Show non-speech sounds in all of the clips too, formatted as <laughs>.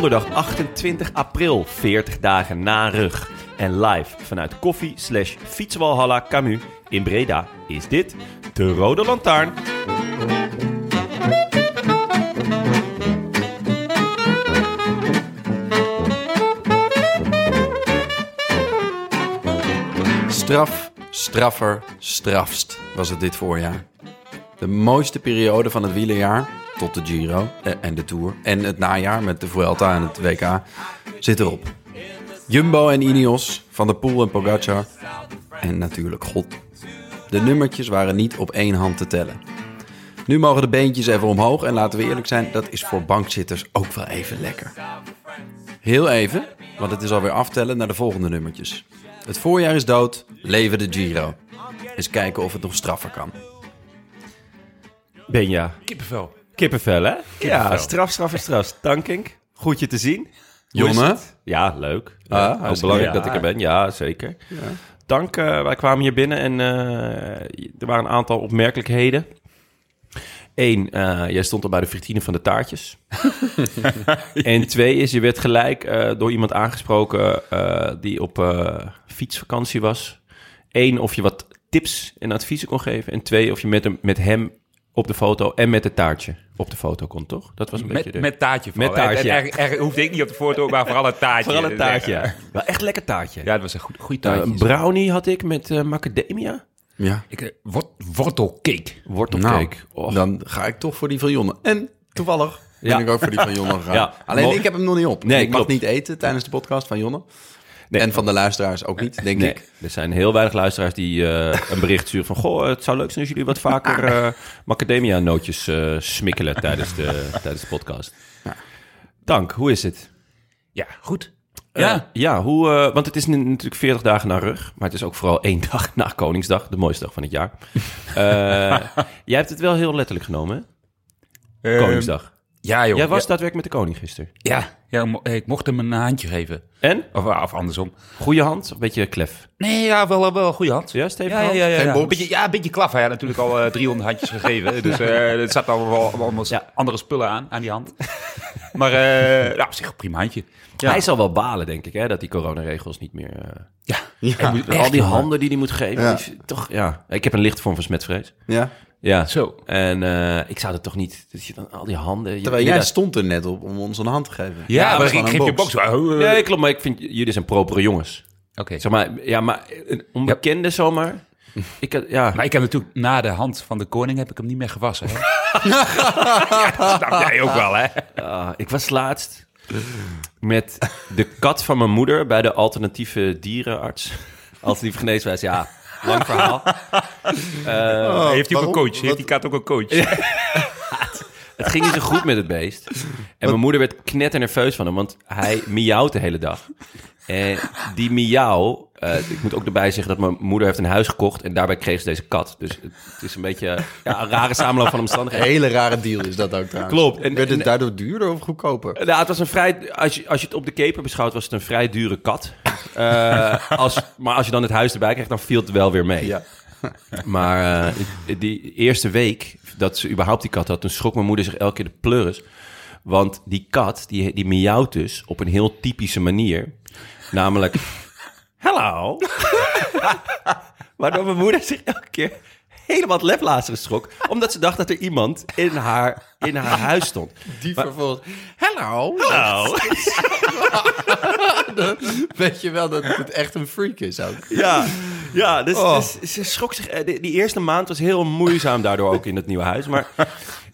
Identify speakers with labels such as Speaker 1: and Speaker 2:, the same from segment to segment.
Speaker 1: Donderdag 28 april, 40 dagen na rug. En live vanuit koffie slash fietswalhalla Camus in Breda is dit de Rode Lantaarn.
Speaker 2: Straf, straffer, strafst was het dit voorjaar. De mooiste periode van het wielerjaar, tot de Giro eh, en de Tour... en het najaar met de Vuelta en het WK, zit erop. Jumbo en Ineos, Van der Poel en Pogacar en natuurlijk God. De nummertjes waren niet op één hand te tellen. Nu mogen de beentjes even omhoog en laten we eerlijk zijn... dat is voor bankzitters ook wel even lekker. Heel even, want het is alweer aftellen naar de volgende nummertjes. Het voorjaar is dood, leven de Giro. Eens kijken of het nog straffer kan.
Speaker 1: Benja,
Speaker 3: Kippenvel.
Speaker 1: Kippenvel hè? Ja, straf, straf en straf. Dankink, goed je te zien. Is
Speaker 2: Jonne?
Speaker 1: Ja, leuk.
Speaker 2: Ah,
Speaker 1: Ja, ook
Speaker 2: hartstikke
Speaker 1: belangrijk dat ik er ben. Ja, zeker. Dank, eh, wij kwamen hier binnen en eh, er waren een aantal opmerkelijkheden. Eén, eh, jij stond al bij de fritine van de taartjes. <laughs> en twee is, je werd gelijk door iemand aangesproken die op fietsvakantie was. Eén, of je wat tips en adviezen kon geven. En twee, of je met hem, met hem op de foto en met het taartje op de foto kon, toch? Dat was een beetje
Speaker 3: Met,
Speaker 1: de...
Speaker 3: met taartje
Speaker 1: Met taartje,
Speaker 3: Er, er, er hoefde ik niet op de foto, maar vooral het taartje.
Speaker 1: Vooral een taartje,
Speaker 3: Ja.
Speaker 1: Wel echt lekker taartje.
Speaker 3: Ja, dat was een goed, goed taartje.
Speaker 1: een brownie had ik met eh, macadamia.
Speaker 2: Ja.
Speaker 3: ik, eh, wort, wortelcake.
Speaker 1: Wortelcake.
Speaker 2: Nou,
Speaker 1: Och.
Speaker 2: dan ga ik toch voor die van Jonne. En toevallig ben
Speaker 1: Ja.
Speaker 2: ik ook voor die van Jonne <laughs> gegaan.
Speaker 1: Ja.
Speaker 2: Alleen
Speaker 1: Mo-
Speaker 2: ik heb hem nog niet op.
Speaker 1: Nee,
Speaker 2: ik mag
Speaker 1: klopt.
Speaker 2: niet eten tijdens de podcast van Jonne.
Speaker 1: Nee.
Speaker 2: En van de luisteraars ook niet, denk
Speaker 1: Nee,
Speaker 2: ik.
Speaker 1: er zijn heel weinig luisteraars die eh, een bericht sturen van... Goh, het zou leuk zijn als jullie wat vaker eh <laughs> macadamia-nootjes eh, smikkelen tijdens de, <laughs> tijdens de podcast. Dank, hoe is het?
Speaker 3: Ja, goed. Ja.
Speaker 1: ja, hoe, eh, want het is natuurlijk 40 dagen na rug, maar het is ook vooral één <laughs> dag na Koningsdag, de mooiste dag van het jaar. Eh, jij hebt het wel heel letterlijk genomen, hè?
Speaker 3: Ehm,
Speaker 1: Koningsdag.
Speaker 3: Ja, joh.
Speaker 1: Jij was
Speaker 3: ja,
Speaker 1: daadwerkelijk met de koning gisteren.
Speaker 3: ja, ja, ik mocht hem een handje geven.
Speaker 1: En?
Speaker 3: Of, of andersom.
Speaker 1: Goeie hand of een beetje klef?
Speaker 3: Nee, ja, wel, wel een goede hand.
Speaker 1: Ja, stevige
Speaker 3: Ja, ja, ja? Een beetje, ja, een beetje klaf. Hij had natuurlijk al eh, 300 handjes gegeven. <laughs> Dus eh er zat allemaal
Speaker 1: Ja.
Speaker 3: andere spullen aan, aan die hand. <laughs> Maar eh ja, op zich een prima handje. Ja.
Speaker 1: Hij zal wel balen, denk ik, hè, dat die coronaregels niet meer... eh,
Speaker 3: Ja,
Speaker 2: Ja.
Speaker 3: moet-
Speaker 1: al die handen die hij moet geven,
Speaker 2: Ja.
Speaker 1: die- toch, ja. Ik heb een lichte vorm van smetvrees.
Speaker 2: Ja.
Speaker 1: Ja.
Speaker 3: Zo.
Speaker 1: En eh, ik zou er toch niet... Dat je dan al die handen... je-
Speaker 2: Terwijl jij
Speaker 1: dat-
Speaker 2: stond er net op om ons een hand te geven.
Speaker 3: Ja,
Speaker 2: dat
Speaker 3: maar ik geef
Speaker 2: een
Speaker 3: je box. Oh, eh.
Speaker 1: Klopt, maar ik vind jullie zijn propere jongens.
Speaker 3: Oké.
Speaker 1: Zeg maar, ja, maar een onbekende zomaar. <laughs> Ik, had- ja,
Speaker 3: Maar ik heb natuurlijk na de hand van de koning heb ik hem niet meer gewassen. Hè? <laughs> ja, dat snap jij ook wel, hè?
Speaker 1: ah, ik was laatst met de kat van mijn moeder bij de alternatieve dierenarts. <laughs> Alternatieve geneeswijze, ja. Lang verhaal. <laughs> Eh,
Speaker 3: Heeft hij ook een coach?
Speaker 2: Wat-
Speaker 3: Heeft die kat ook een coach? <laughs>
Speaker 1: Het ging niet zo goed met het beest. En mijn moeder werd knetternerveus van hem, want hij miauwt de hele dag. En die miauw, eh, ik moet ook erbij zeggen dat mijn moeder heeft een huis gekocht en daarbij kreeg ze deze kat. Dus het is een beetje ja, een rare samenloop van
Speaker 2: Een
Speaker 1: omstandigheden.
Speaker 2: hele rare deal is dat ook trouwens.
Speaker 1: Klopt. En-
Speaker 2: Werd het
Speaker 1: en-
Speaker 2: daardoor duurder of goedkoper?
Speaker 1: Nou, het was een vrij, als je, als je het op de keper beschouwt, was het een vrij dure kat. Eh, als, maar als je dan het huis erbij krijgt, dan viel het wel weer mee.
Speaker 2: Ja.
Speaker 1: Maar eh, die eerste week dat ze überhaupt die kat had, toen schrok mijn moeder zich elke keer de pleuris. Want die kat, die, die miauwt dus op een heel typische manier. Namelijk, hello. <laughs> Waardoor mijn moeder zich elke keer helemaal het leplazeren schrok. Omdat ze dacht dat er iemand in haar, in haar huis stond.
Speaker 2: Die vervolgens...
Speaker 1: Hello. Hello. <laughs>
Speaker 2: weet je wel dat het echt een freak is ook.
Speaker 1: Ja, ja dus,
Speaker 2: Oh.
Speaker 1: dus ze schrok zich. eh, Die, die eerste maand was heel moeizaam daardoor ook in het nieuwe huis. Maar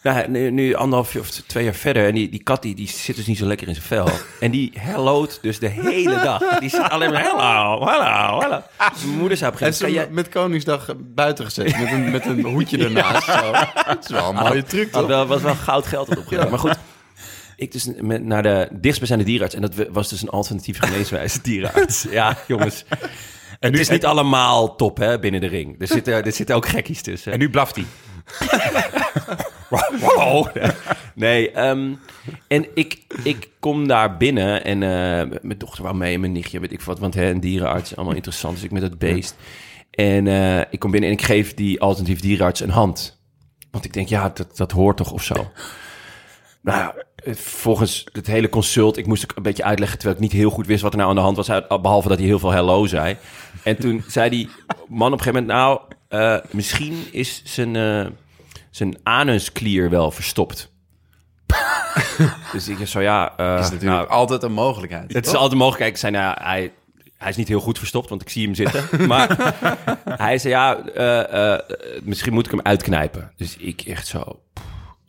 Speaker 1: nou, nu, nu anderhalf of twee jaar verder... en die, die kat die, die zit dus niet zo lekker in zijn vel. <laughs> En die helloot dus de hele dag. Die zit alleen maar hallo, hallo. Dus mijn moeder zei op een
Speaker 2: En
Speaker 1: gegeven moment...
Speaker 2: met Koningsdag buiten gezet met een, met een hoedje <laughs> ernaast. Zo. Dat is wel een mooie truc, toch?
Speaker 1: wel, was wel goud geld op opgelegd. Maar goed... Ik dus met, naar de dichtstbijzijnde dierenarts. En dat was dus een alternatieve geneeswijze dierenarts. <laughs> Ja, jongens.
Speaker 3: En
Speaker 1: Het is niet allemaal top hè, binnen de ring. Er zitten, er zitten ook gekkies tussen.
Speaker 3: En nu blaft hij.
Speaker 1: Nee, ehm, en ik, ik kom daar binnen en eh, mijn dochter wou mee en mijn nichtje, weet ik wat, want hè, een dierenarts, allemaal interessant. Dus ik met het beest. En eh, ik kom binnen en ik geef die alternatief dierenarts een hand. Want ik denk, ja, dat, dat hoort toch of zo. Nou, volgens het hele consult, ik moest ook een beetje uitleggen... terwijl ik niet heel goed wist wat er nou aan de hand was... behalve dat hij heel veel hello zei. En toen zei die man op een gegeven moment... nou, eh, misschien is zijn, zijn anusklier wel verstopt. <laughs> dus ik zo, ja... eh,
Speaker 2: is natuurlijk
Speaker 1: nou,
Speaker 2: altijd een mogelijkheid.
Speaker 1: het is altijd mogelijk. Ik zei, nou, hij, hij is niet heel goed verstopt, want ik zie hem zitten. <laughs> Maar hij zei, ja, eh, eh, misschien moet ik hem uitknijpen. Dus ik echt zo,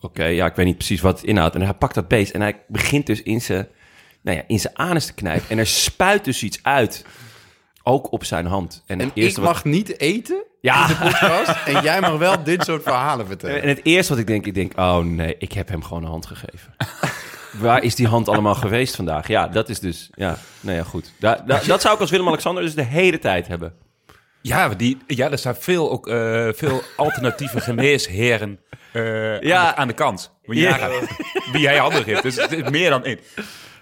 Speaker 1: oké, ja, ik weet niet precies wat het inhoudt. En hij pakt dat beest en hij begint dus in zijn, nou ja, in zijn anus te knijpen. En er spuit dus iets uit, ook op zijn hand. En,
Speaker 2: En
Speaker 1: het
Speaker 2: ik
Speaker 1: wat-
Speaker 2: mag niet eten
Speaker 1: Ja.
Speaker 2: in de podcast. en jij mag wel dit soort verhalen vertellen.
Speaker 1: En het eerste wat ik denk, ik denk, oh nee, ik heb hem gewoon een hand gegeven. <laughs> Waar is die hand allemaal geweest vandaag? Ja, dat is dus, ja, nou ja, goed. Da, da- dat zou ik als Willem-Alexander dus de hele tijd hebben.
Speaker 3: Ja, die, ja, er staan veel, ook, eh, veel alternatieve geneesheren eh,
Speaker 1: Ja.
Speaker 3: aan, de, aan de kant. Je
Speaker 1: Ja.
Speaker 3: nagaan wie jij handen geeft. Dus het is meer dan één.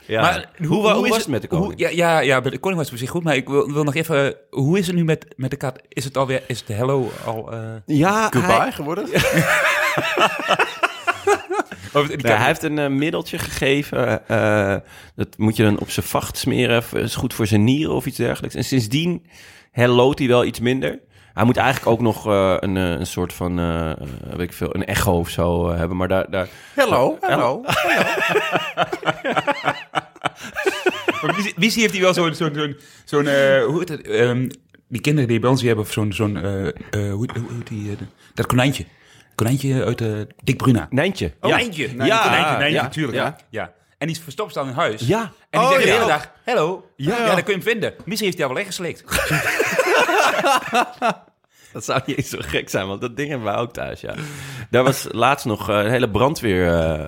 Speaker 1: Ja.
Speaker 3: Maar
Speaker 1: hoe, hoe
Speaker 3: is
Speaker 1: was het met de koning?
Speaker 3: Hoe, ja, ja, ja, bij de koning was het op zich goed. Maar ik wil, wil nog even... Hoe is het nu met, met de kat? Is het alweer... Is het de hello al... eh
Speaker 1: ja,
Speaker 2: Goodbye
Speaker 1: hij,
Speaker 2: geworden? <laughs>
Speaker 3: of kat-
Speaker 1: hij heeft een eh, middeltje gegeven. eh, dat moet je dan op zijn vacht smeren. Dat is goed voor zijn nieren of iets dergelijks. En sindsdien helloot hij wel iets minder. Hij moet eigenlijk ook nog eh, een, eh, een soort van, eh, eh, weet ik veel, een echo of zo hebben. Maar daar, daar,
Speaker 2: Hello, hello.
Speaker 3: Wie heeft hij wel zo'n... zo'n zo'n zo'n, hoe heet het? ehm, die kinderen die bij ons die hebben zo'n... zo'n hoe, hoe heet die? dat konijntje. Konijntje uit de Dick Bruna.
Speaker 1: Nijntje.
Speaker 3: Oh,
Speaker 1: ja.
Speaker 3: Nijntje.
Speaker 1: Ja,
Speaker 3: konijntje, Nijntje,
Speaker 1: ja,
Speaker 3: natuurlijk.
Speaker 1: ja.
Speaker 3: Ja. En die verstopt dan in huis.
Speaker 1: Ja.
Speaker 3: En die
Speaker 2: Oh,
Speaker 3: zeggen de hele dag, hello.
Speaker 1: Ja.
Speaker 3: Ja. dan kun je hem vinden. Misschien heeft hij al wel weggeslikt. <laughs> <laughs>
Speaker 1: Dat zou niet eens zo gek zijn, want dat ding hebben wij ook thuis, ja. Daar was laatst nog eh, een hele brandweer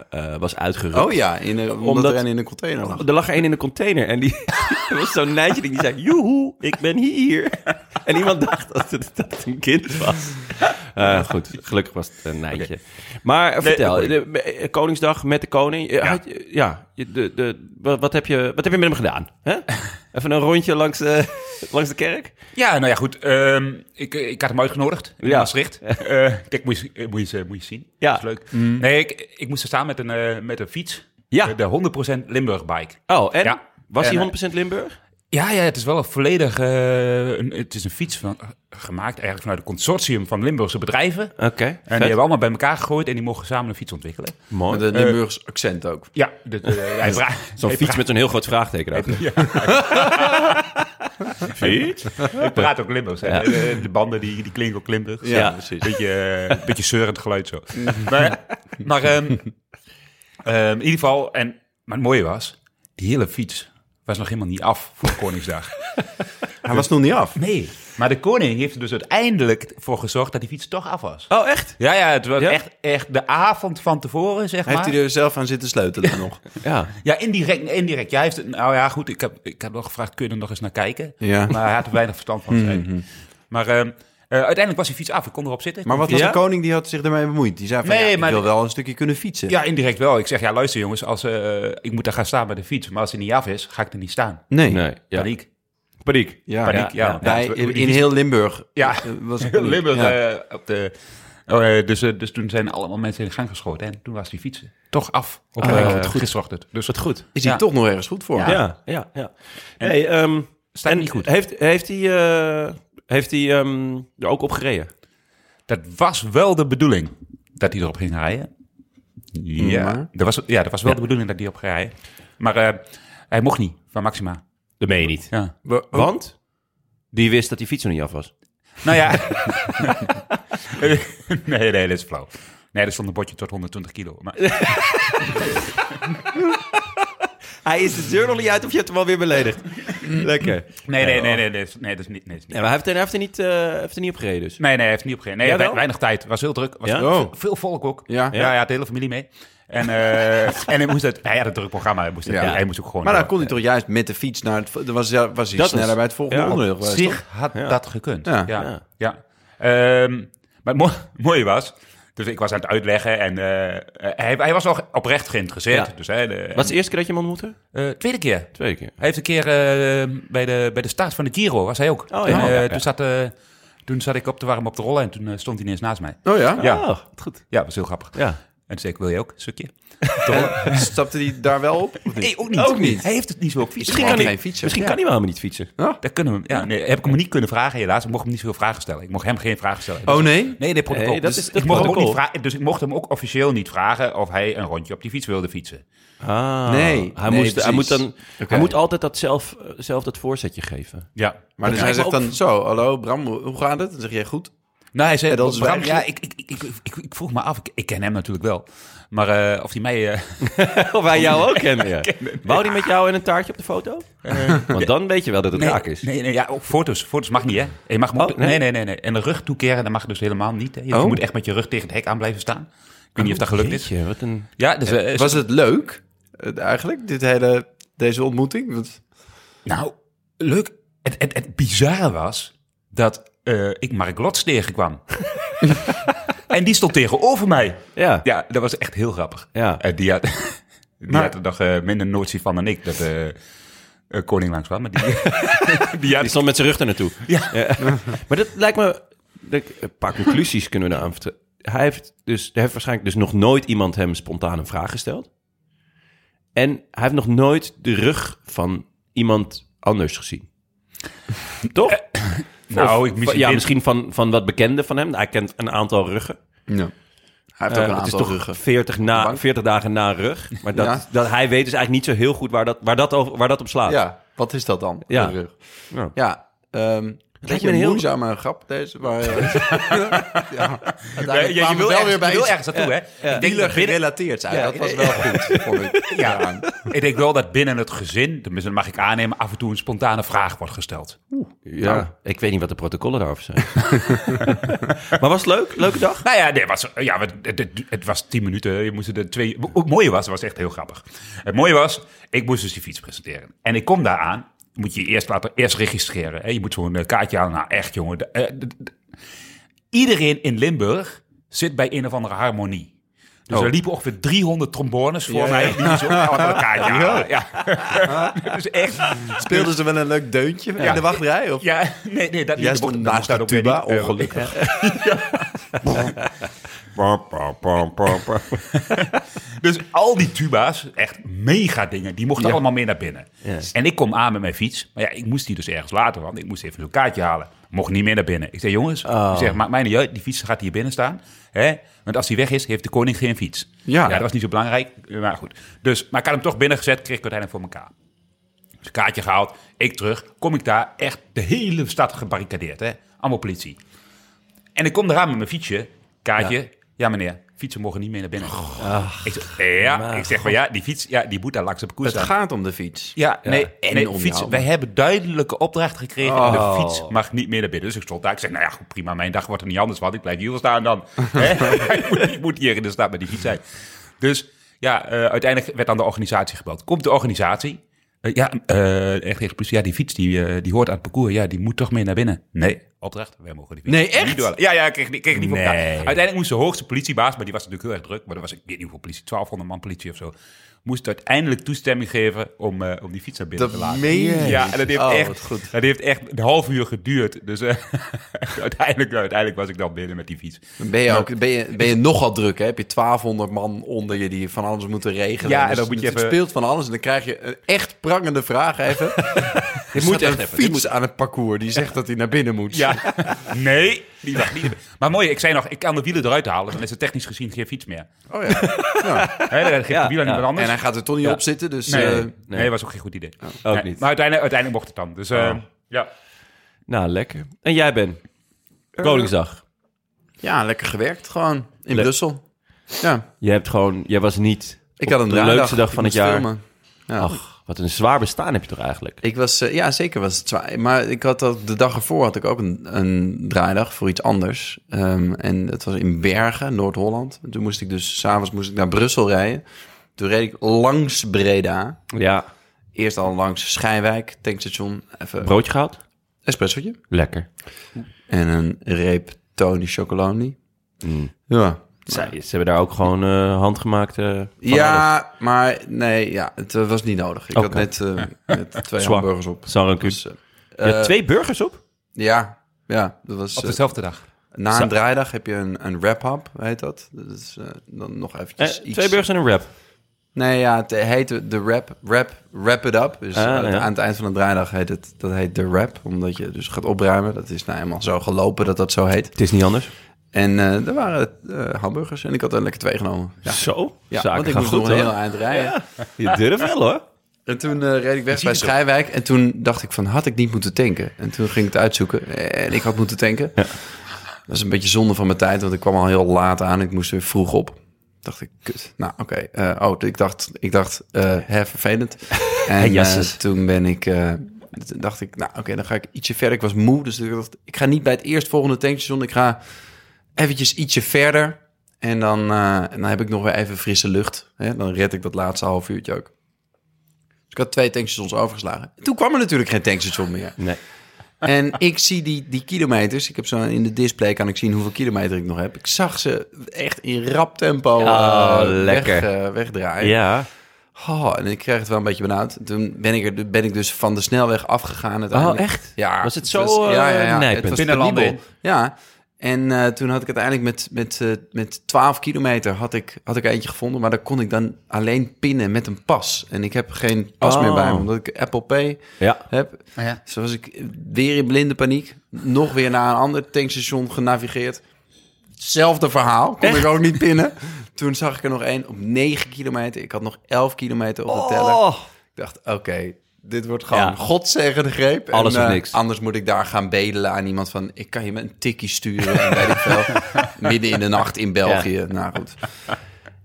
Speaker 1: eh, was uitgerukt.
Speaker 2: Oh ja, in omdat,
Speaker 1: Omdat-
Speaker 2: er een in een container lag.
Speaker 1: Er lag één in de container en die <laughs> was zo'n nijtje die zei... Joehoe, ik ben hier. <laughs> En iemand dacht dat het, dat het een kind was. Goed, gelukkig was het een nijtje. Maar vertel,
Speaker 3: de
Speaker 1: de, Koningsdag met de koning. Ja, had de, de, wat, wat heb je, wat heb je met hem gedaan? <laughs> Even een rondje langs, eh, langs de kerk?
Speaker 3: Ja, nou ja, goed. ehm, ik, ik had hem uitgenodigd in
Speaker 1: Ja.
Speaker 3: Maastricht. Eh, kijk, moet je, moet, je, moet je zien.
Speaker 1: Ja.
Speaker 3: Dat is leuk. Nee, ik, ik moest er staan met een, eh, met een fiets.
Speaker 1: Ja.
Speaker 3: De, de 100% Limburg bike.
Speaker 1: Oh, en?
Speaker 3: Ja.
Speaker 1: Was
Speaker 3: En,
Speaker 1: hij 100% Limburg?
Speaker 3: Ja, ja, het is wel een volledig... eh, een, het is een fiets van, gemaakt eigenlijk vanuit een consortium van Limburgse bedrijven.
Speaker 1: Oké,
Speaker 3: En
Speaker 1: vet.
Speaker 3: die hebben allemaal bij elkaar gegooid en die mogen samen een fiets ontwikkelen.
Speaker 1: Mooi.
Speaker 2: Met een Limburgs accent ook.
Speaker 3: Ja, <laughs>
Speaker 1: Zo'n fiets met zo'n heel groot vraagteken erachter. <laughs> <laughs> Fiets?
Speaker 3: Ik praat ook Limburgs.
Speaker 1: Ja.
Speaker 3: De, de banden die, die klinken ook Limburgs.
Speaker 1: Ja,
Speaker 2: precies.
Speaker 3: Beetje, uh, beetje zeurend geluid zo. maar maar ehm, <laughs> ehm, in ieder geval, en, maar het mooie was, die hele fiets was nog helemaal niet af voor Koningsdag.
Speaker 2: Hij was nog niet af.
Speaker 3: Nee. Maar de koning heeft er dus uiteindelijk voor gezorgd dat die fiets toch af was.
Speaker 1: Oh, echt?
Speaker 3: Ja, ja, het was
Speaker 1: Ja?
Speaker 3: echt, echt de avond van tevoren, zeg
Speaker 2: Heeft
Speaker 3: maar.
Speaker 2: hij er zelf aan zitten sleutelen <laughs> nog?
Speaker 1: Ja.
Speaker 3: Ja, indirect. indirect. Heeft het, nou ja, goed. Ik heb, ik heb nog gevraagd, kun je er nog eens naar kijken?
Speaker 2: Ja.
Speaker 3: Maar hij had er weinig verstand van. zei hij. Maar ehm, eh, uiteindelijk was die fiets af. Ik kon erop zitten.
Speaker 2: Maar wat was
Speaker 1: Ja?
Speaker 2: de koning die had zich ermee bemoeid? Die zei van,
Speaker 3: Nee,
Speaker 2: ja, ik
Speaker 3: maar
Speaker 2: wil
Speaker 3: de-
Speaker 2: wel een stukje kunnen fietsen.
Speaker 3: Ja, indirect wel. Ik zeg, ja, luister jongens, als, eh, ik moet daar gaan staan bij de fiets. Maar als hij niet af is, ga ik er niet staan.
Speaker 2: Nee.
Speaker 1: Nee, ja.
Speaker 3: Paniek.
Speaker 1: Paniek.
Speaker 2: Ja,
Speaker 3: Paniek, ja.
Speaker 1: ja.
Speaker 2: Nee, in, heel Limburg
Speaker 3: Ja.
Speaker 2: eh, was <laughs> het paniek.
Speaker 3: Limburg
Speaker 2: Ja.
Speaker 3: eh, op de... Oh, eh, dus, eh, dus toen zijn allemaal mensen in de gang geschoten. En toen was die fiets toch af. Op
Speaker 1: Oh,
Speaker 3: uh,
Speaker 1: goed.
Speaker 3: gisterochtend. Dus
Speaker 1: Wat goed.
Speaker 2: Is hij
Speaker 3: Ja.
Speaker 2: toch nog ergens goed voor?
Speaker 3: Ja.
Speaker 1: Ja, ja, ja. Hey, ehm,
Speaker 3: staat
Speaker 1: en
Speaker 3: niet goed.
Speaker 1: Heeft, heeft hij, eh, heeft hij ehm, er ook op gereden?
Speaker 3: Dat was wel de bedoeling dat hij erop ging rijden. Ja,
Speaker 2: Maar?
Speaker 3: dat was, ja dat was wel
Speaker 1: Ja.
Speaker 3: de bedoeling dat hij op ging rijden. Maar eh, hij mocht niet van Maxima.
Speaker 1: Dat meen je niet.
Speaker 3: Ja.
Speaker 2: We-
Speaker 1: Want die wist dat die fiets nog niet af was.
Speaker 3: Nou ja. <laughs> nee, nee, dat is flauw. Nee, er stond een bordje tot 120 kilo. Maar, <laughs>
Speaker 1: Hij is de deur nog niet uit of je hebt hem alweer beledigd. Lekker.
Speaker 3: nee, nee, nee, nee, nee, dat is- nee, dat is niet. Nee, dat is niet.
Speaker 1: Ja, maar hij heeft er, hij heeft er, niet, eh, heeft er niet op gereden dus.
Speaker 3: Nee, nee, hij heeft niet opgegeven. Nee,
Speaker 1: Jij
Speaker 3: wei-
Speaker 1: wel?
Speaker 3: weinig tijd. Het was heel druk. Was
Speaker 1: Ja?
Speaker 3: veel,
Speaker 2: Oh.
Speaker 3: veel volk ook.
Speaker 2: Ja.
Speaker 3: ja, ja, de hele familie mee. En, eh, en hij moest het, hij had een druk programma. Hij moest, het,
Speaker 2: Ja.
Speaker 3: hij moest ook gewoon.
Speaker 2: Maar dan
Speaker 3: eh,
Speaker 2: kon hij toch juist met de fiets naar het... Dan was, hij- was hij
Speaker 1: Dat
Speaker 2: sneller
Speaker 1: is-
Speaker 2: bij het volgende
Speaker 1: ja,
Speaker 2: onderdeel
Speaker 3: op zich
Speaker 2: toch?
Speaker 3: had
Speaker 1: Ja.
Speaker 3: dat gekund.
Speaker 2: Ja.
Speaker 3: Ja,
Speaker 1: Ja.
Speaker 3: ja. Ehm, maar het mo- <laughs> mooie was. Dus ik was aan het uitleggen en eh, eh, hij, hij was nog oprecht geïnteresseerd.
Speaker 1: Ja.
Speaker 3: Dus, hè, de,
Speaker 1: Wat is de eerste keer dat je hem ontmoette?
Speaker 3: eh, tweede keer.
Speaker 1: Tweede keer.
Speaker 3: Hij heeft een keer eh, bij, de, bij de start van de Giro, was hij ook.
Speaker 1: Oh, ja.
Speaker 3: En, eh,
Speaker 1: Oh, ja, ja.
Speaker 3: Toen, zat, eh, toen zat ik op de warm op de rollen en toen stond hij ineens naast mij.
Speaker 2: Oh ja?
Speaker 3: Ja.
Speaker 1: Oh, goed.
Speaker 3: Ja, dat was heel grappig.
Speaker 1: Ja.
Speaker 3: En toen zei ik, wil je ook een stukje? <laughs>
Speaker 2: Stapte hij daar wel op?
Speaker 3: Nee, ook niet.
Speaker 1: Ook niet.
Speaker 3: Hij heeft het niet zo op fietsen.
Speaker 1: Misschien, kan
Speaker 2: geen
Speaker 1: hij, misschien
Speaker 3: Ja.
Speaker 1: kan hij wel helemaal niet fietsen.
Speaker 3: Dat kunnen we. Ja, nee, heb ik hem niet kunnen vragen, helaas. Ik mocht hem niet zoveel vragen stellen. Ik mocht hem geen vragen stellen.
Speaker 2: Oh
Speaker 3: Dus-
Speaker 2: nee?
Speaker 3: Nee, nee, protocol.
Speaker 1: Nee, dat
Speaker 3: dus,
Speaker 1: is- dat
Speaker 3: ik mocht hem ook niet vragen, dus ik mocht hem ook officieel niet vragen of hij een rondje op die fiets wilde fietsen.
Speaker 1: Ah,
Speaker 2: Nee,
Speaker 1: hij,
Speaker 2: nee,
Speaker 1: moest, hij, moet dan, hij moet altijd dat zelf, zelf dat voorzetje geven.
Speaker 3: Ja.
Speaker 2: Maar dus
Speaker 1: Ja,
Speaker 2: hij zegt
Speaker 1: ook-
Speaker 2: dan zo, hallo Bram, hoe hoe gaat het? Dan zeg jij goed.
Speaker 3: Nou, hij zei,
Speaker 2: En dan is
Speaker 3: Bram, ja, ik, ik, ik, ik, ik vroeg me af, ik, ik ken hem natuurlijk wel. Maar eh, of hij mij... eh, <laughs>
Speaker 1: Of hij jou ook <laughs> kennen, ja. Wou hij met jou in een taartje op de foto? <laughs> Want dan weet je wel dat het
Speaker 3: nee,
Speaker 1: raak is.
Speaker 3: Nee, nee, ja, ook foto's. Foto's mag niet, hè? Je mag
Speaker 1: Oh, nee?
Speaker 3: nee. nee, nee, nee. En de rug toekeren, dat mag dus helemaal niet. Hè? Je,
Speaker 2: Oh.
Speaker 3: moet echt met je rug tegen het hek aan blijven staan. Ik weet niet of dat gelukt is.
Speaker 1: Wat een...
Speaker 3: Ja, dus, eh,
Speaker 2: Was het leuk, eh, eigenlijk, dit hele, deze ontmoeting? Want-
Speaker 3: Nou, leuk. Het, het, het bizarre was dat eh, ik Mark Lots tegenkwam. <laughs> en die stond tegenover mij.
Speaker 1: Ja,
Speaker 3: Ja, dat was echt heel grappig.
Speaker 1: ja.
Speaker 3: En die had, <laughs> die
Speaker 2: Maar-
Speaker 3: had er nog eh, minder notie van dan ik, dat Koning langs kwam. Maar die, <laughs> die had...
Speaker 1: Die stond met zijn rug er naartoe.
Speaker 3: Ja.
Speaker 1: Maar dat lijkt me... dat- Een paar conclusies kunnen we eraan vertellen. Hij heeft dus... Er heeft waarschijnlijk dus nog nooit iemand hem spontaan een vraag gesteld. En hij heeft nog nooit de rug van iemand anders gezien. Toch?
Speaker 3: Nou,
Speaker 1: Of-
Speaker 3: ik misschien
Speaker 1: ja,
Speaker 3: dit-
Speaker 1: misschien van, van wat bekenden van hem. Hij kent een aantal ruggen.
Speaker 2: Ja. Hij heeft
Speaker 1: Eh,
Speaker 2: ook een
Speaker 1: het is
Speaker 2: aantal
Speaker 1: toch
Speaker 2: ruggen.
Speaker 1: 40, na,
Speaker 2: Bank.
Speaker 1: 40 dagen na rug. Maar dat,
Speaker 2: Ja.
Speaker 1: dat, hij weet dus eigenlijk niet zo heel goed waar dat, waar dat, over, waar dat op slaat.
Speaker 2: Ja, wat is dat dan?
Speaker 1: Ja.
Speaker 2: De rug.
Speaker 1: Ja.
Speaker 2: Ja, ehm
Speaker 1: lijkt
Speaker 2: beetje
Speaker 1: me een heel-
Speaker 2: moeizame grap deze, maar... eh, <laughs> <laughs> ja,
Speaker 3: Ja, je, je wil, ergens, je wil ergens naartoe, hè? Ik denk
Speaker 2: Wieler
Speaker 3: dat
Speaker 2: gerelateerd zijn.
Speaker 3: Ja,
Speaker 2: dat was
Speaker 3: ja,
Speaker 2: wel goed, vond ik. <laughs>
Speaker 3: ja, ik denk wel dat binnen het gezin, tenminste dat mag ik aannemen, af en toe een spontane vraag wordt gesteld.
Speaker 1: Ja, ik weet niet wat de protocollen daarover zijn. maar was het leuk? Leuke dag?
Speaker 3: Nou ja, nee, het was, ja het, het, het- het was tien minuten. Je moest er twee. Het mooie was, het was echt heel grappig. Het mooie was, ik moest dus die fiets presenteren. En ik kom daar aan. Moet je eerst laten eerst registreren. Hè? Je moet zo'n eh, kaartje halen. Nou, echt jongen. de- eh, de- de- iedereen in Limburg zit bij een of andere harmonie. Dus er liepen ongeveer 300 trombones voor mij. Die zo kaartje halen. <laughs> Ja. <laughs> <laughs> dus echt.
Speaker 2: Speelden ze wel een leuk deuntje in de wachtrij? Of?
Speaker 3: Ja, nee, nee, dat
Speaker 2: Jij
Speaker 3: dat
Speaker 2: stond naast de tuba, ongelukkig. <laughs>
Speaker 3: Dus al die tuba's, echt mega dingen, die mochten allemaal mee naar binnen. En ik kom aan met mijn fiets. Maar ja, ik moest die dus ergens laten, want ik moest even zo'n kaartje halen. Mocht niet meer naar binnen. Ik zei, jongens, ik zeg, maakt mij niet uit, die fiets gaat hier binnen staan. Hè? Want als die weg is, heeft de koning geen fiets.
Speaker 2: Ja.
Speaker 3: dat was niet zo belangrijk, maar goed. Dus, maar ik had hem toch binnen gezet, kreeg ik uiteindelijk voor elkaar. Dus kaartje gehaald, ik terug, kom ik daar, echt de hele stad gebarricadeerd, hè? Allemaal politie. En ik kom eraan met mijn fietsje, kaartje. Ja, meneer, fietsen mogen niet meer naar binnen. ik zeg, ja, ik zeg maar ja, die fiets, ja, die moet daar langs op de koers
Speaker 2: Het gaat om de fiets.
Speaker 3: Ja, nee,
Speaker 2: en
Speaker 3: nee
Speaker 2: om
Speaker 3: fiets,
Speaker 2: jou.
Speaker 3: wij hebben duidelijke opdrachten gekregen. en
Speaker 1: Oh.
Speaker 3: De fiets mag niet meer naar binnen. Dus ik stond daar. Ik zeg, nou ja, goed, prima. Mijn dag wordt er niet anders van. Ik blijf hier wel staan dan. <laughs> Hè? <laughs> ik, moet, ik moet hier in de stad met die fiets zijn. Dus ja, eh, uiteindelijk werd aan de organisatie gebeld. Komt de organisatie. Eh, ja, eh echt politie. Ja, die fiets die, eh, die hoort aan het parcours. Ja, die moet toch mee naar binnen. Nee, opdracht. Wij mogen die fiets
Speaker 2: Nee, echt?
Speaker 3: niet door. Ja, ja, ik kreeg, die- kreeg voor elkaar.
Speaker 1: Nee.
Speaker 3: Uiteindelijk moest de hoogste politiebaas, maar die was natuurlijk heel erg druk. Maar er was, ik weet niet hoeveel politie, 1200 man politie of zo. Moest uiteindelijk toestemming geven om, eh, om die fiets naar binnen
Speaker 2: Dat
Speaker 3: te laten.
Speaker 2: meen
Speaker 3: Ja, en dat heeft,
Speaker 2: Oh,
Speaker 3: echt,
Speaker 2: goed.
Speaker 3: dat heeft echt een half uur geduurd. Dus eh, <laughs> uiteindelijk, uiteindelijk was ik dan binnen met die fiets.
Speaker 2: Dan ben je, ook, ben, je, ben je nogal druk, hè? Heb je 1200 man onder je die van alles moeten regelen.
Speaker 3: Ja, en
Speaker 2: Dus
Speaker 3: dan moet je
Speaker 2: het
Speaker 3: even-
Speaker 2: speelt van alles en dan krijg je een echt prangende vraag even. <laughs> Er
Speaker 1: moet echt
Speaker 2: een
Speaker 1: even,
Speaker 2: fiets aan het parcours die zegt dat hij naar binnen moet.
Speaker 3: Ja, <laughs> nee, die mag niet. Maar mooi, ik zei nog, ik kan de wielen eruit halen, dan is het technisch gezien geen fiets meer.
Speaker 2: Oh ja. <laughs>
Speaker 3: Dan geeft
Speaker 1: Ja,
Speaker 3: de wielen
Speaker 1: ja.
Speaker 3: niet meer anders.
Speaker 2: En hij gaat er toch niet op zitten, dus...
Speaker 3: nee,
Speaker 2: eh,
Speaker 3: nee, nee, dat was ook geen goed idee.
Speaker 1: Ook
Speaker 3: Nee,
Speaker 1: niet.
Speaker 3: Maar uiteindelijk, uiteindelijk mocht het dan. Dus eh,
Speaker 1: Oh.
Speaker 3: ja.
Speaker 1: Nou, lekker. En jij Ben? Koningsdag.
Speaker 2: ja, lekker gewerkt gewoon. In
Speaker 1: Le-
Speaker 2: Brussel. Ja,
Speaker 1: Je hebt gewoon, jij was niet
Speaker 2: ik had een
Speaker 1: de leukste dag van het jaar.
Speaker 2: filmen. Ja.
Speaker 1: Ach, wat een zwaar bestaan heb je toch eigenlijk?
Speaker 2: Ik was, eh, ja, zeker was het zwaar. Maar ik had ook, de dag ervoor had ik ook een, een draaidag voor iets anders. Ehm, en dat was in Bergen, Noord-Holland. En toen moest ik dus, s'avonds moest ik naar Brussel rijden. Toen reed ik langs Breda.
Speaker 1: Ja,
Speaker 2: Eerst al langs Schijwijk, tankstation. Even
Speaker 1: broodje gehaald?
Speaker 2: espressootje.
Speaker 1: Lekker.
Speaker 2: En een reep Tony Chocoloni.
Speaker 1: Mm.
Speaker 2: Ja.
Speaker 1: Zij, ze hebben daar ook gewoon eh handgemaakt eh.
Speaker 2: Ja, maar nee, ja, het eh, was niet nodig. Ik had net, eh, <laughs> net twee
Speaker 1: Zwaar.
Speaker 2: hamburgers op.
Speaker 1: Rancune.
Speaker 2: Dus, eh,
Speaker 1: Je had
Speaker 2: eh,
Speaker 1: twee burgers op?
Speaker 2: Ja, ja, dat was...
Speaker 3: Op
Speaker 2: eh,
Speaker 3: dezelfde dag.
Speaker 2: Na een draaidag heb je een, een wrap-up, heet dat. Dat is eh, dan nog
Speaker 1: Eh,
Speaker 2: eventjes iets...
Speaker 1: twee burgers en een wrap.
Speaker 2: Nee, ja, het heet de wrap, wrap, wrap it up. Dus
Speaker 1: Ah,
Speaker 2: eh,
Speaker 1: ja.
Speaker 2: aan het eind van de draaidag heet het, dat heet de wrap. Omdat je dus gaat opruimen. Dat is nou helemaal zo gelopen dat dat zo heet.
Speaker 1: Het is niet anders.
Speaker 2: En eh er waren eh, hamburgers en ik had er lekker twee genomen. Ja,
Speaker 1: Zo,
Speaker 2: ja
Speaker 1: zaken
Speaker 2: want ik moest
Speaker 1: goed
Speaker 2: nog een heel eind rijden.
Speaker 1: Je durft wel hoor.
Speaker 2: En toen eh, reed ik weg bij. Schijwijk. En toen dacht ik van, had ik niet moeten tanken? En toen ging ik het uitzoeken. En ik had moeten tanken. Dat is een beetje zonde van mijn tijd, want ik kwam al heel laat aan. Ik moest weer vroeg op. dacht ik, kut. Nou, oké. eh, oh, ik dacht, ik dacht, hè, vervelend. <laughs> En toen ben ik, dacht ik, nou, oké, dan ga ik ietsje verder. Ik was moe, dus ik dacht, ik ga niet bij het eerstvolgende tankstation. Ik ga eventjes ietsje verder. En dan, eh, en dan heb ik nog weer even frisse lucht. Hè? Dan red ik dat laatste half uurtje ook. Dus ik had twee tankstations overgeslagen. Toen kwam er natuurlijk geen tankstation meer.
Speaker 1: Nee.
Speaker 2: En ik zie die, die kilometers. Ik heb zo in de display kan ik zien hoeveel kilometer ik nog heb. Ik zag ze echt in rap tempo
Speaker 1: Oh,
Speaker 2: eh,
Speaker 1: lekker.
Speaker 2: Weg, eh, wegdraaien.
Speaker 1: Ja.
Speaker 2: Oh, en ik kreeg het wel een beetje benauwd. Toen ben ik, er, ben ik dus van de snelweg afgegaan.
Speaker 1: Oh, echt?
Speaker 2: Ja.
Speaker 1: Was het zo?
Speaker 2: Het was
Speaker 3: Binnenlanden
Speaker 2: penibel. Ja. En eh, toen had ik uiteindelijk met, met, eh, met 12 kilometer had ik, had ik eentje gevonden. Maar daar kon ik dan alleen pinnen met een pas. En ik heb geen pas
Speaker 1: Oh.
Speaker 2: meer bij me, omdat ik Apple Pay
Speaker 1: Ja.
Speaker 2: heb.
Speaker 3: Maar ja.
Speaker 2: Zoals ik weer in blinde paniek. Nog weer naar een ander tankstation genavigeerd. Hetzelfde verhaal. Kon ik ook niet pinnen. Toen zag ik er nog één op 9 kilometer. Ik had nog 11 kilometer op de teller.
Speaker 1: Oh.
Speaker 2: Ik dacht, oké, dit wordt gewoon
Speaker 1: Ja.
Speaker 2: godzegende greep.
Speaker 1: Alles
Speaker 2: en,
Speaker 1: of
Speaker 2: eh,
Speaker 1: niks.
Speaker 2: Anders moet ik daar gaan bedelen aan iemand van... ik kan je met een tikkie sturen en weet ik veel. <laughs> Midden in de nacht in België. Nou goed.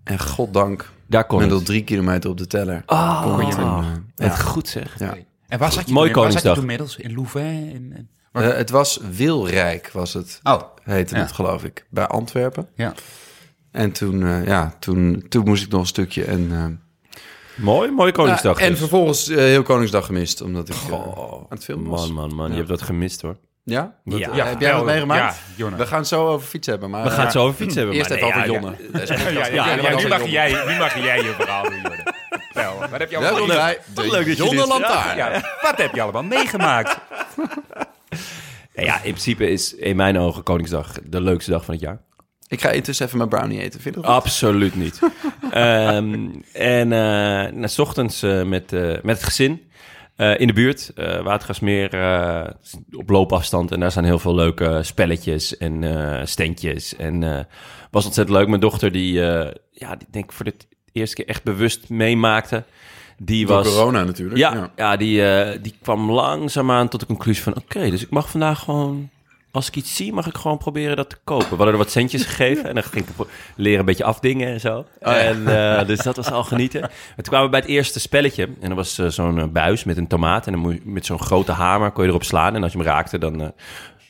Speaker 2: En goddank,
Speaker 1: Daar kon
Speaker 2: met
Speaker 1: het.
Speaker 2: al drie kilometer op de teller.
Speaker 1: Oh,
Speaker 2: ik
Speaker 1: het goed zeg.
Speaker 2: Ja.
Speaker 3: En waar zat je
Speaker 1: Mooi
Speaker 3: toen, waar zat je toen inmiddels? In Louvain? In, in-
Speaker 2: Eh, het was Wilrijk, was het.
Speaker 3: Oh,
Speaker 2: Heette
Speaker 3: Ja.
Speaker 2: het, geloof ik. Bij Antwerpen.
Speaker 3: ja.
Speaker 2: En toen, eh, ja, toen, toen moest ik nog een stukje. En, eh,
Speaker 1: Mooi, mooie Koningsdag.
Speaker 2: ja, en
Speaker 1: dus.
Speaker 2: vervolgens eh, heel Koningsdag gemist, omdat ik eh,
Speaker 1: Goh,
Speaker 2: aan het filmen was.
Speaker 1: Man, man, man.
Speaker 2: Ja.
Speaker 1: Je hebt dat gemist hoor.
Speaker 2: Ja? Wat,
Speaker 1: Ja.
Speaker 2: eh,
Speaker 3: Ja,
Speaker 2: heb jij wat
Speaker 3: wel,
Speaker 2: meegemaakt?
Speaker 3: Ja, Jonne.
Speaker 2: We gaan het zo over fietsen hebben. Maar,
Speaker 1: We gaan het zo over fiets hebben.
Speaker 2: Eerst
Speaker 1: maar
Speaker 2: even
Speaker 1: nee,
Speaker 2: over
Speaker 1: ja,
Speaker 2: Jonne.
Speaker 3: nu, mag jij, nu mag jij je verhaal doen, Jonne. Wat heb je allemaal
Speaker 1: leuk dat je
Speaker 2: Jonne Lantaarn.
Speaker 3: Wat heb je allemaal meegemaakt? <laughs>
Speaker 1: Ja, in principe is in mijn ogen Koningsdag de leukste dag van het jaar.
Speaker 2: Ik ga intussen even mijn brownie eten. Vind je dat?
Speaker 1: Absoluut niet. <laughs> Ehm, en nou, s ochtends eh, met, eh, met het gezin in de buurt, Watergasmeer, op loopafstand. En daar zijn heel veel leuke spelletjes en standjes. En was ontzettend leuk. Mijn dochter, die, ja, die denk ik voor de eerste keer echt bewust meemaakte. Die
Speaker 2: Door
Speaker 1: was,
Speaker 2: corona natuurlijk.
Speaker 1: Ja, ja. die, die kwam langzaamaan tot de conclusie van... oké, dus ik mag vandaag gewoon... als ik iets zie, mag ik gewoon proberen dat te kopen. We hadden er wat centjes gegeven en dan ging ik leren een beetje afdingen en zo. en, eh, dus dat was al genieten. En toen kwamen we bij het eerste spelletje. En dat was eh, zo'n eh, buis met een tomaat. En dan moet je, met zo'n grote hamer kon je erop slaan. En als je hem raakte, dan,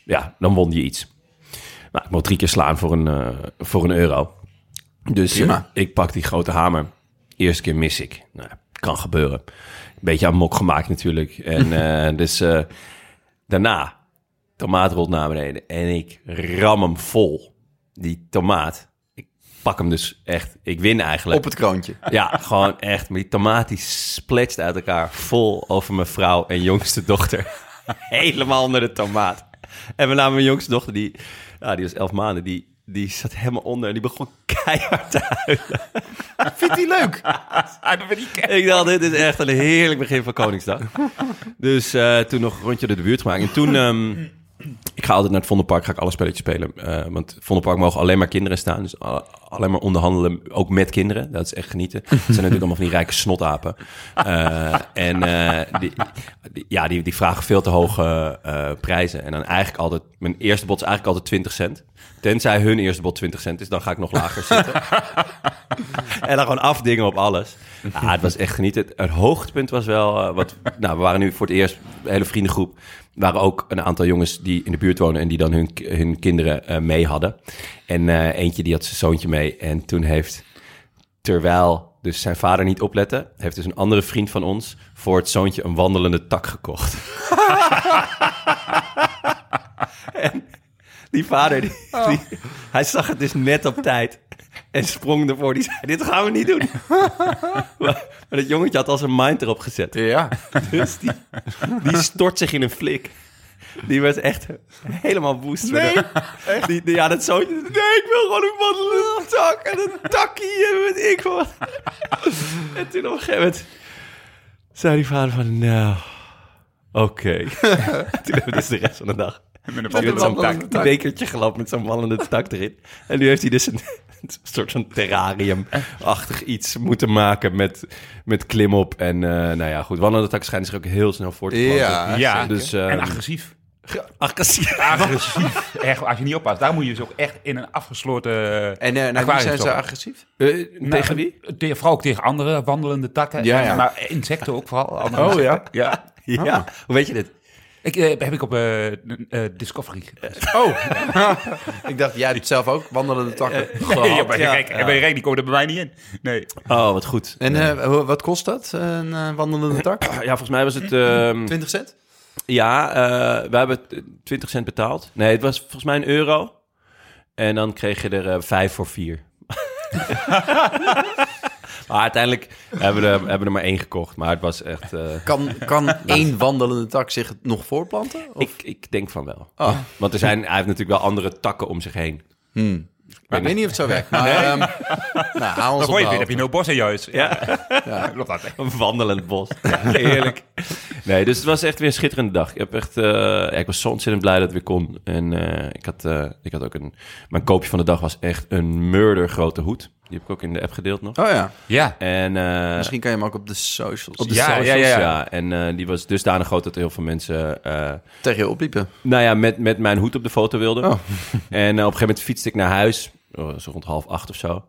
Speaker 1: ja, dan won je iets. Nou, ik mocht drie keer slaan voor een, voor een euro. Dus ik pak die grote hamer. Eerste keer mis ik. Nou, kan gebeuren. Beetje aan mok gemaakt natuurlijk. En <laughs> dus daarna, tomaat rolt naar beneden. En ik ram hem vol. Die tomaat. Ik pak hem dus echt. Ik win eigenlijk.
Speaker 2: Op het kroontje.
Speaker 1: Ja, gewoon echt. Maar die tomaat die spletst uit elkaar vol over mijn vrouw en jongste dochter. <laughs> Helemaal onder de tomaat. En we namen mijn jongste dochter, die, ja, die was elf maanden, die, die zat helemaal onder en die begon keihard te huilen. <laughs>
Speaker 2: Vindt hij leuk?
Speaker 3: Ik.
Speaker 1: Dacht, dit is echt een heerlijk begin van Koningsdag. Dus eh, toen nog een rondje door de buurt gemaakt. En toen, ehm, ik ga altijd naar het Vondelpark, ga ik alle spelletjes spelen. Eh, want Vondelpark mogen alleen maar kinderen staan. Dus alleen maar onderhandelen, ook met kinderen. Dat is echt genieten. Het zijn natuurlijk allemaal van die rijke snotapen. Eh, en eh, die, ja, die, die vragen veel te hoge prijzen. En dan eigenlijk altijd, mijn eerste bod is eigenlijk altijd 20 cent. Tenzij hun eerste bod 20 cent is, dan ga ik nog lager zitten. En dan gewoon afdingen op alles. Ja, het was echt genieten. Het, hoogtepunt was wel... wat, nou, we waren nu voor het eerst, een hele vriendengroep... Waren ook een aantal jongens die in de buurt wonen... en die dan hun, hun kinderen eh, mee hadden. En eh, eentje die had zijn zoontje mee. En toen heeft, terwijl dus zijn vader niet oplette... heeft dus een andere vriend van ons... voor het zoontje een wandelende tak gekocht. <laughs> en die vader, die, die- hij zag het dus net op tijd... En sprong ervoor. Die zei, dit gaan we niet doen. <laughs> maar, maar dat jongetje had al zijn mind erop gezet.
Speaker 2: Ja.
Speaker 1: Dus die, die stort zich in een flik. Die werd echt helemaal woest. Nee, Die, die, ja, dat zo. Nee, ik wil gewoon een wandelende tak en een takkie en weet ik wat. en toen op een gegeven moment zei die vader van, nou, oké. <laughs> toen hebben we dus de rest van de dag
Speaker 3: Met een
Speaker 1: met zo'n
Speaker 2: wandelende
Speaker 1: tak,
Speaker 2: tak.
Speaker 1: bekertje gelopen met zo'n wandelende tak erin. En nu heeft hij dus een, <laughs> een soort van terrarium-achtig iets moeten maken met, met klimop. En eh, nou ja, goed, wandelende tak schijnt zich ook heel snel voor te planten.
Speaker 2: Ja,
Speaker 3: Ja,
Speaker 1: Dus,
Speaker 3: en
Speaker 1: ehm,
Speaker 3: agressief.
Speaker 1: Agressief. <laughs>
Speaker 3: Agressief. Echt, als je niet oppast, daar moet je dus ook echt in een afgesloten...
Speaker 2: En eh naar wie
Speaker 3: aquarium
Speaker 2: zijn ze agressief?
Speaker 1: Eh,
Speaker 3: Nou,
Speaker 1: tegen wie?
Speaker 3: Tegen, vooral ook tegen andere wandelende takken.
Speaker 2: Ja, ja.
Speaker 3: Maar insecten ook vooral. andere
Speaker 2: Oh, ja?
Speaker 3: Ja.
Speaker 1: Ja. Hoe weet je dit?
Speaker 3: Ik, eh, heb ik op eh, eh, Discovery.
Speaker 2: Oh. <laughs> ik dacht, jij doet zelf ook wandelende takken.
Speaker 3: Nee, ja, maar
Speaker 1: ja.
Speaker 3: kijk, die komen er bij mij niet in. Nee.
Speaker 1: Oh, wat goed.
Speaker 2: En eh, wat kost dat, een eh, wandelende <clears throat> tak?
Speaker 1: Ja, volgens mij was het... ehm,
Speaker 2: 20 cent?
Speaker 1: ja, eh we hebben 20 cent betaald. Nee, het was volgens mij een euro. En dan kreeg je er vijf voor vier. <laughs> maar uiteindelijk hebben we, er, hebben er maar één gekocht. Maar het was echt... eh,
Speaker 2: Kan, kan één wandelende tak zich nog voorplanten? Of?
Speaker 1: ik, ik denk van wel.
Speaker 2: Oh.
Speaker 1: Want er zijn, hij heeft natuurlijk wel andere takken om zich heen.
Speaker 2: Hmm. Maar ik weet niet of het zo werkt. Maar, ehm, nou, <laughs> hou ons
Speaker 3: Dan heb je no bos in je huis.
Speaker 1: Ja.
Speaker 2: Ja. <laughs>
Speaker 3: Klopt dat?
Speaker 1: Een wandelend bos. Ja, <laughs> heerlijk. Nee, dus het was echt weer een schitterende dag. Ik, heb echt, eh, ja, ik was zo ontzettend blij dat het weer kon. En eh, ik, had, eh, ik had ook een... Mijn koopje van de dag was echt een murder grote hoed. Die heb ik ook in de app gedeeld nog.
Speaker 2: Oh ja,
Speaker 3: Ja.
Speaker 1: En eh,
Speaker 2: misschien kan je hem ook op de socials
Speaker 1: op de
Speaker 3: Ja,
Speaker 1: socials,
Speaker 3: ja,
Speaker 1: ja,
Speaker 3: ja.
Speaker 1: En eh, die was dusdanig groot dat er heel veel mensen... eh,
Speaker 2: tegen je opliepen.
Speaker 1: nou ja, met, met mijn hoed op de foto wilden.
Speaker 2: Oh.
Speaker 1: En op een gegeven moment fietste ik naar huis. Oh, zo rond half acht of zo.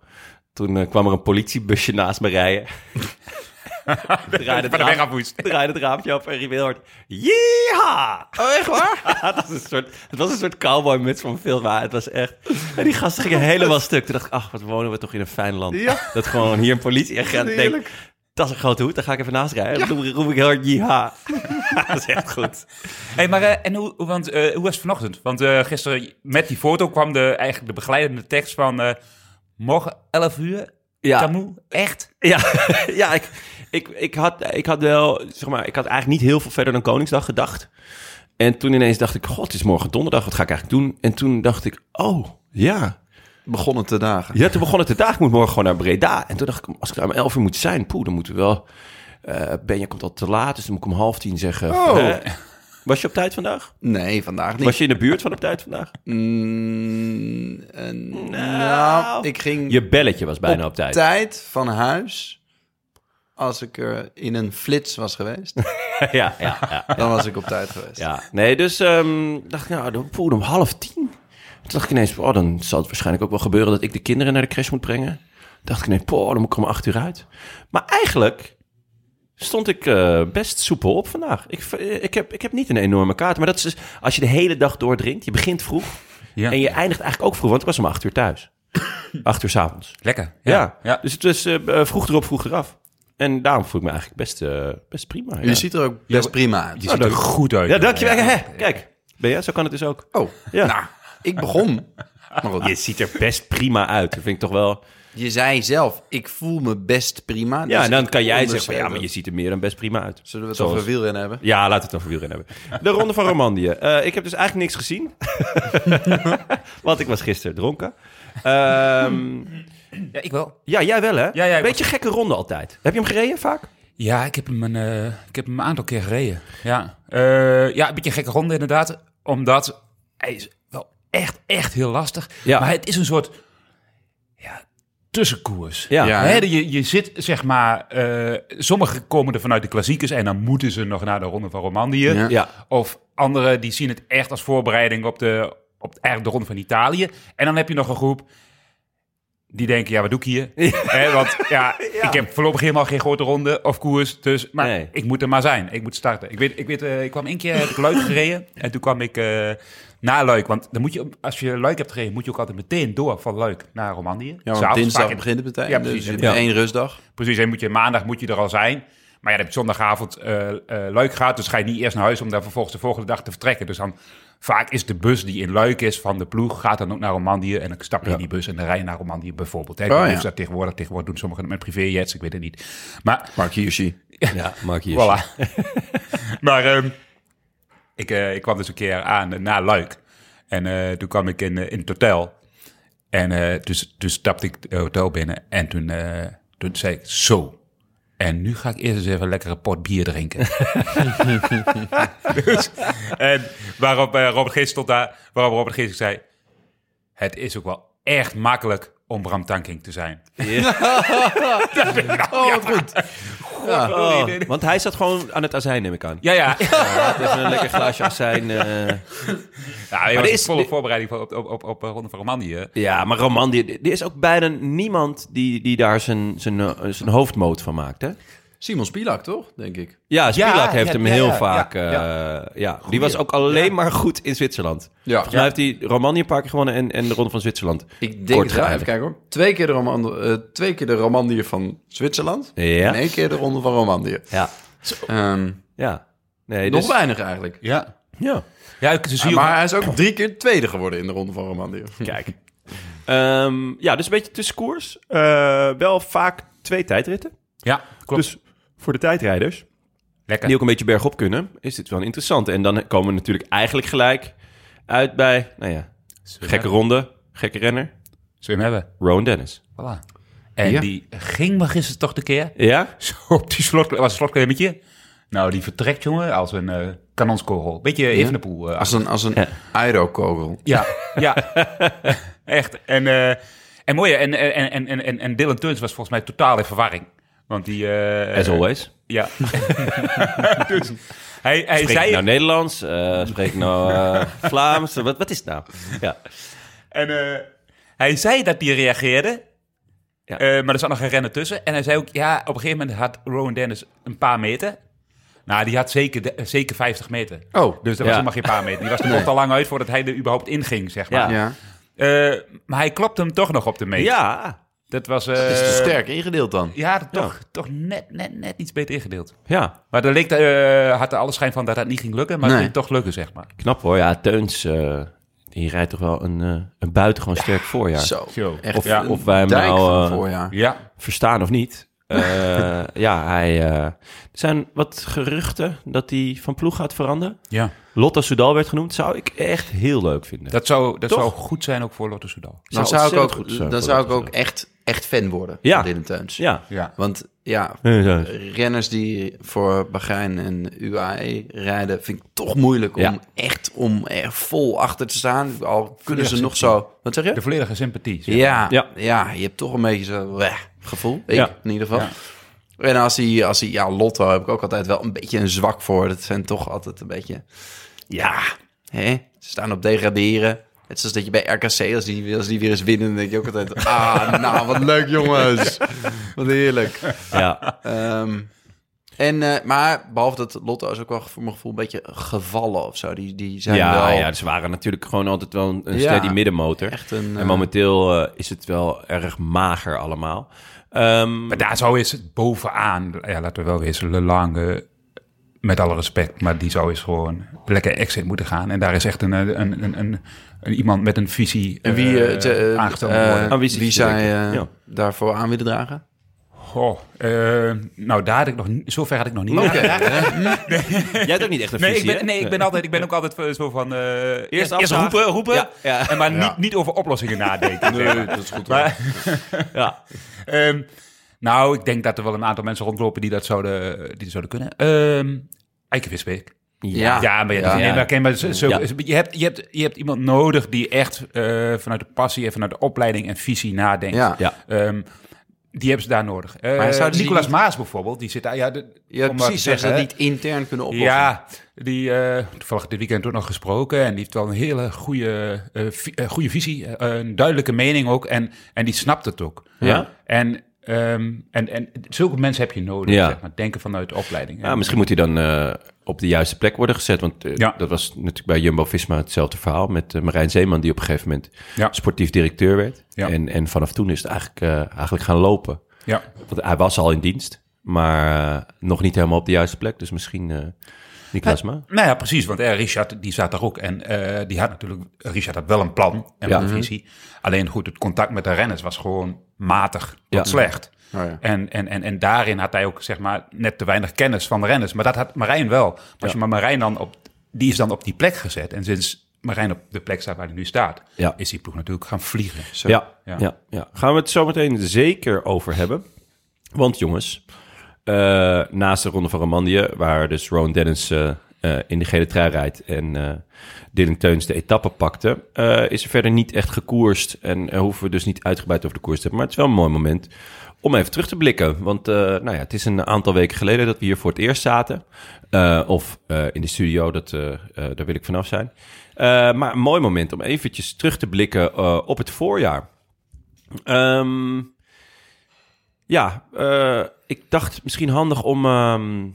Speaker 1: Toen eh, kwam er een politiebusje naast me rijden. <laughs> draaide, het raam, draaide het raampje op en riep heel hard... Yeeha!
Speaker 2: Oh, echt waar? <laughs>
Speaker 1: Het, was een soort, het was een soort cowboy-muts van film, maar het was echt... En die gasten gingen helemaal stuk. Toen dacht ik, ach, wat wonen we toch in een fijn land.
Speaker 2: Ja.
Speaker 1: Dat gewoon hier een politieagent <laughs> denkt... Dat is een grote hoed, daar ga ik even naast rijden. Dan roep, roep ik heel hard, yeeha. <laughs> dat is echt goed.
Speaker 3: Hey, maar eh, en hoe, want, eh, hoe was het vanochtend? Want eh, gisteren met die foto kwam de, eigenlijk de begeleidende tekst van... eh, morgen 11 uur,
Speaker 1: Ja.
Speaker 3: Tamoe, echt?
Speaker 1: Ja, <laughs> ja ik, ik, ik, had, ik had wel, zeg maar, ik had eigenlijk niet heel veel verder dan Koningsdag gedacht. En toen ineens dacht ik, god, het is morgen donderdag, wat ga ik eigenlijk doen? En toen dacht ik, oh, ja.
Speaker 2: Begonnen te dagen.
Speaker 1: Ja, toen begon het de dag, ik moet morgen gewoon naar Breda. En toen dacht ik, als ik er om elf uur moet zijn, poeh, dan moeten we wel... eh Benja komt al te laat, dus dan moet ik om half tien zeggen...
Speaker 2: Oh.
Speaker 1: was je op tijd vandaag?
Speaker 2: Nee, vandaag niet.
Speaker 1: Was je in de buurt van op tijd vandaag?
Speaker 2: Mm, eh, nou, ik ging
Speaker 1: Je belletje was bijna op, tijd.
Speaker 2: tijd van huis. Als ik er in een flits was geweest, <laughs>
Speaker 1: ja, ja, ja.
Speaker 2: dan was ik op tijd geweest.
Speaker 1: Ja, nee, dus ehm, dacht ik, nou, dan poeh, om half tien. Toen dacht ik ineens, oh, dan zal het waarschijnlijk ook wel gebeuren dat ik de kinderen naar de crash moet brengen. dacht ik ineens, poh, dan moet ik er om acht uur uit. Maar eigenlijk stond ik eh, best soepel op vandaag. Ik, ik, heb, ik heb niet een enorme kaart, maar dat is dus, als je de hele dag doordringt, je begint vroeg
Speaker 3: Ja.
Speaker 1: en je eindigt eigenlijk ook vroeg, want ik was om acht uur thuis. <coughs> acht uur s'avonds.
Speaker 3: Lekker.
Speaker 1: Ja.
Speaker 3: ja.
Speaker 1: dus het was eh, eh, vroeg erop, vroeg eraf. En daarom voel ik me eigenlijk best, eh, best prima.
Speaker 2: Je ziet er ook best prima uit.
Speaker 3: Je ziet er goed uit.
Speaker 1: Ja, dankjewel. Hè, Kijk, ben je? Zo kan het dus ook.
Speaker 2: Oh,
Speaker 1: Ja.
Speaker 2: nou, ik begon. Maar goed.
Speaker 1: Je ziet er best prima uit. Dat vind ik toch wel...
Speaker 2: je zei zelf, ik voel me best prima.
Speaker 1: Ja,
Speaker 2: Dus
Speaker 1: en dan kan jij zeggen, van, ja, maar je ziet er meer dan best prima uit.
Speaker 2: Zullen we het
Speaker 1: Zoals-
Speaker 2: over wielrennen hebben?
Speaker 1: Ja, laten we het over wielrennen hebben. De Ronde van Romandie. Eh, ik heb dus eigenlijk niks gezien. <laughs> Want ik was gisteren dronken. Ehm,
Speaker 3: Ja, ik wel.
Speaker 1: ja, jij wel hè?
Speaker 3: Ja, ja, ik
Speaker 1: Beetje gekke ronde altijd. Heb je hem gereden vaak?
Speaker 3: Ja, ik heb hem een, eh, ik heb hem een aantal keer gereden. Ja, Eh, ja een beetje een gekke ronde inderdaad. Omdat hij is echt, echt heel lastig.
Speaker 1: Ja.
Speaker 3: Maar het is een soort ja, tussenkoers.
Speaker 1: Ja.
Speaker 2: Ja.
Speaker 3: Hè, je, je zit, zeg maar... eh sommigen komen er vanuit de klassiekers... en dan moeten ze nog naar de Ronde van Romandie.
Speaker 2: Ja.
Speaker 1: Ja.
Speaker 3: Of anderen die zien het echt als voorbereiding op, de, op eigenlijk de Ronde van Italië. En dan heb je nog een groep die denken, ja, wat doe ik hier? <laughs> Hè, want ja, ik heb voorlopig helemaal geen grote ronde of koers. Dus, maar
Speaker 1: Nee.
Speaker 3: ik moet er maar zijn. Ik moet starten. Ik weet, ik weet, eh, ik kwam één keer, heb ik gereden. En toen kwam ik eh na Luik. Want dan moet je, als je Luik hebt gereden, moet je ook altijd meteen door van Luik naar Romandie.
Speaker 2: Ja, want dinsdag
Speaker 3: vaak in-
Speaker 2: begint het meteen.
Speaker 3: Ja,
Speaker 2: dus
Speaker 3: precies.
Speaker 2: je hebt
Speaker 1: Ja.
Speaker 2: één rustdag.
Speaker 3: Precies, en moet je, maandag moet je er al zijn. Maar ja, dan heb je zondagavond eh eh, Luik gaat. Dus ga je niet eerst naar huis om daar vervolgens de volgende dag te vertrekken. Dus dan vaak is de bus die in Luik is van de ploeg, gaat dan ook naar Romandie. En dan stap je in die bus en dan rij je naar Romandie bijvoorbeeld. Hè. Ik
Speaker 2: Oh,
Speaker 3: weet niet
Speaker 2: ja.
Speaker 3: of dat tegenwoordig, tegenwoordig doen sommigen met privéjets, ik weet het niet. Maar
Speaker 2: Mark Hirschi. <laughs>
Speaker 1: Ja, Mark hier.
Speaker 3: Voilà. <laughs> maar ehm, ik, eh, ik kwam dus een keer aan eh, na Luik. En eh, toen kwam ik in, in het hotel. En dus, dus stapte ik het hotel binnen. En toen, toen zei ik, zo. En nu ga ik eerst eens even lekker een pot bier drinken. <laughs> dus, en waarop eh, Robert Geest stond daar, waarop Robert Geest zei... Het is ook wel echt makkelijk om Bram Tanking te zijn. <laughs>
Speaker 2: Oh, wat goed. Ja.
Speaker 1: Oh, want hij zat gewoon aan het azijn, neem ik aan.
Speaker 3: Ja, ja.
Speaker 1: Ja, even een lekker glaasje azijn. eh.
Speaker 3: Ja, je
Speaker 1: er
Speaker 3: was
Speaker 1: is-
Speaker 3: volle voorbereiding op, op, op, op Ronde van Romandie.
Speaker 1: Ja, maar Romandie, er is ook bijna niemand die, die daar zijn, zijn, eh, zijn hoofdmoot van maakt, hè?
Speaker 2: Simon Spilak, toch? Denk ik.
Speaker 1: Ja, Spilak
Speaker 3: Ja,
Speaker 1: heeft
Speaker 3: ja,
Speaker 1: hem
Speaker 3: ja,
Speaker 1: heel
Speaker 3: ja,
Speaker 1: vaak...
Speaker 3: ja,
Speaker 1: eh, ja, die was ook alleen maar goed in Zwitserland.
Speaker 2: Ja.
Speaker 1: Volgens mij heeft hij Romandie een paar keer gewonnen en, en de Ronde van Zwitserland.
Speaker 2: Ik denk
Speaker 1: Kort
Speaker 2: het. Even kijken hoor. Twee keer de, Romand eh, twee keer de Romandie van Zwitserland.
Speaker 1: Ja.
Speaker 2: En één keer de Ronde van Romandie.
Speaker 1: Ja.
Speaker 2: Ehm,
Speaker 1: Ja. Nee,
Speaker 2: nog
Speaker 1: dus,
Speaker 2: weinig eigenlijk.
Speaker 3: Ja.
Speaker 1: Ja.
Speaker 3: Ja, ik- zie je
Speaker 2: maar hij is ook drie keer tweede geworden in de Ronde van Romandie.
Speaker 1: Kijk. Ehm, ja, dus een beetje tussenkoers. Eh wel vaak twee tijdritten.
Speaker 3: Ja, klopt.
Speaker 1: Dus voor de tijdrijders,
Speaker 3: Lekker.
Speaker 1: die ook een beetje bergop kunnen, is dit wel interessant. En dan komen we natuurlijk eigenlijk gelijk uit bij, nou ja, gekke ronde, gekke renner,
Speaker 3: Zul je hem hebben?
Speaker 1: Rowan Dennis.
Speaker 3: Voilà. En
Speaker 2: Ja.
Speaker 3: die ging maar gisteren toch de keer.
Speaker 1: Ja? <laughs>
Speaker 3: Zo op die slot, was een slotklimmetje. Nou, die vertrekt, jongen, als een eh kanonskogel. Beetje Evenepoel. eh,
Speaker 2: Als een, als een
Speaker 1: Ja.
Speaker 2: aerokogel.
Speaker 3: Ja, ja. <laughs> Echt. En, eh en mooi, en, en, en, en, en Dylan Teuns was volgens mij totaal in verwarring. Want die... eh,
Speaker 1: As always.
Speaker 3: Ja. <laughs> dus hij, hij
Speaker 1: Spreek
Speaker 3: zei...
Speaker 1: ik nou Nederlands? Eh spreek ik nou eh, <laughs> Vlaams? Wat, wat is het nou? Ja.
Speaker 3: En eh, hij zei dat hij reageerde.
Speaker 1: Ja.
Speaker 3: Eh, maar er zat nog een renner tussen. En hij zei ook, ja, op een gegeven moment had Rowan Dennis een paar meter. Nou, die had zeker, de- zeker 50 meter.
Speaker 2: Oh,
Speaker 3: Dus dat was
Speaker 1: Ja.
Speaker 3: helemaal geen paar meter. Die was er nog al lang uit voordat hij er überhaupt inging, zeg maar.
Speaker 1: Ja.
Speaker 2: ja.
Speaker 3: Eh, maar hij klopte hem toch nog op de meter.
Speaker 1: Ja.
Speaker 3: Dat was...
Speaker 2: Het is te
Speaker 3: eh
Speaker 2: sterk ingedeeld dan.
Speaker 3: ja, toch, toch net, net, net iets beter ingedeeld.
Speaker 1: Ja.
Speaker 3: Maar er leek, eh, had er alle schijn van dat dat niet ging lukken. Maar
Speaker 2: Nee.
Speaker 3: het ging toch lukken, zeg maar.
Speaker 1: Knap hoor. Ja, Teuns, eh, die rijdt toch wel een, een buitengewoon sterk voorjaar.
Speaker 2: Zo. Echt
Speaker 1: Of-
Speaker 2: een
Speaker 1: of wij hem
Speaker 2: dijk
Speaker 1: nou,
Speaker 2: van
Speaker 1: eh,
Speaker 2: voorjaar.
Speaker 3: Ja.
Speaker 1: verstaan of niet. Eh, <laughs> ja, hij, eh, er zijn wat geruchten dat hij van ploeg gaat veranderen.
Speaker 3: ja.
Speaker 1: Lotta Soudal werd genoemd. Zou ik echt heel leuk vinden.
Speaker 3: Dat, zou, dat
Speaker 1: Toch?
Speaker 3: zou goed zijn ook voor Lotto Soudal.
Speaker 2: Dan
Speaker 1: zou
Speaker 2: zou ik ook,
Speaker 1: goed zijn
Speaker 2: dan zou ik ook echt, echt fan worden
Speaker 1: Ja.
Speaker 2: van Dylan Teuns.
Speaker 1: Ja.
Speaker 3: Ja.
Speaker 2: Want ja, renners die voor Bahrein en UAE rijden, vind ik toch moeilijk om
Speaker 1: Ja.
Speaker 2: echt om er vol achter te staan. Al kunnen ze nog zo. Wat zeg je?
Speaker 3: De volledige sympathie. zeg
Speaker 2: Ja,
Speaker 1: Ja.
Speaker 2: ja. je hebt toch een beetje zo weh, gevoel. Ik
Speaker 1: Ja.
Speaker 2: in ieder geval.
Speaker 3: Ja.
Speaker 2: En als hij, als hij, ja, Lotto heb ik ook altijd wel een beetje een zwak voor. Dat zijn toch altijd een beetje, ja, hè? Ze staan op degraderen. Het is zoals dat je bij RKC, als die, als die weer eens winnen, dan denk je ook altijd, ah, nou, wat leuk jongens. Wat heerlijk.
Speaker 1: ja.
Speaker 2: Ehm, en, eh, maar behalve dat Lotto is ook wel voor mijn gevoel een beetje gevallen of zo. Die, die zijn
Speaker 1: Ja,
Speaker 2: wel
Speaker 1: ja, ze waren natuurlijk gewoon altijd wel een, een
Speaker 2: Ja.
Speaker 1: steady middenmotor.
Speaker 2: echt een...
Speaker 1: En
Speaker 2: eh,
Speaker 1: momenteel eh, is het wel erg mager allemaal. Ehm,
Speaker 3: Maar daar zou eens bovenaan, ja, laten we wel wezen, Le Lange, met alle respect, maar die zou eens gewoon lekker exit moeten gaan. En daar is echt een, een, een, een- iemand met een visie
Speaker 2: En wie,
Speaker 3: eh,
Speaker 2: eh, te- eh,
Speaker 3: worden.
Speaker 1: Wie
Speaker 2: wie,
Speaker 1: zit je
Speaker 2: zij eh,
Speaker 1: Ja.
Speaker 2: daarvoor aan willen dragen?
Speaker 3: Goh, nou, daar had ik nog, niet- zover had ik nog niet. <laughs>
Speaker 1: Jij hebt ook niet echt een
Speaker 3: Nee,
Speaker 1: visie,
Speaker 3: ik ben, nee ik, ben altijd, ik ben ook altijd zo van... eh eerst, eerst
Speaker 1: afvragen.
Speaker 3: roepen, roepen.
Speaker 1: Ja, ja.
Speaker 3: En maar
Speaker 2: Ja.
Speaker 3: niet, niet over oplossingen nadenken. maar.
Speaker 2: dat is goed.
Speaker 3: Maar, <laughs>
Speaker 1: Ja.
Speaker 3: ehm, nou, ik denk dat er wel een aantal mensen rondlopen die dat zouden, die dat zouden kunnen. Ehm Eike Visbeek.
Speaker 2: Ja.
Speaker 3: Ja, maar, ja,
Speaker 2: Ja.
Speaker 3: nee, maar, zo,
Speaker 1: Ja.
Speaker 3: je, hebt, je, hebt, je hebt iemand nodig die echt eh, vanuit de passie en vanuit de opleiding en visie nadenkt.
Speaker 2: Ja.
Speaker 1: Ja.
Speaker 3: Ehm, die hebben ze daar nodig. Eh
Speaker 2: Maar zouden ze
Speaker 3: Nicolas Maas bijvoorbeeld, die zit daar... Ja, de,
Speaker 2: Ja, precies. ze dat niet intern kunnen oplossen.
Speaker 3: Ja, die eh toevallig dit weekend ook nog gesproken. En die heeft wel een hele goede, vi- goede visie. een duidelijke mening ook. En, en die snapt het ook.
Speaker 1: Ja?
Speaker 3: En, ehm, en, en zulke mensen heb je nodig,
Speaker 1: Ja.
Speaker 3: zeg maar. Denken vanuit de opleiding.
Speaker 1: Ja, misschien moet hij dan eh, op de juiste plek worden gezet. Want eh,
Speaker 3: Ja.
Speaker 1: dat was natuurlijk bij Jumbo-Visma hetzelfde verhaal... met eh, Marijn Zeeman, die op een gegeven moment
Speaker 3: Ja.
Speaker 1: sportief directeur werd.
Speaker 3: Ja.
Speaker 1: En, en vanaf toen is het eigenlijk, eh, eigenlijk gaan lopen.
Speaker 3: Ja,
Speaker 1: Want hij was al in dienst, maar nog niet helemaal op de juiste plek. Dus misschien Niklas Ma.
Speaker 3: nou ja, precies. Want eh, Richard, die zat daar ook. En eh, die had natuurlijk... Richard had wel een plan en
Speaker 1: Ja.
Speaker 3: een visie. Alleen goed, het contact met de renners was gewoon matig tot
Speaker 1: Ja.
Speaker 3: slecht.
Speaker 2: Oh ja.
Speaker 3: En, en, en, en daarin had hij ook zeg maar net te weinig kennis van de renners. Maar dat had Marijn wel. Maar Als je maar Marijn dan op, die is dan op die plek gezet. En sinds Marijn op de plek staat waar hij nu staat,
Speaker 1: Ja.
Speaker 3: is die ploeg natuurlijk gaan vliegen.
Speaker 2: Zo.
Speaker 1: Ja,
Speaker 3: Ja.
Speaker 1: ja. Ja, Gaan we het zo meteen zeker over hebben. Want jongens, eh, naast de Ronde van Romandie, waar dus Rowan Dennis eh, eh, in de gele trui rijdt en eh Dylan Teuns de etappe pakte, eh, is er verder niet echt gekoerst. En hoeven we dus niet uitgebreid over de koers te hebben. Maar het is wel een mooi moment om even terug te blikken. Want eh, nou ja, het is een aantal weken geleden dat we hier voor het eerst zaten. Eh, of eh, in de studio, dat, daar wil ik vanaf zijn. Maar een mooi moment om eventjes terug te blikken op het voorjaar. Ehm, ja, ik dacht misschien handig om ehm,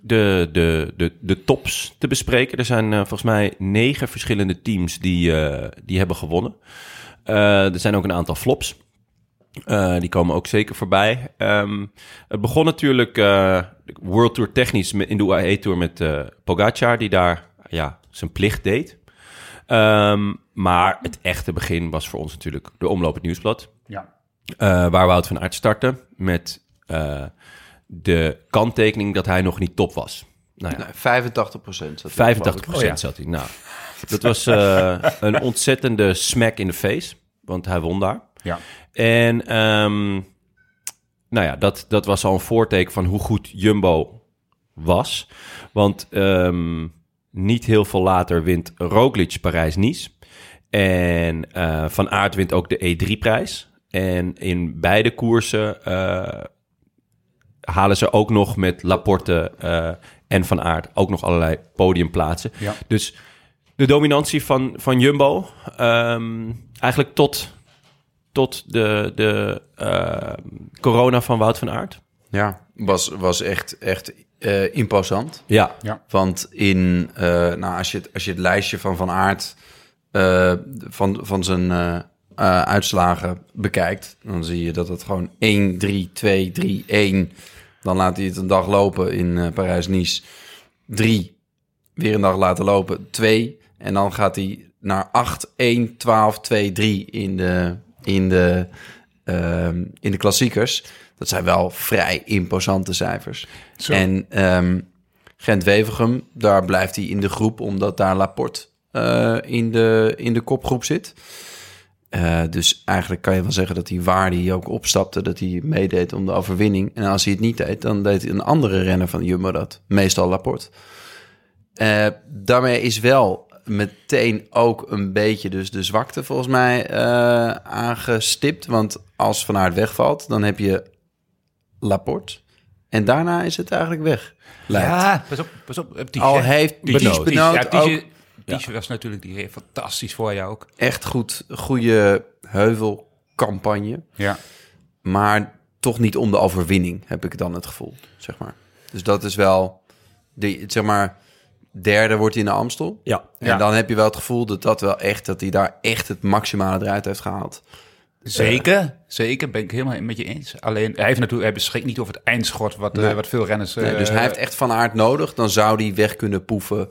Speaker 1: de, de, de, de tops te bespreken. Er zijn volgens mij negen verschillende teams die, die hebben gewonnen. Er zijn ook een aantal flops. Eh, die komen ook zeker voorbij. Ehm, het begon natuurlijk eh, World Tour technisch in de UAE Tour met eh Pogacar, die daar ja, zijn plicht deed. Ehm, maar het echte begin was voor ons natuurlijk de Omloop het Nieuwsblad.
Speaker 3: Ja.
Speaker 1: Eh, waar Wout van Aert startte met eh, de kanttekening dat hij nog niet top was. Nou ja,
Speaker 2: Nee, 85 procent.
Speaker 1: 85
Speaker 3: Oh ja.
Speaker 1: zat hij. Nou, dat was eh, een ontzettende smack in de face, want hij won daar.
Speaker 3: Ja.
Speaker 1: En ehm, nou ja, dat, dat was al een voorteken van hoe goed Jumbo was. Want ehm, niet heel veel later wint Roglic Parijs-Nice. En eh, Van Aert wint ook de E3-prijs. En in beide koersen eh, halen ze ook nog met Laporte eh, en Van Aert ook nog allerlei podiumplaatsen.
Speaker 3: Ja.
Speaker 1: Dus de dominantie van, van Jumbo, ehm, eigenlijk tot, tot de, de eh, corona van Wout van Aert.
Speaker 2: Ja, was, was echt, echt eh, imposant.
Speaker 1: Ja,
Speaker 2: Want in, eh, nou, als, je het, als je het lijstje van Van Aert eh, van, van zijn uitslagen bekijkt, dan zie je dat het gewoon 1, 3, 2, 3, 1. Dan laat hij het een dag lopen in eh, Parijs-Nice. 3, weer een dag laten lopen. 2. En dan gaat hij naar 8, 1, 12, 2, 3 in de, in de, ehm, in de klassiekers. Dat zijn wel vrij imposante cijfers.
Speaker 3: Zo.
Speaker 2: En ehm, Gent-Wevergem, daar blijft hij in de groep... omdat daar Laporte eh, in, de, in de kopgroep zit. Eh, dus eigenlijk kan je wel zeggen dat hij waar hij ook opstapte... dat hij meedeed om de overwinning. En als hij het niet deed, dan deed een andere renner van Jumbo dat. Meestal Laporte. Eh, daarmee is wel meteen ook een beetje dus de zwakte volgens mij eh, aangestipt. Want als Van Aert wegvalt, dan heb je Laporte. En daarna is het eigenlijk weg. lijkt.
Speaker 3: Ja, pas op, pas op. eh.
Speaker 2: Al heeft. Ties Benoot
Speaker 3: Ja,
Speaker 2: ook
Speaker 3: was natuurlijk die reed fantastisch voor jou ook.
Speaker 2: echt goed, goede heuvelcampagne.
Speaker 3: Ja.
Speaker 2: Maar toch niet om de overwinning, heb ik dan het gevoel, zeg maar. Dus dat is wel, die, zeg maar, derde wordt hij in de Amstel.
Speaker 1: ja.
Speaker 2: En
Speaker 3: Ja.
Speaker 2: dan heb je wel het gevoel dat dat wel echt, dat hij daar echt het maximale eruit heeft gehaald.
Speaker 3: Zeker, zeker, ben ik helemaal met je eens. Alleen, hij, heeft natuurlijk, hij beschikt niet over het eindschot wat, eh, wat veel renners...
Speaker 2: Nee, dus
Speaker 3: eh,
Speaker 2: hij heeft echt Van Aert nodig. Dan zou hij weg kunnen poeven.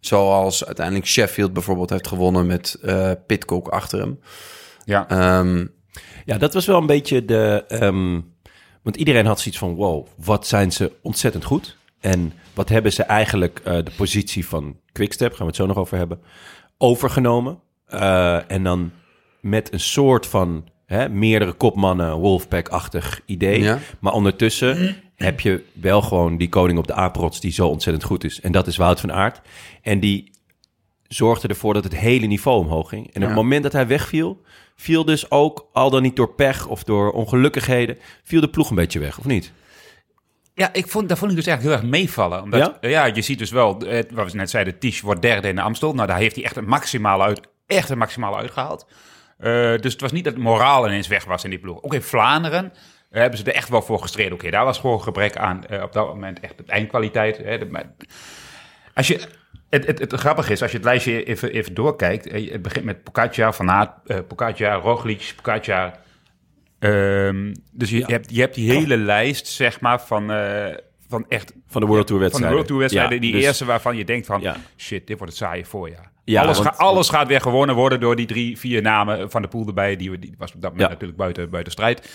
Speaker 2: Zoals uiteindelijk Sheffield bijvoorbeeld heeft gewonnen met eh Pitcock achter hem.
Speaker 3: Ja,
Speaker 2: Ehm,
Speaker 1: Ja, dat was wel een beetje de... ehm, want iedereen had zoiets van, wow, wat zijn ze ontzettend goed. En wat hebben ze eigenlijk eh, de positie van Quickstep, gaan we het zo nog over hebben, overgenomen. Eh, en dan met een soort van hè, meerdere kopmannen, Wolfpack-achtig idee.
Speaker 2: Ja.
Speaker 1: Maar ondertussen heb je wel gewoon die koning op de apenrots die zo ontzettend goed is. En dat is Wout van Aert. En die zorgde ervoor dat het hele niveau omhoog ging. En op
Speaker 2: Ja.
Speaker 1: het moment dat hij wegviel, viel dus ook, al dan niet door pech of door ongelukkigheden, viel de ploeg een beetje weg, of niet?
Speaker 3: Ja ik vond, daar vond ik dus eigenlijk heel erg meevallen. Omdat,
Speaker 1: Ja?
Speaker 3: ja? ja, je ziet dus wel, eh, wat we net zeiden, Tisch wordt derde in de Amstel. Nou, daar heeft hij echt een maximale uit, echt een maximale uitgehaald. Eh, dus het was niet dat het moraal ineens weg was in die ploeg. Ook in Vlaanderen eh, hebben ze er echt wel voor gestreden. Oké, daar was gewoon gebrek aan eh, op dat moment echt de eindkwaliteit. Hè, de- maar- als je, het, het, het grappige is, als je het lijstje even, even doorkijkt. eh, Het begint met Pogacar, Van Aert, eh Pogacar, Roglic, Pogacar. Ehm, dus je, je, hebt, je hebt die hele lijst, zeg maar, van, eh, van echt...
Speaker 1: Van de World Tour
Speaker 3: Van de
Speaker 1: wedstrijden.
Speaker 3: World Tour wedstrijden.
Speaker 1: Ja,
Speaker 3: die
Speaker 1: dus-
Speaker 3: eerste waarvan je denkt van...
Speaker 1: Ja.
Speaker 3: Shit, dit wordt het saaie voorjaar.
Speaker 1: Ja,
Speaker 3: alles,
Speaker 1: want-
Speaker 3: ga- alles gaat weer gewonnen worden door die drie, vier namen van de pool erbij. Die, we- die was op dat moment
Speaker 1: Ja.
Speaker 3: natuurlijk buiten, buiten strijd.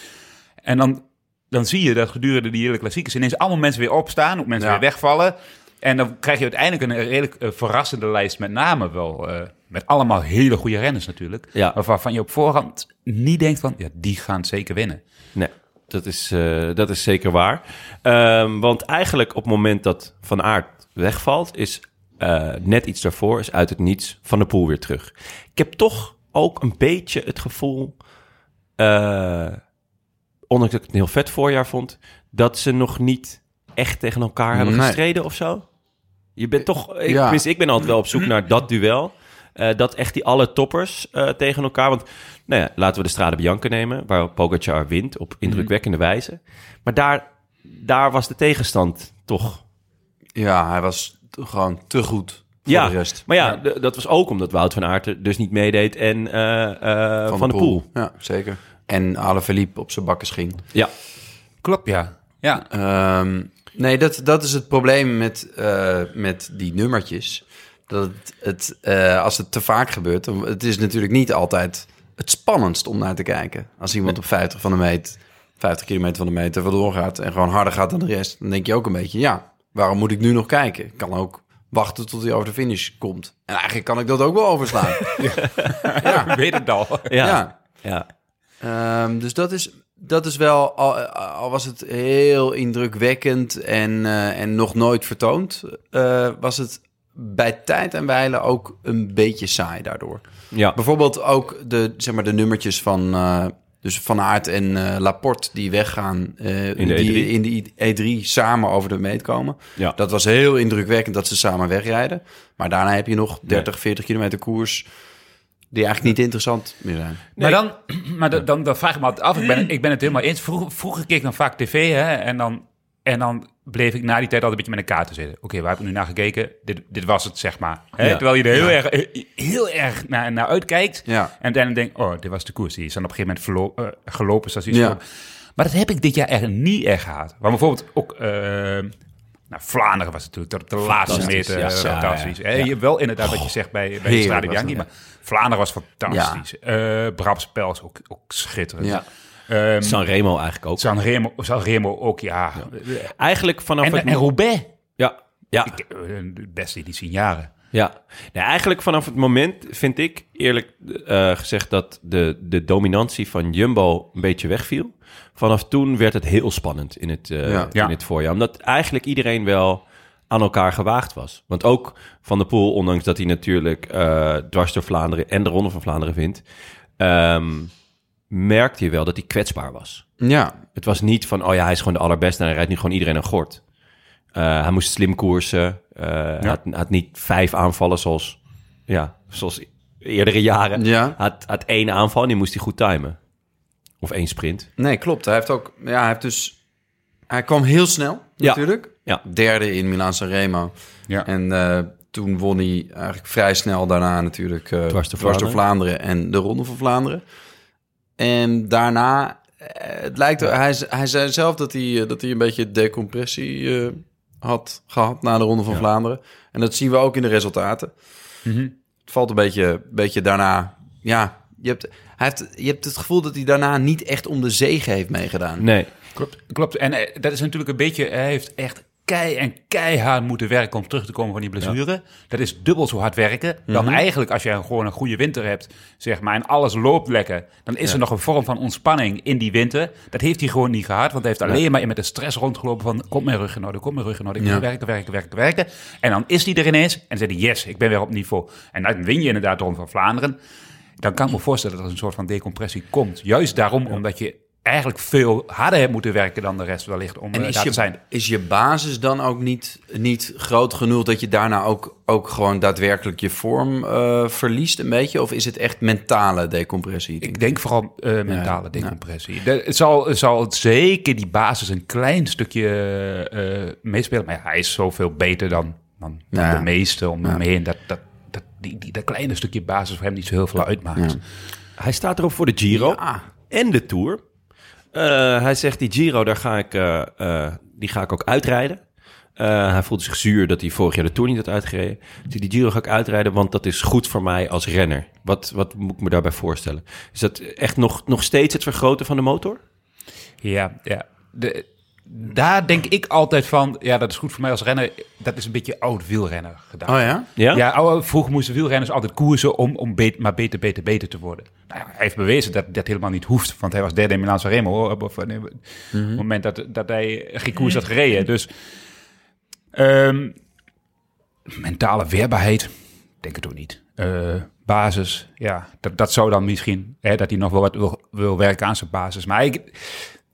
Speaker 3: En dan, dan zie je dat gedurende die hele klassiekers ineens allemaal mensen weer opstaan. Ook mensen
Speaker 2: Ja.
Speaker 3: weer wegvallen. En dan krijg je uiteindelijk een redelijk eh, verrassende lijst met namen wel. eh, met allemaal hele goede renners natuurlijk.
Speaker 1: Ja.
Speaker 3: Maar waarvan je op voorhand niet denkt van... Ja, die gaan zeker winnen.
Speaker 1: Nee, dat is, eh, dat is zeker waar. Ehm, want eigenlijk op het moment dat Van Aert wegvalt, is eh, net iets daarvoor, is uit het niets Van de Poel weer terug. Ik heb toch ook een beetje het gevoel, eh, ondanks dat ik het een heel vet voorjaar vond, dat ze nog niet echt tegen elkaar hebben
Speaker 2: Nee.
Speaker 1: gestreden of zo. Je bent toch, ik,
Speaker 2: Ja.
Speaker 1: ik ben altijd wel op zoek naar dat duel. Eh, dat echt die alle toppers eh, tegen elkaar. Want nou ja, laten we de Strade Bianca nemen, waar Pogacar wint op indrukwekkende wijze. Maar daar, daar was de tegenstand toch.
Speaker 2: ja, hij was gewoon te goed voor
Speaker 1: Ja,
Speaker 2: de rest.
Speaker 1: maar ja, dat was ook omdat Wout van Aert er dus niet meedeed en eh, eh, van, de Poel.
Speaker 2: Ja, zeker. En Alaphilippe op zijn bakkes ging.
Speaker 1: Ja,
Speaker 3: Klopt, ja. Ja,
Speaker 2: Ehm, nee, dat, dat is het probleem met, eh, met die nummertjes. Dat het, het, eh, als het te vaak gebeurt, dan, het is natuurlijk niet altijd het spannendst om naar te kijken. Als iemand op 50 van de meet, 50 kilometer van de meter vandoor gaat en gewoon harder gaat dan de rest, dan denk je ook een beetje, ja, waarom moet ik nu nog kijken? Ik kan ook wachten tot hij over de finish komt. En eigenlijk kan ik dat ook wel overslaan. <laughs>
Speaker 3: ja. weet het al.
Speaker 1: ja,
Speaker 2: ja.
Speaker 1: ja.
Speaker 2: Ehm, dus dat is, dat is wel, al, al was het heel indrukwekkend en, eh, en nog nooit vertoond, eh, was het bij tijd en wijle ook een beetje saai daardoor.
Speaker 1: ja.
Speaker 2: Bijvoorbeeld ook de, zeg maar, de nummertjes van, eh, dus van Aert en eh, Laporte die weggaan, eh,
Speaker 1: In de
Speaker 2: die
Speaker 1: E3.
Speaker 2: in de E3 samen over de meet komen.
Speaker 1: Ja.
Speaker 2: Dat was heel indrukwekkend dat ze samen wegrijden. Maar daarna heb je nog 30, 40 kilometer koers die eigenlijk niet interessant meer zijn.
Speaker 3: Maar, dan, <clears throat> maar dan, dan, dan vraag ik me altijd af, ik ben, ik ben het helemaal eens. Vroeger, vroeger keek ik dan vaak tv hè, en, dan, en dan bleef ik na die tijd altijd een beetje met een kaart te zitten. Oké, waar heb ik nu naar gekeken? Dit, dit was het, zeg maar. Hè?
Speaker 1: Ja.
Speaker 3: Terwijl je er heel erg, heel erg naar, naar uitkijkt.
Speaker 2: Ja.
Speaker 3: En dan denk oh, dit was de koers. Die is dan op een gegeven moment verlo- eh, gelopen. Zoals die
Speaker 2: Ja.
Speaker 3: Maar dat heb ik dit jaar echt niet echt gehad. Maar bijvoorbeeld ook... eh, nou, Vlaanderen was natuurlijk tot de laatste meter
Speaker 1: ja,
Speaker 3: eh,
Speaker 1: ja,
Speaker 3: fantastisch.
Speaker 1: ja.
Speaker 3: Hè, je wel inderdaad wat je zegt bij, bij Strade Bianchi.
Speaker 2: dat,
Speaker 3: Maar Vlaanderen was fantastisch. Brabants Pels ook, ook schitterend.
Speaker 2: Ja.
Speaker 3: Ehm,
Speaker 1: Sanremo eigenlijk ook.
Speaker 3: Sanremo, Sanremo ook, ja.
Speaker 1: Eigenlijk vanaf
Speaker 3: En,
Speaker 1: het...
Speaker 3: en Roubaix.
Speaker 1: ja, ja.
Speaker 3: Ik, eh, de beste editie in jaren.
Speaker 1: Ja, nee, eigenlijk vanaf het moment vind ik eerlijk eh, gezegd dat de, de dominantie van Jumbo een beetje wegviel. Vanaf toen werd het heel spannend in het, eh,
Speaker 2: Ja.
Speaker 3: Ja.
Speaker 1: in het voorjaar. Omdat eigenlijk iedereen wel aan elkaar gewaagd was. Want ook Van der Poel, ondanks dat hij natuurlijk eh, dwars door Vlaanderen en de Ronde van Vlaanderen vindt... ehm, merkte je wel dat hij kwetsbaar was.
Speaker 2: Ja,
Speaker 1: Het was niet van, oh ja, hij is gewoon de allerbeste en hij rijdt nu gewoon iedereen een gort. Eh, hij moest slim koersen. Eh, hij had, had niet vijf aanvallen zoals, ja, zoals eerdere jaren.
Speaker 2: Ja.
Speaker 1: Hij had, had één aanval en die moest hij goed timen. Of één sprint.
Speaker 2: nee, klopt. Hij heeft ook, ja, hij heeft dus, hij kwam heel snel
Speaker 1: Ja.
Speaker 2: natuurlijk.
Speaker 1: Ja.
Speaker 2: Derde in Milaan Sanremo.
Speaker 3: Ja.
Speaker 2: En eh, toen won hij eigenlijk vrij snel daarna natuurlijk eh
Speaker 1: Dwars door
Speaker 2: Vlaanderen en de Ronde van Vlaanderen. En daarna, eh, het lijkt, er- hij, hij zei zelf dat hij, eh, dat hij een beetje decompressie eh, had gehad na de Ronde van Vlaanderen. En dat zien we ook in de resultaten.
Speaker 3: Mhm.
Speaker 2: Het valt een beetje, beetje daarna, ja, je hebt, hij heeft, je hebt het gevoel dat hij daarna niet echt om de zege heeft meegedaan.
Speaker 1: Nee.
Speaker 3: Klopt, klopt. En dat is natuurlijk een beetje... Hij heeft echt kei en keihard moeten werken om terug te komen van die blessure. Dat is dubbel zo hard werken dan eigenlijk als je gewoon een goede winter hebt, zeg maar, en alles loopt lekker. Dan is er nog een vorm van ontspanning in die winter. Dat heeft hij gewoon niet gehad, want hij heeft alleen maar met de stress rondgelopen van, komt mijn rug in orde, komt mijn rug in orde, ik moet werken, werken, werken, werken. En dan is hij er ineens en zegt hij, yes, ik ben weer op niveau. En dan win je inderdaad de Ronde van Vlaanderen. Dan kan ik me voorstellen dat er een soort van decompressie komt. Juist daarom, omdat je eigenlijk veel harder hebt moeten werken dan de rest wellicht om
Speaker 2: En
Speaker 3: eh,
Speaker 2: is
Speaker 3: daar te
Speaker 2: je,
Speaker 3: zijn.
Speaker 2: is je basis dan ook niet, niet groot genoeg dat je daarna ook, ook gewoon daadwerkelijk je vorm eh, verliest een beetje? Of is het echt mentale decompressie?
Speaker 3: Ik denk vooral eh, mentale
Speaker 2: Ja,
Speaker 3: decompressie. De- het, zal, het zal zeker die basis een klein stukje eh, meespelen. Maar ja, hij is zoveel beter dan, dan, dan
Speaker 2: Ja.
Speaker 3: de meeste om
Speaker 2: Ja.
Speaker 3: hem heen. Dat, dat, dat, die, die, dat kleine stukje basis voor hem niet zo heel veel uitmaakt.
Speaker 2: Ja.
Speaker 1: Hij staat erop voor de Giro
Speaker 2: Ja.
Speaker 1: en de Tour. Eh, hij zegt die Giro, daar ga ik, eh, eh, die ga ik ook uitrijden. Hij voelde zich zuur dat hij vorig jaar de Tour niet had uitgereden. Dus die Giro ga ik uitrijden, want dat is goed voor mij als renner. Wat, wat moet ik me daarbij voorstellen? Is dat echt nog, nog steeds het vergroten van de motor?
Speaker 3: Ja, ja. De, daar denk ik altijd van, ja, dat is goed voor mij als renner. Dat is een beetje oud wielrenner gedaan.
Speaker 2: Oh ja?
Speaker 1: Ja?
Speaker 3: Ja, oude, vroeger moesten wielrenners altijd koersen om, om bet- maar beter, beter, beter te worden. Nou ja, hij heeft bewezen dat dat helemaal niet hoeft. Want hij was derde in Milaan Remo hoor, op, op, op het moment dat, dat hij geen koers had gereden. Dus ehm, mentale weerbaarheid, denk het ook niet. Eh, basis, ja, dat, dat zou dan misschien, hè, dat hij nog wel wat wil, wil werken aan zijn basis. Maar ik,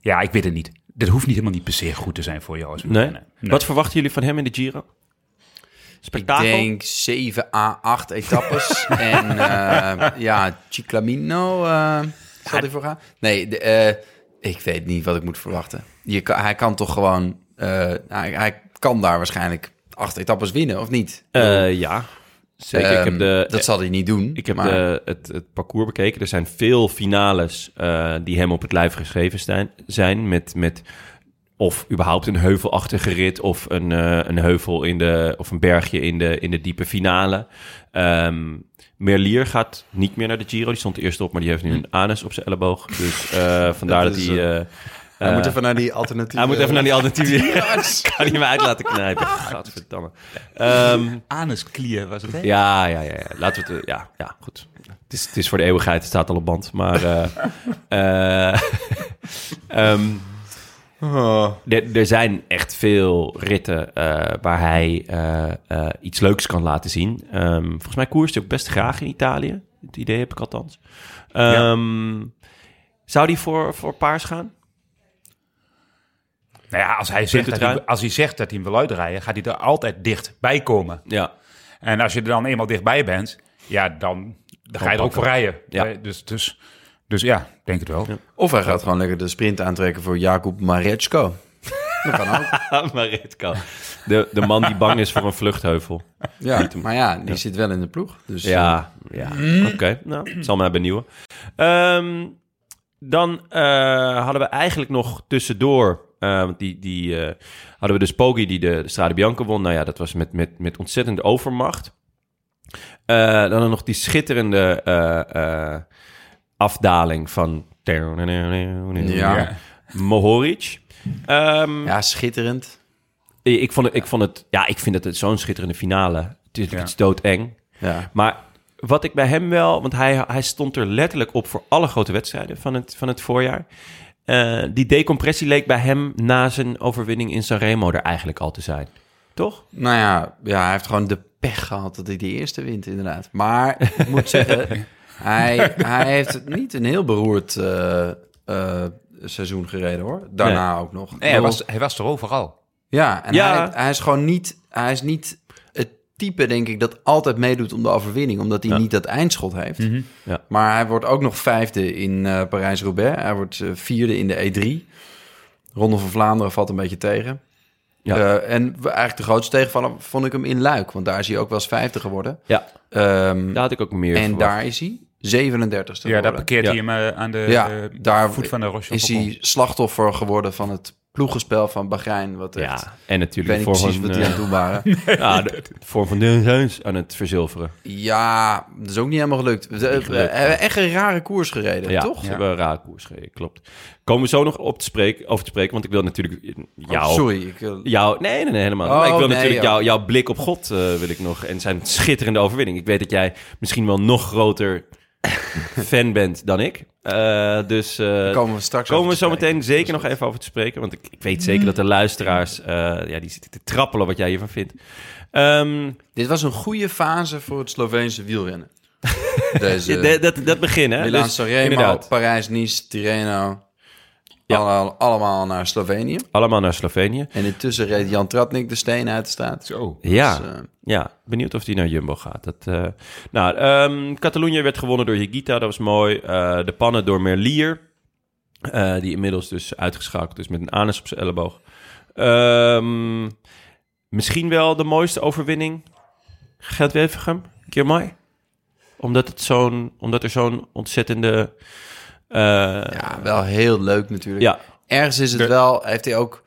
Speaker 3: ja, ik weet het niet. Dit hoeft niet helemaal niet per se goed te zijn voor jou als
Speaker 1: Nee? Wat verwachten jullie van hem in de Giro?
Speaker 2: Ik
Speaker 1: Spektakel?
Speaker 2: denk 7 à 8 etappes. <laughs> en eh, ja, Ciclamino eh zal hij voor gaan? Nee, de, eh, ik weet niet wat ik moet verwachten. Je kan, hij kan toch gewoon... eh, hij, hij kan daar waarschijnlijk acht etappes winnen, of niet?
Speaker 1: Eh, ja, zeker. ik heb
Speaker 2: Ehm,
Speaker 1: de,
Speaker 2: dat zal hij niet doen.
Speaker 1: Ik heb
Speaker 2: maar-
Speaker 1: de, het, het parcours bekeken. Er zijn veel finales eh, die hem op het lijf geschreven zijn. zijn met, met of überhaupt een heuvelachtige rit of een, eh, een heuvel in de, of een bergje in de, in de diepe finale. Ehm Merlier gaat niet meer naar de Giro. Die stond eerst op, maar die heeft nu een anus op zijn elleboog. Dus eh, <laughs> vandaar dat,
Speaker 2: is,
Speaker 1: hij...
Speaker 2: eh,
Speaker 1: eh,
Speaker 2: hij
Speaker 1: eh,
Speaker 2: moet even naar die alternatieve...
Speaker 1: hij moet even naar die alternatieve. <laughs> <laughs> kan hij me uit laten knijpen. Gadverdamme. Ehm
Speaker 3: Anusklier was het, hè?
Speaker 1: ja, ja, ja, ja. Laten we het... eh, Ja, ja goed. Het is, het is voor de eeuwigheid. Het staat al op band. Maar... eh, <laughs> eh, ehm, er, er zijn echt veel ritten eh, waar hij eh, eh, iets leuks kan laten zien. Ehm, volgens mij koerst hij ook best graag in Italië. Het idee heb ik althans. Ehm, Zou die voor, voor paars gaan?
Speaker 3: Nou ja, als hij, zegt dat hij, als hij zegt dat hij hem wil uitrijden, gaat hij er altijd dichtbij komen.
Speaker 1: Ja.
Speaker 3: En als je er dan eenmaal dichtbij bent, ja, dan, dan ga je er ook voor rijden.
Speaker 1: Ja.
Speaker 3: Eh, Dus, dus, dus ja, denk het wel.
Speaker 2: Of hij gaat gewoon lekker de sprint aantrekken voor Jakub Mareczko. Dat kan ook. <laughs>
Speaker 1: Maritko. De, de man die bang is voor een vluchtheuvel.
Speaker 2: Ja, maar ja, die zit wel in de ploeg. Dus, eh,
Speaker 1: Ja, ja. oké. Nou, het zal mij benieuwen. Ehm, dan eh, hadden we eigenlijk nog tussendoor... eh, want die, die eh, hadden we dus Poggi die de, de Strade Bianca won. Nou ja, dat was met, met, met ontzettende overmacht. Eh, dan hadden we nog die schitterende eh, eh, afdaling van...
Speaker 2: Ja.
Speaker 1: Mohoric. Ehm,
Speaker 2: ja, schitterend.
Speaker 1: ik, vond het, ik vond het... Ja, ik vind het zo'n schitterende finale. Het is,
Speaker 3: Ja.
Speaker 1: het is doodeng.
Speaker 2: Ja.
Speaker 1: Maar wat ik bij hem wel, want hij, hij stond er letterlijk op voor alle grote wedstrijden van het, van het voorjaar. Eh, die decompressie leek bij hem na zijn overwinning in Sanremo er eigenlijk al te zijn. Toch?
Speaker 2: Nou ja, ja, hij heeft gewoon de pech gehad dat hij die eerste wint, inderdaad. Maar ik moet zeggen, <laughs> hij, hij heeft niet een heel beroerd eh, eh, seizoen gereden, hoor. Daarna ook nog.
Speaker 3: Nee, hij, was, hij was er overal.
Speaker 2: Ja, en
Speaker 1: Ja.
Speaker 2: Hij, hij is gewoon niet, hij is niet type, denk ik, dat altijd meedoet om de overwinning, omdat hij
Speaker 1: Ja.
Speaker 2: niet dat eindschot heeft.
Speaker 1: Ja.
Speaker 2: Maar hij wordt ook nog vijfde in eh, Parijs-Roubaix. Hij wordt eh, vierde in de E3. Ronde van Vlaanderen valt een beetje tegen.
Speaker 1: Ja.
Speaker 2: Eh, en eigenlijk de grootste tegenvaller vond ik hem in Luik, want daar is hij ook wel eens vijfde geworden.
Speaker 1: Ja,
Speaker 2: Ehm,
Speaker 1: daar had ik ook meer
Speaker 2: en
Speaker 1: verwacht.
Speaker 2: daar is hij 37ste
Speaker 3: Ja, daar parkeert
Speaker 1: Ja.
Speaker 3: hij hem aan de
Speaker 2: Ja, daar
Speaker 3: voet van de Roche.
Speaker 2: is hij slachtoffer geworden van het ploegenspel van Bahrein. Wat echt,
Speaker 1: Ja, en
Speaker 2: ik
Speaker 1: natuurlijk
Speaker 2: weet
Speaker 1: vorm
Speaker 2: precies
Speaker 1: van,
Speaker 2: wat die aan
Speaker 1: eh,
Speaker 2: het doen waren. <laughs>
Speaker 1: ja, de, de vorm van aan het verzilveren.
Speaker 2: ja, dat is ook niet helemaal gelukt. We
Speaker 1: gelukt,
Speaker 2: we hebben echt een rare koers gereden,
Speaker 1: Ja,
Speaker 2: toch?
Speaker 1: Ze hebben een raar koers gereden, klopt. Komen we zo nog op te spreken, over te spreken, want ik wil natuurlijk jou...
Speaker 2: Oh, sorry. Ik, eh,
Speaker 1: Jou, nee, nee, nee, helemaal.
Speaker 2: Oh,
Speaker 1: Maar ik wil
Speaker 2: nee,
Speaker 1: natuurlijk
Speaker 2: ja.
Speaker 1: jou, jouw blik op God eh, wil ik nog. En zijn schitterende overwinning. Ik weet dat jij misschien wel nog groter <laughs> fan bent dan ik. Eh, dus eh,
Speaker 2: daar komen we straks
Speaker 1: komen we zo meteen zeker nog even over te spreken. Want ik, ik weet zeker dat de luisteraars, eh, ja, die zitten te trappelen wat jij hiervan vindt. Ehm,
Speaker 2: Dit was een goede fase voor het Sloveense wielrennen. <laughs> Deze
Speaker 1: ja, dat, dat, dat begin, hè?
Speaker 2: Milan
Speaker 1: Dus,
Speaker 2: Sanremo,
Speaker 1: inderdaad.
Speaker 2: Parijs, Nice, Tirreno.
Speaker 1: Ja.
Speaker 2: Alle- allemaal naar Slovenië.
Speaker 1: Allemaal naar Slovenië.
Speaker 2: En intussen reed Jan Tratnik de steen uit de staat.
Speaker 3: Zo.
Speaker 1: Ja,
Speaker 2: Dus, eh,
Speaker 1: ja, benieuwd of die naar Jumbo gaat. Dat, eh, nou, ehm Catalonië werd gewonnen door Higuita, dat was mooi. Eh, de pannen door Merlier, eh, die inmiddels dus uitgeschakeld is met een anus op zijn elleboog. Ehm, misschien wel de mooiste overwinning. Gert Wevergem, Girmay. Omdat, het zo'n, omdat er zo'n ontzettende... eh,
Speaker 2: ja, wel heel leuk natuurlijk.
Speaker 1: ja,
Speaker 2: Ergens is het
Speaker 3: De-
Speaker 2: wel, heeft hij ook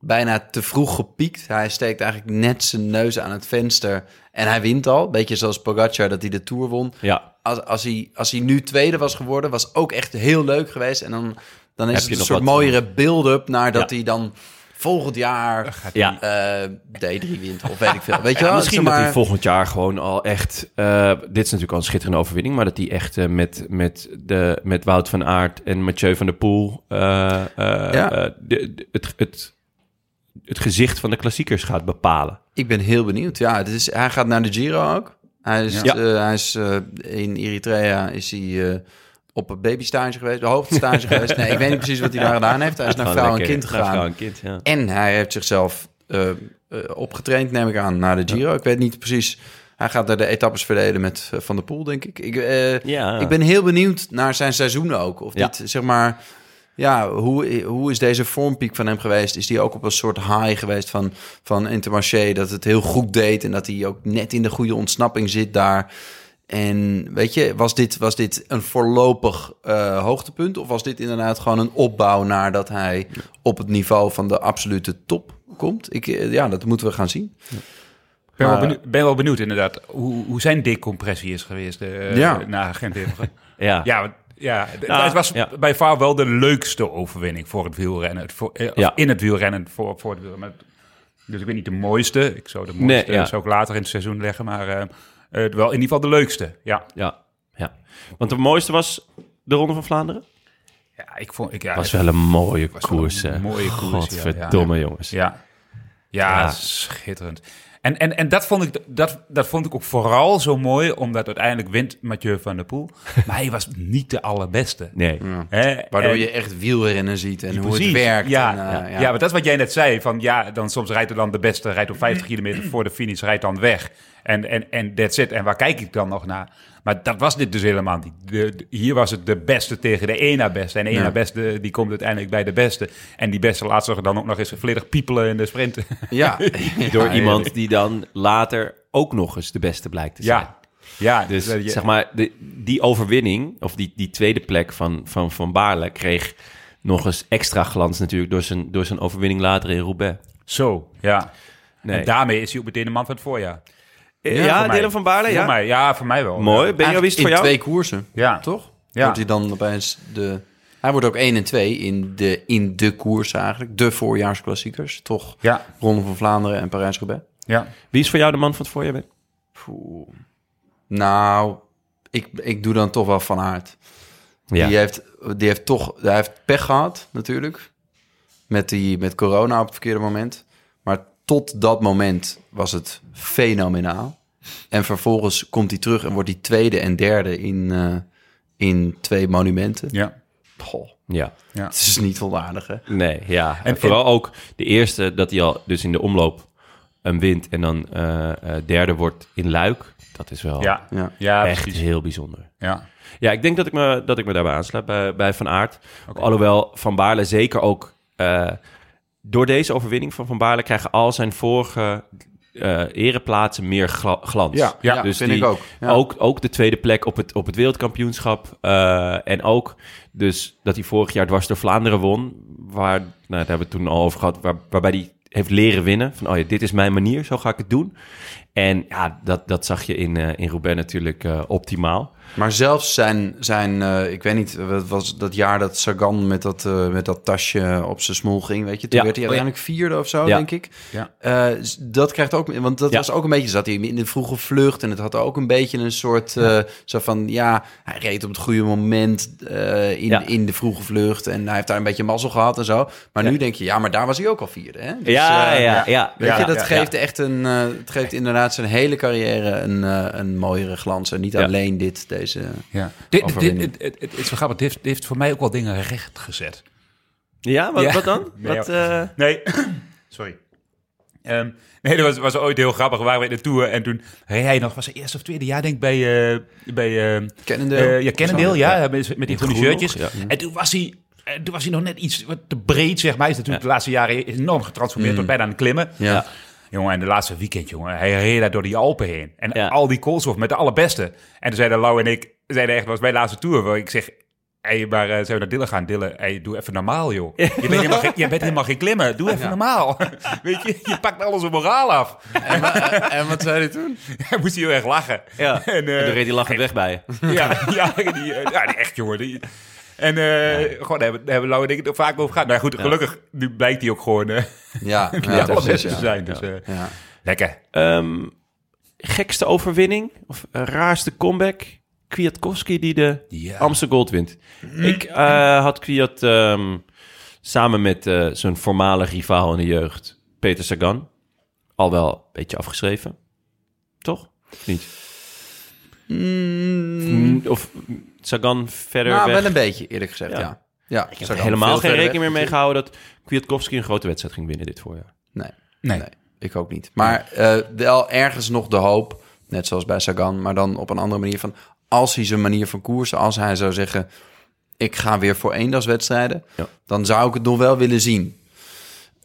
Speaker 2: bijna te vroeg gepiekt. Hij steekt eigenlijk net zijn neus aan het venster en hij wint al. Beetje zoals Pogacar dat hij de Tour won.
Speaker 1: ja,
Speaker 2: Als, als, hij, als hij nu tweede was geworden, was ook echt heel leuk geweest. En dan, dan is
Speaker 1: Heb
Speaker 2: het een soort
Speaker 1: wat-
Speaker 2: mooiere build-up naar dat
Speaker 1: Ja.
Speaker 2: hij dan volgend jaar
Speaker 1: ja.
Speaker 2: eh, D3 wint of weet ik veel. <laughs> Weet je wel?
Speaker 1: Misschien dat
Speaker 2: maar-
Speaker 1: hij volgend jaar gewoon al echt... eh, dit is natuurlijk al een schitterende overwinning... maar dat hij echt eh, met, met, de, met Wout van Aert en Mathieu van der Poel... eh, eh,
Speaker 2: Ja.
Speaker 1: de, de- het, het, het gezicht van de klassiekers gaat bepalen.
Speaker 2: Ik ben heel benieuwd. Ja, het is, hij gaat naar de Giro ook. Hij is,
Speaker 1: Ja.
Speaker 2: hij is in Eritrea is hij eh, op een babystage geweest, de hoofdstage geweest. Nee, ik weet niet precies wat hij daar gedaan heeft. Hij is naar vrouw en kind
Speaker 1: vrouw
Speaker 2: gegaan.
Speaker 1: en kind, ja.
Speaker 2: En hij heeft zichzelf eh, eh, opgetraind, neem ik aan, naar de Giro. Ik weet niet precies. Hij gaat er de etappes verdelen met eh, Van der Poel, denk ik. Ik,
Speaker 1: Ja.
Speaker 2: ik ben heel benieuwd naar zijn seizoen ook. Of dit, zeg maar... Ja, hoe, hoe is deze vormpiek van hem geweest? Is hij ook op een soort high geweest van, van Intermarché? Dat het heel goed deed en dat hij ook net in de goede ontsnapping zit daar. En weet je, was dit, was dit een voorlopig eh, hoogtepunt? Of was dit inderdaad gewoon een opbouw naar dat hij op het niveau van de absolute top komt? Ik, eh, ja, dat moeten we gaan zien.
Speaker 3: Ik ben, wel benieuwd, ben wel benieuwd inderdaad hoe, hoe zijn decompressie is geweest eh
Speaker 2: Ja.
Speaker 3: na gent. <laughs>
Speaker 1: Ja.
Speaker 3: Ja, want- ja,
Speaker 1: Nou,
Speaker 3: het was
Speaker 1: ja.
Speaker 3: bij far wel de leukste overwinning voor het wielrennen. Voor, eh,
Speaker 1: Ja.
Speaker 3: In het wielrennen voor, voor het wielrennen. Dus ik weet niet de mooiste. Ik zou de mooiste
Speaker 1: Nee, ja.
Speaker 3: zou ik later in het seizoen leggen. Maar wel in ieder geval de leukste. Ja,
Speaker 1: Ja, ja. Want de mooiste was de Ronde van Vlaanderen?
Speaker 3: ja ik vond... Ik, ja,
Speaker 1: was wel een mooie
Speaker 3: wel
Speaker 1: koers,
Speaker 3: een mooie koers,
Speaker 1: Godverdomme,
Speaker 3: ja, ja.
Speaker 1: jongens.
Speaker 3: Ja, ja,
Speaker 1: Ja.
Speaker 3: schitterend. En, en, en dat, vond ik, dat, dat vond ik ook vooral zo mooi, omdat uiteindelijk wint Mathieu van der Poel. <laughs> Maar hij was niet de allerbeste.
Speaker 1: Nee.
Speaker 3: Hè?
Speaker 2: Waardoor
Speaker 3: En-
Speaker 2: je echt wielrennen ziet en hoe
Speaker 3: Precies.
Speaker 2: het werkt.
Speaker 3: Ja,
Speaker 2: en, eh,
Speaker 3: ja. ja, maar dat is wat jij net zei. Van, ja, dan soms rijdt er dan de beste, rijdt op 50 kilometer voor de finish, rijdt dan weg. En, en, en that's it. En waar kijk ik dan nog naar? Maar dat was dit dus helemaal niet. De, de- hier was het de beste tegen de ene beste. En de
Speaker 2: Ja.
Speaker 3: beste, die komt uiteindelijk bij de beste. En die beste laat zich dan ook nog eens volledig piepelen in de sprint. <laughs>
Speaker 2: Ja.
Speaker 1: Door
Speaker 2: Ja,
Speaker 1: iemand die dan later ook nog eens de beste blijkt te zijn.
Speaker 3: ja, ja.
Speaker 1: Dus
Speaker 3: je-
Speaker 1: zeg maar, de, die overwinning, of die, die tweede plek van Van, van Baarle... kreeg nog eens extra glans natuurlijk door zijn, door zijn overwinning later in Roubaix.
Speaker 3: Zo, ja.
Speaker 1: Nee.
Speaker 3: En daarmee is hij ook meteen de man van het voorjaar.
Speaker 1: Ja,
Speaker 3: voor mij.
Speaker 1: Dylan van Baarle,
Speaker 3: Voor
Speaker 1: ja.
Speaker 3: mij, ja, voor mij wel.
Speaker 1: Mooi. Ben je wie is het voor
Speaker 2: in
Speaker 1: jou?
Speaker 2: twee koersen,
Speaker 3: Ja,
Speaker 2: toch?
Speaker 3: Ja.
Speaker 2: Wordt hij dan opeens de... Hij wordt ook 1 en 2 in de, in de koers eigenlijk. De voorjaarsklassiekers. Toch
Speaker 3: Ja,
Speaker 2: Ronde van Vlaanderen en Parijs-Roubaix.
Speaker 3: ja.
Speaker 1: Wie is voor jou de man van het voorjaar? Ben?
Speaker 2: Poeh. Nou, ik, ik doe dan toch wel Van Aert.
Speaker 1: Ja.
Speaker 2: Die, heeft, die heeft toch hij heeft pech gehad natuurlijk. Met, die, met corona op het verkeerde moment. Tot dat moment was het fenomenaal. En vervolgens komt hij terug en wordt hij tweede en derde in, eh, in twee monumenten.
Speaker 3: ja.
Speaker 2: Goh,
Speaker 1: ja.
Speaker 2: het is niet onaardig, hè?
Speaker 1: Nee, ja. En
Speaker 3: En-
Speaker 1: vooral ook de eerste dat hij al dus in de omloop een wint en dan eh, eh, derde wordt in Luik. Dat is wel
Speaker 3: Ja,
Speaker 2: Ja.
Speaker 3: ja,
Speaker 1: echt
Speaker 3: precies.
Speaker 1: heel bijzonder.
Speaker 3: Ja.
Speaker 1: Ja, ik denk dat ik me, dat ik me daarbij aansluit bij, bij Van Aert. Alhoewel Van Baarle zeker ook... eh, door deze overwinning van Van Baarle krijgen al zijn vorige eh ereplaatsen meer gla- glans.
Speaker 3: Ja,
Speaker 2: Ja,
Speaker 1: dus
Speaker 2: vind
Speaker 1: die-
Speaker 2: ik ook. Ja.
Speaker 1: Ook, ook de tweede plek op het, op het wereldkampioenschap. eh, en ook dus dat hij vorig jaar dwars door Vlaanderen won. Waar, nou, daar hebben we het toen al over gehad. Waar, waarbij hij heeft leren winnen. Van, oh ja, dit is mijn manier, zo ga ik het doen. En ja, dat, dat zag je in, eh in Roubaix natuurlijk eh, optimaal.
Speaker 2: Maar zelfs zijn, zijn eh, ik weet niet, wat was dat jaar dat Sagan met dat, eh, met dat tasje op zijn smoel ging, weet je? Toen
Speaker 1: Ja.
Speaker 2: werd hij uiteindelijk vierde of zo,
Speaker 1: Ja.
Speaker 2: denk ik.
Speaker 3: Ja.
Speaker 2: Eh, dat krijgt ook, want dat was ook een beetje, zat hij in de vroege vlucht en het had ook een beetje een soort, zo van, ja, hij reed op het goede moment in, in de vroege vlucht en hij heeft daar een beetje mazzel gehad en zo. Maar nu denk je, ja, maar daar was hij ook al vierde, hè? Dus,
Speaker 1: ja, ja, ja.
Speaker 2: Weet je, dat geeft echt een, het geeft inderdaad zijn hele carrière een, een mooiere glans en niet alleen dit, deze.
Speaker 3: Ja. Dit, dit, het, het, het is wel grappig. Dit heeft, dit heeft voor mij ook wel dingen recht gezet.
Speaker 1: Ja, wat,
Speaker 3: Ja.
Speaker 1: wat dan? <laughs>
Speaker 3: Nee,
Speaker 1: wat,
Speaker 3: ja.
Speaker 1: eh,
Speaker 3: Nee, <coughs> sorry. Ehm, nee, dat was, was ooit heel grappig. We waren bij de Tour en toen reed hij nog, was het eerste of tweede jaar denk ik bij, eh bij eh
Speaker 2: Cannondale.
Speaker 3: eh, ja, Cannondale, ja, met, met die groene shirtjes.
Speaker 1: ja.
Speaker 3: En toen was hij... en Toen was hij nog net iets wat te breed, zeg maar. Hij is natuurlijk de laatste jaren enorm getransformeerd tot bijna aan het klimmen.
Speaker 2: Ja.
Speaker 3: Jongen, en de laatste weekend, jongen, hij reed daar door die Alpen heen. En
Speaker 1: Ja.
Speaker 3: al die koolstof met de allerbeste. En toen zeiden Lau en ik, zeiden echt, was mijn laatste tour, waar ik zeg, hey, maar eh, zijn we naar Dillen gaan? Dillen, hey, doe even normaal, joh. Je bent helemaal geen, je bent helemaal geen klimmer, doe even normaal. <laughs> Weet je, je pakt alles op moraal af.
Speaker 2: En, wa- en wat zei hij toen? <laughs>
Speaker 3: Hij moest heel erg lachen.
Speaker 1: ja.
Speaker 3: En, eh,
Speaker 1: En toen reed hij lachend weg bij je.
Speaker 3: ja, <laughs> ja, die, eh, ja, die echt, jongen. Die, en eh, gewoon, daar hebben, daar hebben Lau en ik het er vaak over gehad. Nou goed, gelukkig, nu blijkt hij ook gewoon eh
Speaker 2: Ja,
Speaker 3: de <laughs>
Speaker 2: ja,
Speaker 3: allerbeste
Speaker 2: precies,
Speaker 3: te
Speaker 2: ja.
Speaker 3: zijn. Dus eh,
Speaker 2: Ja.
Speaker 3: lekker.
Speaker 1: Ehm, gekste overwinning? Of raarste comeback? Kwiatkowski die de. Amsterdam Gold wint. Ik eh, had Kwiat ehm, samen met eh, zijn voormalig rivaal in de jeugd, Peter Sagan, al wel een beetje afgeschreven. Toch? Of niet? Mm, Of Sagan verder
Speaker 2: Nou,
Speaker 1: weg?
Speaker 2: wel een beetje, eerlijk gezegd,
Speaker 1: Ja.
Speaker 2: ja. ja.
Speaker 1: Ik heb helemaal geen rekening meer mee gehouden dat Kwiatkowski een grote wedstrijd ging winnen dit voorjaar.
Speaker 2: Nee,
Speaker 3: Nee.
Speaker 2: nee, ik ook niet. Maar eh, wel ergens nog de hoop, net zoals bij Sagan, maar dan op een andere manier van... als hij zijn manier van koersen, als hij zou zeggen... ik ga weer voor eendagswedstrijden,
Speaker 1: Ja.
Speaker 2: dan zou ik het nog wel willen zien.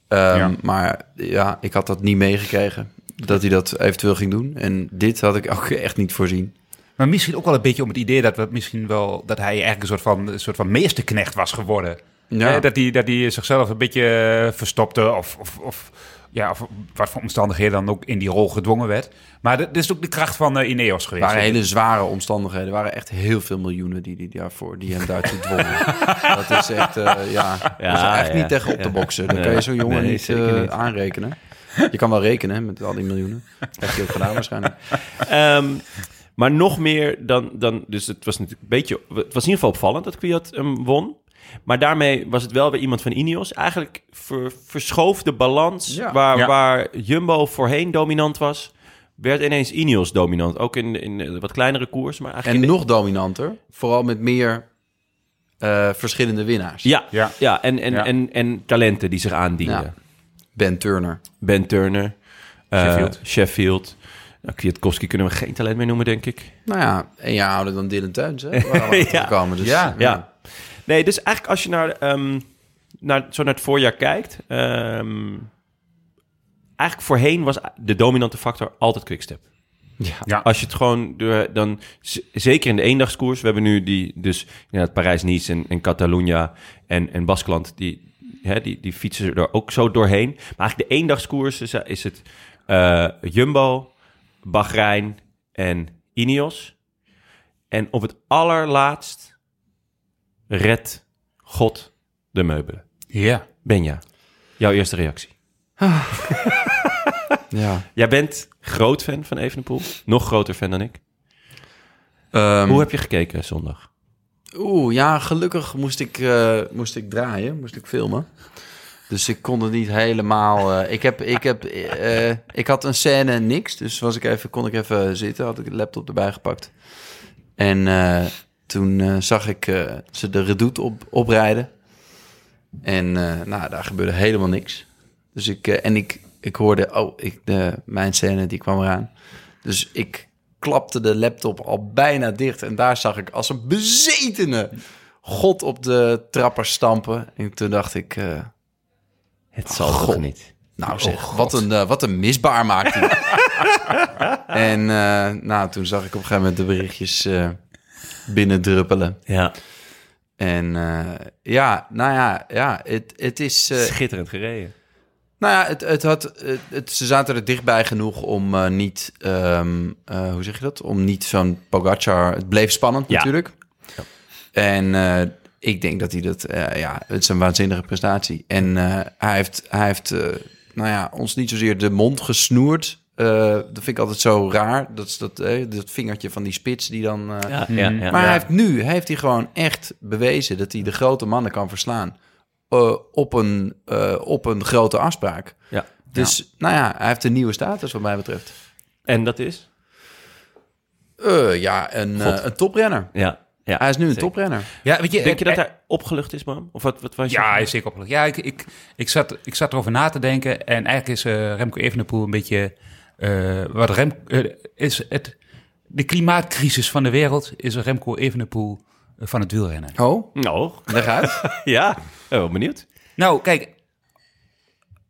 Speaker 2: Ehm,
Speaker 3: Ja.
Speaker 2: Maar ja, ik had dat niet meegekregen, dat hij dat eventueel ging doen. En dit had ik ook <laughs> echt niet voorzien.
Speaker 3: Maar misschien ook wel een beetje om het idee dat we misschien wel dat hij eigenlijk een soort van, een soort van meesterknecht was geworden.
Speaker 2: Ja.
Speaker 3: Eh, dat, hij, dat hij zichzelf een beetje eh, verstopte of, of, of, ja, of wat voor omstandigheden dan ook in die rol gedwongen werd. Maar dat, is ook de kracht van eh, Ineos
Speaker 2: Het
Speaker 3: geweest.
Speaker 2: waren hele zware omstandigheden. Er waren echt heel veel miljoenen die, die daarvoor die hem daartoe dwongen. <laughs> dat is echt, eh, ja, dat is echt
Speaker 1: ja.
Speaker 2: niet tegen op te boksen. Dan
Speaker 1: Nee.
Speaker 2: kan je zo'n jongen
Speaker 1: Nee,
Speaker 2: niet,
Speaker 1: zeker
Speaker 2: eh,
Speaker 1: niet.
Speaker 2: aanrekenen. Je kan wel rekenen met al die miljoenen. Dat heb je ook gedaan waarschijnlijk.
Speaker 1: Ehm, maar nog meer dan, dan... Dus het was natuurlijk een beetje... Het was in ieder geval opvallend dat Kwiat hem won. Maar daarmee was het wel weer iemand van Ineos. Eigenlijk ver, verschoof de balans
Speaker 2: Ja.
Speaker 1: waar,
Speaker 3: Ja.
Speaker 1: waar Jumbo voorheen dominant was... werd ineens Ineos dominant. Ook in, in de wat kleinere koers. Maar
Speaker 2: En
Speaker 1: eigenlijk de-
Speaker 2: nog dominanter. Vooral met meer eh, verschillende winnaars.
Speaker 1: Ja, ja.
Speaker 3: Ja.
Speaker 1: en, en,
Speaker 3: Ja.
Speaker 1: En, en talenten die zich aandienden.
Speaker 2: Ja. Ben Turner.
Speaker 1: Ben Turner, eh,
Speaker 3: Sheffield.
Speaker 1: Sheffield. Nou, Kwiatkowski kunnen we geen talent meer noemen, denk ik.
Speaker 2: Nou ja, een jaar ouder dan Dylan Teuns. Hè? Waar we <laughs> achter
Speaker 1: Ja.
Speaker 2: gekomen, dus,
Speaker 3: Ja.
Speaker 1: Ja. Nee, dus eigenlijk als je naar, ehm, naar, zo naar het voorjaar kijkt... ehm, eigenlijk voorheen was de dominante factor altijd Quickstep.
Speaker 3: Ja.
Speaker 1: Als je het gewoon... door- dan, zeker in de eendagskoers... We hebben nu die, dus inderdaad Parijs-Nice en, en Catalunya en, en Baskeland... Die, hè, die, die fietsen er ook zo doorheen. Maar eigenlijk de eendagskoers is, is het eh, Jumbo, Bahrein en Ineos. En op het allerlaatst redt God de meubelen.
Speaker 3: ja.
Speaker 1: Benja, jouw eerste reactie. <laughs>
Speaker 2: Ja.
Speaker 1: Jij bent groot fan van Evenepoel. Nog groter fan dan ik.
Speaker 2: Ehm,
Speaker 1: Hoe heb je gekeken zondag?
Speaker 2: Oeh, ja, gelukkig moest ik, eh, moest ik draaien, moest ik filmen. Dus ik kon het niet helemaal. eh, ik, heb, ik, heb, eh, ik had een scène en niks. Dus was ik even, kon ik even zitten. Had ik de laptop erbij gepakt. En eh, toen eh, zag ik eh, ze de redoute op, oprijden. En eh, nou, daar gebeurde helemaal niks. Dus ik, eh, en ik, ik hoorde, oh, ik, de, mijn scène die kwam eraan. Dus ik klapte de laptop al bijna dicht. En daar zag ik als een bezetene God op de trapper stampen. En toen dacht ik, eh,
Speaker 1: Het zal
Speaker 2: God.
Speaker 1: toch niet.
Speaker 2: Nou zeg, wat, een, eh, wat een misbaar maakt hij. <laughs> en eh, nou, toen zag ik op een gegeven moment de berichtjes eh binnendruppelen.
Speaker 1: Ja,
Speaker 2: En eh, ja, nou ja, ja het, het is... eh,
Speaker 1: schitterend gereden.
Speaker 2: nou ja, het, het had, het, het- ze zaten er dichtbij genoeg om eh, niet... ehm, eh, hoe zeg je dat? Om niet zo'n Pogacar... Het bleef spannend
Speaker 1: Ja.
Speaker 2: natuurlijk. En eh, ik denk dat hij dat... eh, ja, het is een waanzinnige prestatie. En eh, hij heeft, hij heeft eh, nou ja, ons niet zozeer de mond gesnoerd... Eh, dat vind ik altijd zo raar. Dat is dat, eh, dat vingertje van die spits die dan... eh,
Speaker 1: Ja, ja, ja.
Speaker 2: maar hij heeft nu heeft hij gewoon echt bewezen dat hij de grote mannen kan verslaan. eh, op, een, eh, op een grote afspraak.
Speaker 1: Ja.
Speaker 2: Dus nou ja, hij heeft een nieuwe status wat mij betreft.
Speaker 1: En dat is?
Speaker 2: Eh, ja, een, een toprenner.
Speaker 1: Ja. Ja
Speaker 2: Hij is nu een
Speaker 1: zeker.
Speaker 2: toprenner.
Speaker 3: Ja, weet je,
Speaker 1: Denk je
Speaker 3: eh,
Speaker 1: dat hij opgelucht is, man? Of wat, wat was je?
Speaker 3: Ja, hij is zeker opgelucht. Ja, ik, ik, ik, zat, ik zat erover na te denken. En eigenlijk is eh, Remco Evenepoel een beetje... eh, wat Rem, is het, de klimaatcrisis van de wereld is Remco Evenepoel van het wielrennen.
Speaker 2: Oh,
Speaker 1: Nou,
Speaker 2: leg uit. <laughs>
Speaker 1: ja. Oh, wel benieuwd.
Speaker 3: Nou, kijk.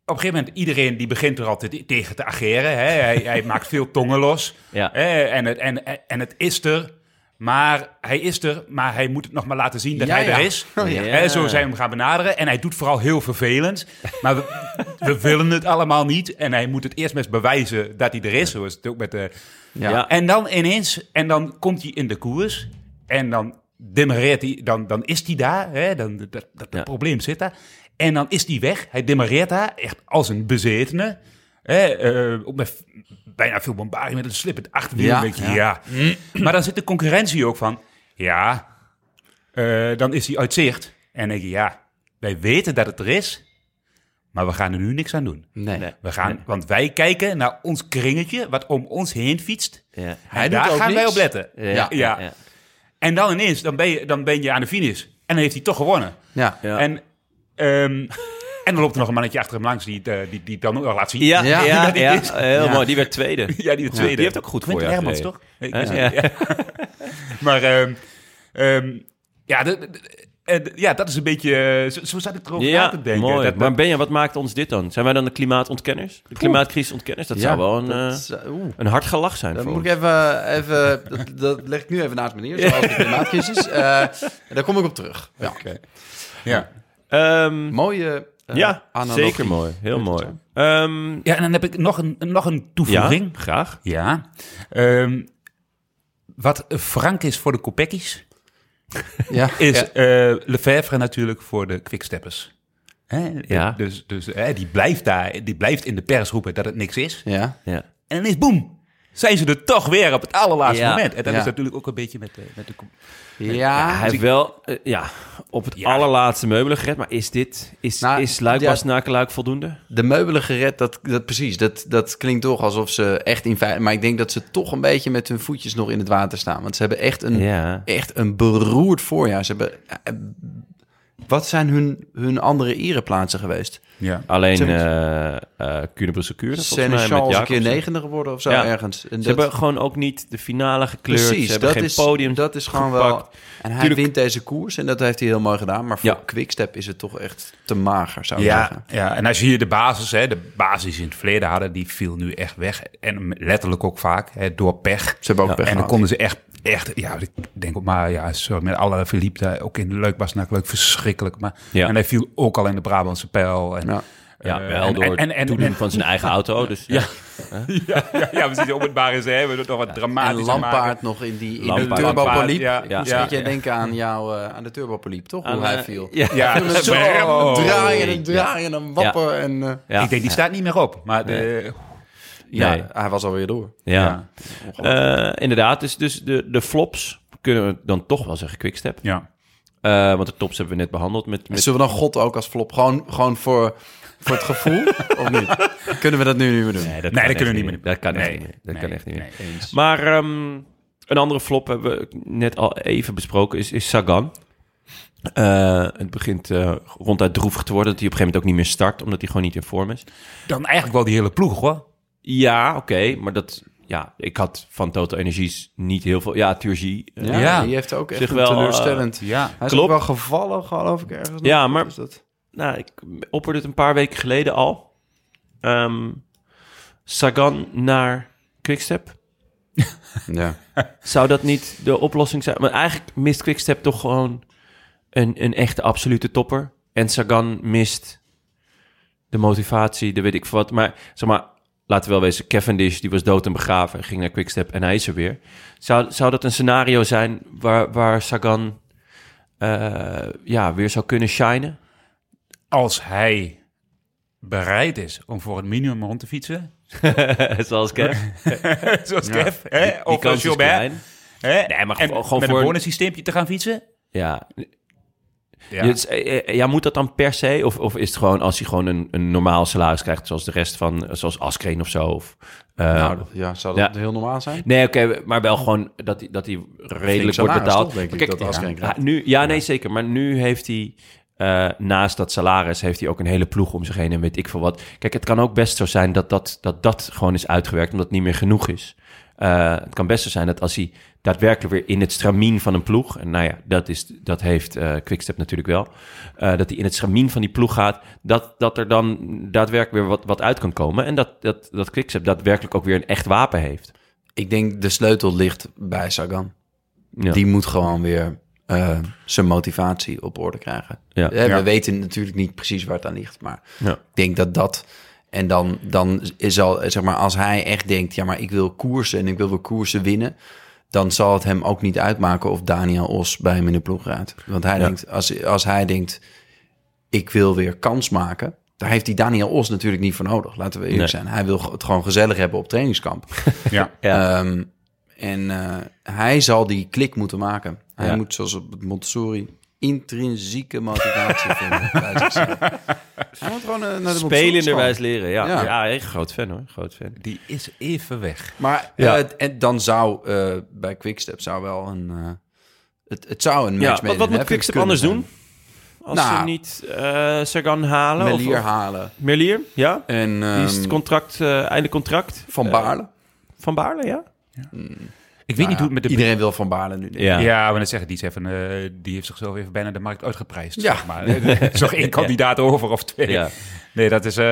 Speaker 3: Op een gegeven moment, iedereen die begint er altijd tegen te ageren. Hè? Hij, hij maakt veel tongen los.
Speaker 1: Ja.
Speaker 3: Hè? En, het, en, en het is er. Maar hij is er, maar hij moet het nog maar laten zien dat
Speaker 2: Ja,
Speaker 3: hij
Speaker 2: ja.
Speaker 3: er is.
Speaker 2: Oh, ja.
Speaker 3: Zo zijn we hem gaan benaderen. En hij doet vooral heel vervelend. <laughs> Maar we, we willen het allemaal niet. En hij moet het eerst maar eens bewijzen dat hij er is. Zo is het ook met de...
Speaker 2: Ja.
Speaker 1: Ja.
Speaker 3: En dan ineens, en dan komt hij in de koers. En dan demareert hij, dan, dan is hij daar. Hè? Dan, dat, dat, dat
Speaker 1: Ja.
Speaker 3: probleem zit daar. En dan is hij weg. Hij demareert daar, echt als een bezetene. Hè? eh, met bijna veel bombardie met een slippend achterwiel.
Speaker 2: Ja,
Speaker 3: denk je,
Speaker 2: ja.
Speaker 3: ja. <clears throat> Maar dan zit de concurrentie ook van, ja, eh, dan is hij uit zicht. En denk je, ja, wij weten dat het er is. Maar we gaan er nu niks aan doen.
Speaker 2: Nee.
Speaker 1: Nee.
Speaker 3: We gaan, Want wij kijken naar ons kringetje, wat om ons heen fietst.
Speaker 1: Ja.
Speaker 2: Hij
Speaker 3: daar gaan wij op letten.
Speaker 1: Ja.
Speaker 2: Ja.
Speaker 3: Ja.
Speaker 1: ja.
Speaker 3: En dan ineens, dan ben, je, dan ben je aan de finish. En dan heeft hij toch gewonnen.
Speaker 2: Ja.
Speaker 1: Ja.
Speaker 3: En, ehm, en dan loopt er nog een mannetje achter hem langs die, eh, die, die dan ook nog laat zien.
Speaker 1: Ja, <laughs>
Speaker 2: Ja.
Speaker 1: ja,
Speaker 3: Dat
Speaker 1: ja, heel
Speaker 2: Ja.
Speaker 1: mooi. Die werd tweede. <laughs>
Speaker 3: Ja, die de tweede.
Speaker 1: die heeft ook goed
Speaker 3: Hermans,
Speaker 1: gereden.
Speaker 3: toch? Ik
Speaker 1: Ja. <laughs>
Speaker 3: maar ehm, ehm, ja, de, de- de- de- ja, dat is een beetje... eh, Zo, zo zat ik erover na te denken.
Speaker 1: mooi.
Speaker 3: Dat-
Speaker 1: maar Benja, wat maakt ons dit dan? Zijn wij dan de klimaatontkenners? De klimaatcrisisontkenners? Dat
Speaker 2: Ja,
Speaker 1: zou wel een,
Speaker 2: dat
Speaker 1: eh, een hard gelach zijn voor
Speaker 2: moet
Speaker 1: ons.
Speaker 2: ik even, even dat, dat leg ik nu even naast me neer, zoals de klimaatcrisis. Eh, daar kom ik op terug. Ja.
Speaker 3: ja.
Speaker 1: Ehm,
Speaker 2: Mooie
Speaker 1: ja,
Speaker 2: analogie.
Speaker 1: zeker mooi. Heel mooi. Ehm,
Speaker 3: ja, en dan heb ik nog een, nog een
Speaker 1: ja,
Speaker 3: toevoeging.
Speaker 1: graag.
Speaker 3: Ja. Ehm, wat Frank is voor de Kopeckis, <laughs>
Speaker 2: Ja.
Speaker 3: is
Speaker 2: Ja.
Speaker 3: eh Lefevre natuurlijk voor de quicksteppers. Hè?
Speaker 1: Ja.
Speaker 3: Dus, dus hè, die blijft daar, die blijft in de pers roepen dat het niks is.
Speaker 2: Ja.
Speaker 1: Ja.
Speaker 3: En dan is boem, zijn ze er toch weer op het allerlaatste
Speaker 1: Ja.
Speaker 3: moment. En dat
Speaker 2: Ja.
Speaker 3: is natuurlijk ook een beetje met de, met de
Speaker 2: Ja,
Speaker 1: Ja, hij heeft wel eh, ja, op het
Speaker 3: Ja.
Speaker 1: allerlaatste meubelen gered. Maar is dit, is,
Speaker 2: Nou,
Speaker 1: is Luik
Speaker 2: ja.
Speaker 1: Bastenaken-Luik voldoende?
Speaker 2: de meubelen gered, dat, dat precies. Dat, dat klinkt toch alsof ze echt in feite... Maar ik denk dat ze toch een beetje met hun voetjes nog in het water staan. Want ze hebben echt een,
Speaker 1: Ja.
Speaker 2: echt een beroerd voorjaar. Ze hebben... Wat zijn hun, hun andere ereplaatsen geweest?
Speaker 3: Ja.
Speaker 1: Alleen mij, met
Speaker 2: Seneschal is een keer negende geworden of zo
Speaker 1: Ja.
Speaker 2: ergens. En
Speaker 1: Ze hebben gewoon ook niet de finale gekleurd.
Speaker 2: Precies,
Speaker 1: ze hebben
Speaker 2: dat
Speaker 1: geen
Speaker 2: is,
Speaker 1: podium
Speaker 2: dat is gewoon
Speaker 1: gepakt.
Speaker 2: wel... En hij
Speaker 1: Tuurlijk-
Speaker 2: wint deze koers en dat heeft hij heel mooi gedaan. Maar voor
Speaker 1: Ja.
Speaker 2: Quickstep is het toch echt te mager, zou ik
Speaker 3: Ja,
Speaker 2: zeggen.
Speaker 3: ja, en als je hier de basis, hè, de basis in het verleden hadden, die viel nu echt weg. En letterlijk ook vaak, hè, door pech.
Speaker 2: Ze hebben ook
Speaker 1: Ja,
Speaker 2: pech
Speaker 3: En dan konden ze echt, echt, ja, ik denk ook maar, ja, sorry, met alle verliepte, ook in de leuk was leuk verschrikkelijk. Maar,
Speaker 1: Ja.
Speaker 3: En hij viel ook al in de Brabantse pijl. En,
Speaker 2: Ja.
Speaker 1: Ja,
Speaker 3: eh,
Speaker 1: wel
Speaker 3: en-
Speaker 1: door
Speaker 3: en- en- en-
Speaker 1: toedoen
Speaker 3: en-
Speaker 1: van zijn eigen auto. Dus ja.
Speaker 3: ja, ja, ja, we zien op het baren hebben toch wat dramatisch
Speaker 2: En Lampaard nog in die in de
Speaker 1: Lampaard.
Speaker 2: turbopoliep.
Speaker 3: Ja,
Speaker 2: Ik
Speaker 3: ja,
Speaker 2: moest
Speaker 3: ja.
Speaker 2: een beetje denken aan jou, eh, aan de turbopoliep, toch?
Speaker 1: Aan,
Speaker 2: Hoe hij
Speaker 1: eh,
Speaker 2: viel.
Speaker 1: Ja.
Speaker 3: Ja, <laughs>
Speaker 2: zo
Speaker 3: Oh.
Speaker 2: draaien en draaien en wappen. En, eh,
Speaker 1: Ja.
Speaker 3: Ik denk, die staat niet meer op. Maar de,
Speaker 2: ja,
Speaker 1: Nee.
Speaker 2: hij was alweer door.
Speaker 1: Ja. Eh, inderdaad, dus, dus de, de flops kunnen we dan toch wel zeggen quickstep.
Speaker 3: ja.
Speaker 1: Eh want de tops hebben we net behandeld met... met
Speaker 2: Zullen we dan God ook als flop? Gewoon, gewoon voor, voor het gevoel? <laughs> of niet? Kunnen we dat nu niet meer doen?
Speaker 1: nee,
Speaker 3: dat kunnen we niet meer doen.
Speaker 1: Dat kan echt niet meer. Dat
Speaker 3: nee,
Speaker 1: kan echt niet meer.
Speaker 3: nee.
Speaker 1: Maar ehm, een andere flop hebben we net al even besproken, is, is Sagan. Eh, het begint eh, ronduit droevig te worden dat hij op een gegeven moment ook niet meer start, omdat hij gewoon niet in vorm is.
Speaker 3: Dan eigenlijk wel die hele ploeg, hoor.
Speaker 1: Ja, oké, maar dat... Ja, ik had van Total Energies niet heel veel... Ja, Turgie. eh,
Speaker 2: Ja,
Speaker 3: Ja.
Speaker 2: die heeft ook echt
Speaker 1: wel,
Speaker 2: teleurstellend...
Speaker 3: Ja.
Speaker 2: hij is ook wel gevallen, geloof ik, ergens. nog.
Speaker 1: Ja, maar-
Speaker 2: Wat is dat?
Speaker 1: Nou, ik opperde het een paar weken geleden al. ehm, Sagan naar Quickstep? <laughs>
Speaker 2: Ja.
Speaker 1: Zou dat niet de oplossing zijn? Maar eigenlijk mist Quickstep toch gewoon een, een echte absolute topper. En Sagan mist de motivatie, de weet ik veel wat. Maar zeg maar, laten we wel wezen, Cavendish, die was dood en begraven, ging naar Quickstep en hij is er weer. Zou, zou dat een scenario zijn waar, waar Sagan eh, ja, weer zou kunnen shinen?
Speaker 3: Als hij bereid is om voor het minimum rond te fietsen, <laughs>
Speaker 1: Zoals Kev. <laughs>
Speaker 3: zoals Kev, hè?
Speaker 1: Die
Speaker 3: of Gilbert, hè?
Speaker 1: Nee, maar
Speaker 3: en
Speaker 1: gewoon-
Speaker 3: met
Speaker 1: voor-
Speaker 3: een bonussysteempje te gaan fietsen.
Speaker 1: Ja.
Speaker 3: Ja.
Speaker 1: Ja. ja, moet dat dan per se? Of, of is het gewoon als hij gewoon een, een normaal salaris krijgt, zoals de rest van, zoals Askreen of zo? Of, eh,
Speaker 2: Nou, dat- ja, zou dat
Speaker 1: ja.
Speaker 2: heel normaal zijn?
Speaker 1: Nee, oké, maar wel gewoon dat hij, dat hij redelijk wordt betaald.
Speaker 2: toch, denk ik,
Speaker 1: Kijk,
Speaker 2: dat Askreen
Speaker 1: ja,
Speaker 2: krijgt.
Speaker 1: nu, ja, nee, zeker. Maar nu heeft hij, eh, naast dat salaris, heeft hij ook een hele ploeg om zich heen en weet ik veel wat. Kijk, het kan ook best zo zijn dat dat, dat, dat gewoon is uitgewerkt, omdat het niet meer genoeg is. Eh, het kan best zo zijn dat als hij daadwerkelijk weer in het stramien van een ploeg, en nou ja, dat, is, dat heeft eh Quickstep natuurlijk wel, eh, dat hij in het stramien van die ploeg gaat, dat, dat er dan daadwerkelijk weer wat, wat uit kan komen. En dat, dat, dat Quickstep daadwerkelijk ook weer een echt wapen heeft.
Speaker 2: Ik denk de sleutel ligt bij Sagan.
Speaker 1: Ja.
Speaker 2: Die moet gewoon weer eh, zijn motivatie op orde krijgen.
Speaker 1: Ja.
Speaker 2: We
Speaker 3: Ja.
Speaker 2: weten natuurlijk niet precies waar het aan ligt, maar
Speaker 1: Ja.
Speaker 2: ik denk dat dat... En dan, dan is al, zeg maar, als hij echt denkt, ja, maar ik wil koersen en ik wil wel koersen winnen, dan zal het hem ook niet uitmaken of Daniel Os bij hem in de ploeg rijdt. Want hij
Speaker 1: Ja.
Speaker 2: denkt, als, als hij denkt, ik wil weer kans maken, daar heeft die Daniel Os natuurlijk niet voor nodig. Laten we eerlijk
Speaker 1: Nee.
Speaker 2: zijn. Hij wil het gewoon gezellig hebben op trainingskamp. <laughs>
Speaker 3: Ja.
Speaker 1: Ja.
Speaker 2: Ehm, en eh, hij zal die klik moeten maken. Hij
Speaker 1: Ja.
Speaker 2: moet, zoals op het Montessori, intrinsieke motivatie <laughs> vinden. Hij moet gewoon eh, naar de
Speaker 1: Spelenderwijs leren, ja.
Speaker 2: Ja.
Speaker 1: Ja, echt groot fan hoor, groot fan.
Speaker 3: Die is even weg.
Speaker 2: Maar
Speaker 1: Ja.
Speaker 2: eh, en dan zou eh, bij Quickstep zou wel een... eh, het, het zou een match
Speaker 1: Ja,
Speaker 2: made
Speaker 1: wat, wat moet Quickstep anders
Speaker 2: zijn.
Speaker 1: doen? Als
Speaker 2: Nou,
Speaker 1: ze niet eh Sagan halen? of-
Speaker 2: Melier
Speaker 1: of,
Speaker 2: halen.
Speaker 1: Merlier, ja.
Speaker 2: En
Speaker 1: Die is het
Speaker 2: ehm,
Speaker 1: contract, eh, einde contract.
Speaker 2: Van Baarle.
Speaker 1: van Baarle, ja.
Speaker 3: Ik weet niet
Speaker 2: Nou
Speaker 3: hoe het met de...
Speaker 2: Iedereen wil Van Baarle nu.
Speaker 1: Ja.
Speaker 3: Ja, maar net zeggen, die, is even, eh, die heeft zichzelf even bijna de markt uitgeprijsd.
Speaker 2: Ja.
Speaker 3: Zeg maar. <laughs> er is nog één <laughs> kandidaat over of twee.
Speaker 1: Ja.
Speaker 3: Nee, dat is eh,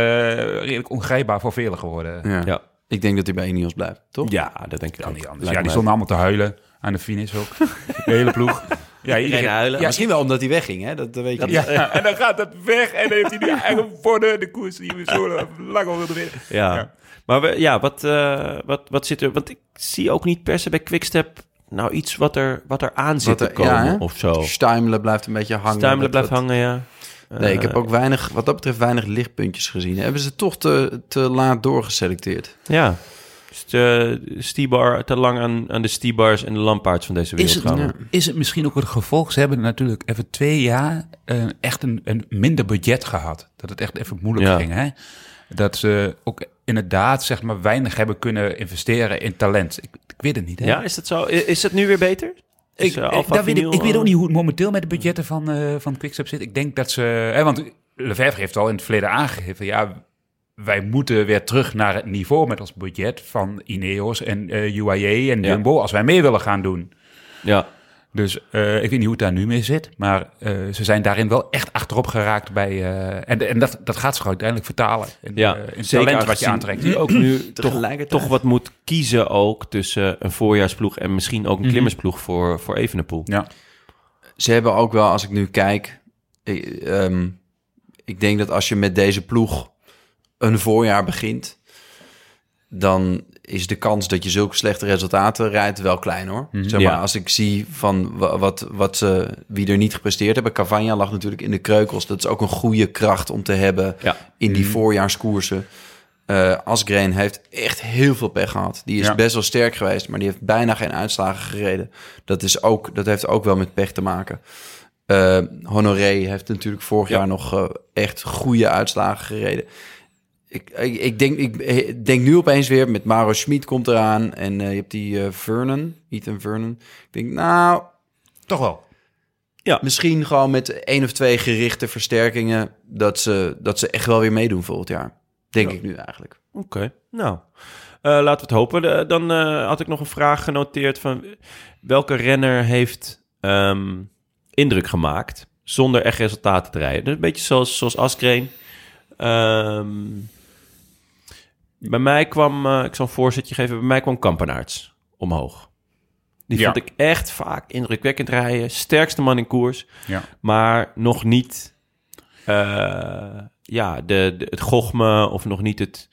Speaker 3: redelijk ongrijpbaar voor velen geworden.
Speaker 2: Ja.
Speaker 1: Ja.
Speaker 2: Ik denk dat hij bij Ineos blijft, toch?
Speaker 1: ja, dat denk ik
Speaker 3: Kan
Speaker 1: ook.
Speaker 3: niet anders.
Speaker 1: Lijkt
Speaker 3: Ja, die stonden allemaal te huilen aan de finish ook. De hele ploeg. Ja,
Speaker 1: Iedereen huilen.
Speaker 3: Ja,
Speaker 2: Misschien wel omdat hij wegging, hè? Dat, dat weet je niet.
Speaker 3: ja, en dan gaat dat weg en dan heeft hij nu eigen voor de, de koers die we zo lang al wilden winnen.
Speaker 1: Ja. Maar we, ja, wat, eh, wat, wat zit er... Want ik zie ook niet per se bij Quickstep nou iets wat er, wat er aan zit
Speaker 2: Wat
Speaker 1: te
Speaker 2: er- ja,
Speaker 1: komen of zo.
Speaker 2: Stuimelen blijft een beetje hangen.
Speaker 1: Stuimelen blijft
Speaker 2: dat-
Speaker 1: hangen, ja.
Speaker 2: Nee, ik heb
Speaker 1: Eh,
Speaker 2: ook weinig, wat dat betreft, weinig lichtpuntjes gezien. Hebben ze toch te, te laat doorgeselecteerd?
Speaker 1: Ja. De Stibar te lang aan, aan de Stibars en de Lampaards van deze wereld
Speaker 3: Is het, is het misschien ook het gevolg? Ze hebben natuurlijk even twee jaar eh, echt een, een minder budget gehad. Dat het echt even moeilijk
Speaker 1: Ja.
Speaker 3: ging. Hè? Dat ze ook inderdaad zeg maar, weinig hebben kunnen investeren in talent. Ik, ik weet het niet. Hè?
Speaker 1: Ja, is dat zo? Is het nu weer beter? Is,
Speaker 3: Ik,
Speaker 1: eh,
Speaker 3: ik, weet ik, weet ook
Speaker 1: eh,
Speaker 3: niet hoe het momenteel met de budgetten van, eh van Quickstep zit. Ik denk dat ze... Hè, want Lefebvre heeft al in het verleden aangegeven... Ja, wij moeten weer terug naar het niveau met ons budget van Ineos en eh UAE en
Speaker 1: Ja.
Speaker 3: Jumbo... als wij mee willen gaan doen.
Speaker 1: Ja,
Speaker 3: Dus eh, ik weet niet hoe het daar nu mee zit. Maar eh, ze zijn daarin wel echt achterop geraakt bij... eh, en en dat, dat gaat zich uiteindelijk vertalen in,
Speaker 1: ja.
Speaker 3: eh, in talent wat je aantrekt.
Speaker 1: die ook nu <clears throat> toch,
Speaker 2: Tegelijkertijd.
Speaker 1: toch wat moet kiezen ook tussen een voorjaarsploeg en misschien ook een
Speaker 3: Mhm.
Speaker 1: klimmersploeg voor, voor Evenepoel.
Speaker 3: Ja.
Speaker 2: Ze hebben ook wel, als ik nu kijk... Ik, ehm, ik denk dat als je met deze ploeg een voorjaar begint... dan is de kans dat je zulke slechte resultaten rijdt wel klein, hoor.
Speaker 3: Mhm.
Speaker 2: Zeg maar,
Speaker 1: Ja.
Speaker 2: als ik zie van wa- wat, wat ze, wie er niet gepresteerd hebben... Cavagna lag natuurlijk in de kreukels. Dat is ook een goede kracht om te hebben
Speaker 1: Ja.
Speaker 2: in die
Speaker 3: Mhm.
Speaker 2: voorjaarskoersen. Eh Asgreen heeft echt heel veel pech gehad. Die is
Speaker 3: Ja.
Speaker 2: best wel sterk geweest, maar die heeft bijna geen uitslagen gereden. Dat, is ook, dat heeft ook wel met pech te maken. Eh, Honoré heeft natuurlijk vorig
Speaker 1: Ja.
Speaker 2: jaar nog eh, echt goede uitslagen gereden. Ik, ik, ik, denk, ik denk nu opeens weer met Maro Schmid komt eraan. En eh, je hebt die eh, Vernon, Ethan Vernon. Ik denk, nou,
Speaker 3: Toch wel.
Speaker 2: misschien gewoon met één of twee gerichte versterkingen... dat ze, dat ze echt wel weer meedoen volgend jaar. Denk ik nu eigenlijk.
Speaker 1: Oké, nou, eh, laten we het hopen. De- dan eh, had ik nog een vraag genoteerd van welke renner heeft ehm, indruk gemaakt zonder echt resultaten te rijden. Dus een beetje zoals, zoals Askreen. Ehm, Bij mij kwam, eh, ik zal een voorzetje geven, bij mij kwam Kampenaerts omhoog. Die
Speaker 3: Ja.
Speaker 1: vond ik echt vaak indrukwekkend rijden. Sterkste man in koers.
Speaker 3: Ja.
Speaker 1: Maar nog niet eh, ja, de, de, het gochme of nog niet het,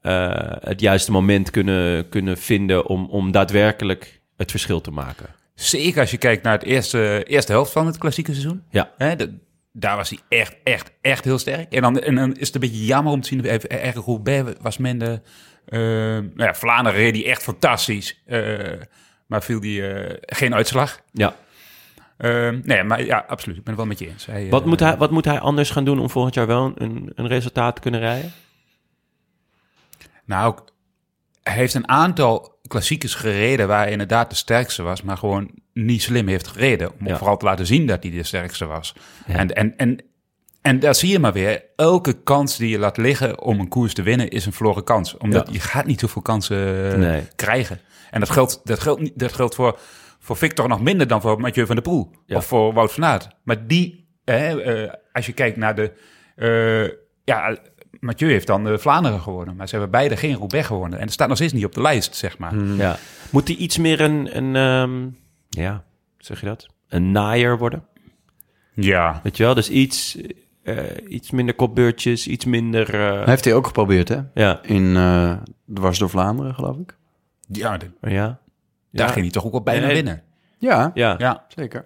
Speaker 1: eh, het juiste moment kunnen, kunnen vinden om, om daadwerkelijk het verschil te maken.
Speaker 3: Zeker als je kijkt naar het eerste, eerste helft van het klassieke seizoen.
Speaker 1: Ja.
Speaker 3: Hè, de- daar was hij echt, echt, echt heel sterk. En dan, en dan is het een beetje jammer om te zien. Even erg Roubaix was minder. eh nou ja, Vlaanderen reed die echt fantastisch. eh, maar viel die eh, geen uitslag.
Speaker 1: Ja.
Speaker 3: Eh, nee, maar ja, absoluut. Ik ben het wel met je eens. Hij,
Speaker 1: Wat, moet hij, wat moet hij anders gaan doen om volgend jaar wel een, een resultaat te kunnen rijden?
Speaker 3: Nou, hij heeft een aantal klassiekers gereden waar hij inderdaad de sterkste was, maar gewoon niet slim heeft gereden. Om
Speaker 1: Ja.
Speaker 3: vooral te laten zien dat hij de sterkste was. En, en, en, en daar zie je maar weer, elke kans die je laat liggen om een koers te winnen is een verloren kans. Omdat
Speaker 1: Ja.
Speaker 3: je gaat niet zoveel kansen eh,
Speaker 1: Nee.
Speaker 3: krijgen. En dat geldt, dat geldt, niet- dat geldt voor, voor Victor nog minder dan voor Mathieu van der Poel.
Speaker 1: Ja.
Speaker 3: Of voor Wout van Aert. Maar die, hè, eh, als je kijkt naar de... eh, ja, Mathieu heeft dan de Vlaanderen gewonnen. Maar ze hebben beide geen Roubaix gewonnen. En het staat nog steeds niet op de lijst, zeg maar.
Speaker 1: Ja. Moet hij iets meer een, een ehm, ja, zeg je dat? Een naaier worden?
Speaker 3: Ja.
Speaker 1: Weet je wel? Dus iets, eh, iets minder kopbeurtjes, iets minder... eh,
Speaker 2: Heeft hij ook geprobeerd, hè?
Speaker 1: ja.
Speaker 2: In eh dwars door Vlaanderen, geloof ik.
Speaker 3: Ja, de-
Speaker 1: Ja.
Speaker 3: daar
Speaker 1: Ja.
Speaker 3: ging hij toch ook wel bijna
Speaker 1: Nee.
Speaker 3: winnen.
Speaker 2: Ja,
Speaker 1: Ja.
Speaker 3: Ja.
Speaker 2: zeker.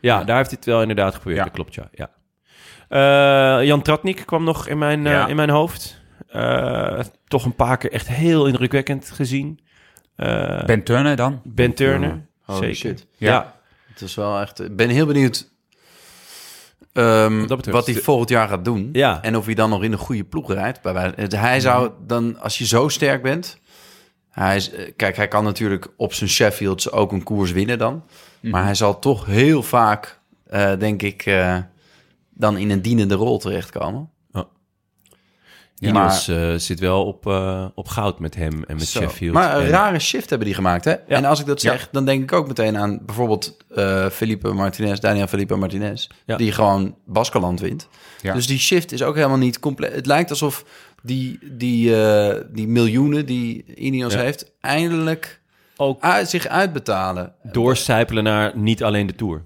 Speaker 1: Ja, daar heeft hij het wel inderdaad geprobeerd.
Speaker 3: Ja.
Speaker 1: Dat klopt, ja. ja. Eh, Jan Tratnik kwam nog in mijn, in mijn hoofd. Eh, toch een paar keer echt heel indrukwekkend gezien. Eh,
Speaker 3: Ben Turner dan?
Speaker 1: Ben Turner,
Speaker 2: Holy
Speaker 1: zeker.
Speaker 2: shit.
Speaker 1: Ja.
Speaker 3: Ja.
Speaker 2: Het is wel echt... Ik ben heel benieuwd ehm,
Speaker 1: Wat dat betreft.
Speaker 2: wat hij volgend jaar gaat doen.
Speaker 1: Ja.
Speaker 2: En of hij dan nog in een goede ploeg rijdt. Hij zou dan, als je zo sterk bent... Hij is, eh, kijk, hij kan natuurlijk op zijn Sheffields ook een koers winnen dan. Maar hij zal toch heel vaak, eh, denk ik, eh, dan in een dienende rol terechtkomen.
Speaker 1: Ineos eh, zit wel op, eh, op goud met hem en met
Speaker 2: Zo.
Speaker 1: Sheffield.
Speaker 2: Maar een
Speaker 1: En-
Speaker 2: rare shift hebben die gemaakt, hè? En als ik dat
Speaker 3: Ja.
Speaker 2: zeg, dan denk ik ook meteen aan bijvoorbeeld eh Felipe Martinez, Daniel Felipe Martinez, die gewoon Baskeland wint. Dus die shift is ook helemaal niet compleet. Het lijkt alsof die, die, die miljoenen die Ineos heeft, eindelijk
Speaker 1: Ook
Speaker 2: uit, zich uitbetalen.
Speaker 1: doorcijpelen naar niet alleen de Tour.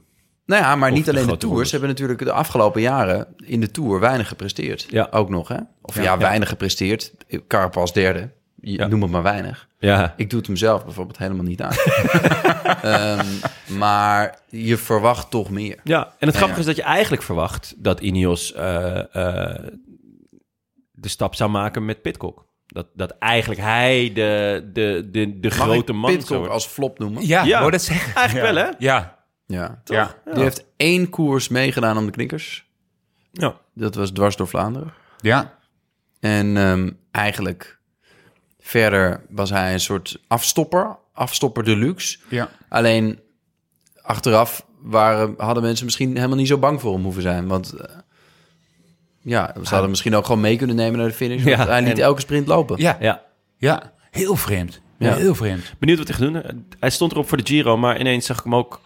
Speaker 2: Nou ja, maar
Speaker 1: Of
Speaker 2: niet
Speaker 1: de
Speaker 2: alleen de Tours. Ze hebben natuurlijk de afgelopen jaren in de Tour weinig gepresteerd.
Speaker 1: Ja.
Speaker 2: Ook nog, hè? Of ja,
Speaker 1: Ja.
Speaker 2: weinig gepresteerd. Carapaz derde. Je,
Speaker 1: Ja.
Speaker 2: Noem het maar weinig.
Speaker 1: Ja,
Speaker 2: Ik doe het hem zelf bijvoorbeeld helemaal niet aan. <laughs> Ehm, maar je verwacht toch meer.
Speaker 1: ja. en het grappige
Speaker 2: ja.
Speaker 1: is dat je eigenlijk verwacht dat Ineos eh, eh, de stap zou maken met Pitcock. Dat, dat eigenlijk hij de, de, de, de
Speaker 2: Mag
Speaker 1: grote man zou
Speaker 2: Pitcock
Speaker 1: worden.
Speaker 2: als flop noemen?
Speaker 3: Ja,
Speaker 1: Ja.
Speaker 3: wou dat zeggen.
Speaker 1: Eigenlijk
Speaker 3: ja.
Speaker 1: wel, hè?
Speaker 3: Ja.
Speaker 2: Ja.
Speaker 3: Ja.
Speaker 2: Die heeft één koers meegedaan om de knikkers.
Speaker 1: Ja.
Speaker 2: Dat was dwars door Vlaanderen.
Speaker 3: Ja.
Speaker 2: En ehm, eigenlijk verder was hij een soort afstopper. Afstopper deluxe.
Speaker 3: Ja.
Speaker 2: Alleen achteraf waren, hadden mensen misschien helemaal niet zo bang voor hem hoeven zijn. Want eh, ja, ze hadden misschien ook gewoon mee kunnen nemen naar de finish.
Speaker 1: Ja,
Speaker 2: want hij liet
Speaker 1: en-
Speaker 2: elke sprint lopen.
Speaker 3: Ja.
Speaker 1: ja.
Speaker 3: Ja. Heel vreemd. Ja.
Speaker 2: Ja.
Speaker 3: Heel vreemd.
Speaker 1: Benieuwd wat hij gaat doen. Hij stond erop voor de Giro, maar ineens zag ik hem ook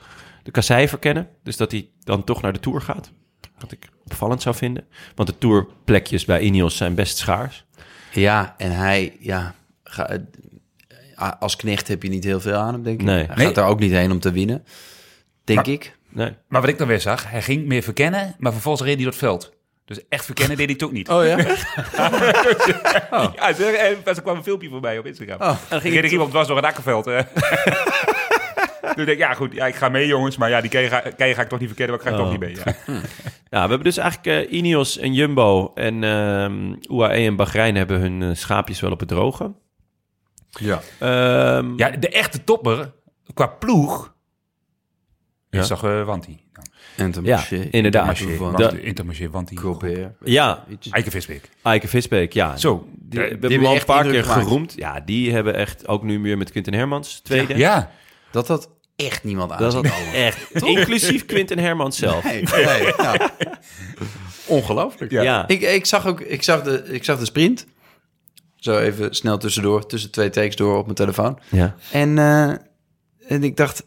Speaker 1: de kassei verkennen. Dus dat hij dan toch naar de Tour gaat. Wat ik opvallend zou vinden. Want de Tourplekjes bij Ineos zijn best schaars.
Speaker 2: Ja, en hij, ja, ga, eh, als knecht heb je niet heel veel aan hem, denk ik.
Speaker 1: Nee.
Speaker 2: Hij
Speaker 3: Nee.
Speaker 2: gaat daar ook niet heen om te winnen, denk
Speaker 3: Maar-
Speaker 2: ik.
Speaker 1: Nee.
Speaker 3: Maar wat ik dan weer zag, hij ging meer verkennen, maar vervolgens reed hij door het veld. Dus echt verkennen deed hij ook niet.
Speaker 2: Oh ja? <laughs>
Speaker 3: Ja, er, en er kwam een filmpje voorbij op Instagram.
Speaker 2: Oh.
Speaker 3: En dan ging er iemand dwars door het akkerveld. <laughs> dus ik ja goed, ja, ik ga mee jongens, maar ja, die kei ga, kei ga ik toch niet verkennen, want ik ga
Speaker 1: Oh.
Speaker 3: toch niet mee. Ja. <laughs>
Speaker 1: Ja, we hebben dus eigenlijk eh, Ineos en Jumbo en ehm UAE en Bahrein hebben hun eh, schaapjes wel op het droge.
Speaker 2: Ja.
Speaker 1: Ehm,
Speaker 3: ja, de echte topper qua ploeg
Speaker 1: Ja.
Speaker 3: is toch uh, Wanti.
Speaker 2: En te
Speaker 1: Ja, inderdaad.
Speaker 3: Intermarché,
Speaker 1: Dat-
Speaker 3: Intermarché.
Speaker 2: Gobert.
Speaker 1: Ja.
Speaker 3: Eike Visbeek.
Speaker 1: Eike Visbeek, ja.
Speaker 3: Zo.
Speaker 1: Die,
Speaker 3: Die
Speaker 1: we
Speaker 2: hebben
Speaker 1: al een paar keer geroemd. Ja, die hebben echt ook nu weer met Quinten Hermans, tweede.
Speaker 3: Ja,
Speaker 2: Dat had echt niemand aan
Speaker 1: Dat
Speaker 2: komen. <laughs>
Speaker 1: echt, inclusief Quinten Hermans zelf.
Speaker 2: Nee, nee, ja. <laughs> Ongelooflijk.
Speaker 1: Ja.
Speaker 2: Ik, ik, zag ook, ik, zag de, ik zag de sprint. Zo even snel tussendoor, tussen twee takes door op mijn telefoon.
Speaker 1: Ja.
Speaker 2: En, eh, en ik dacht,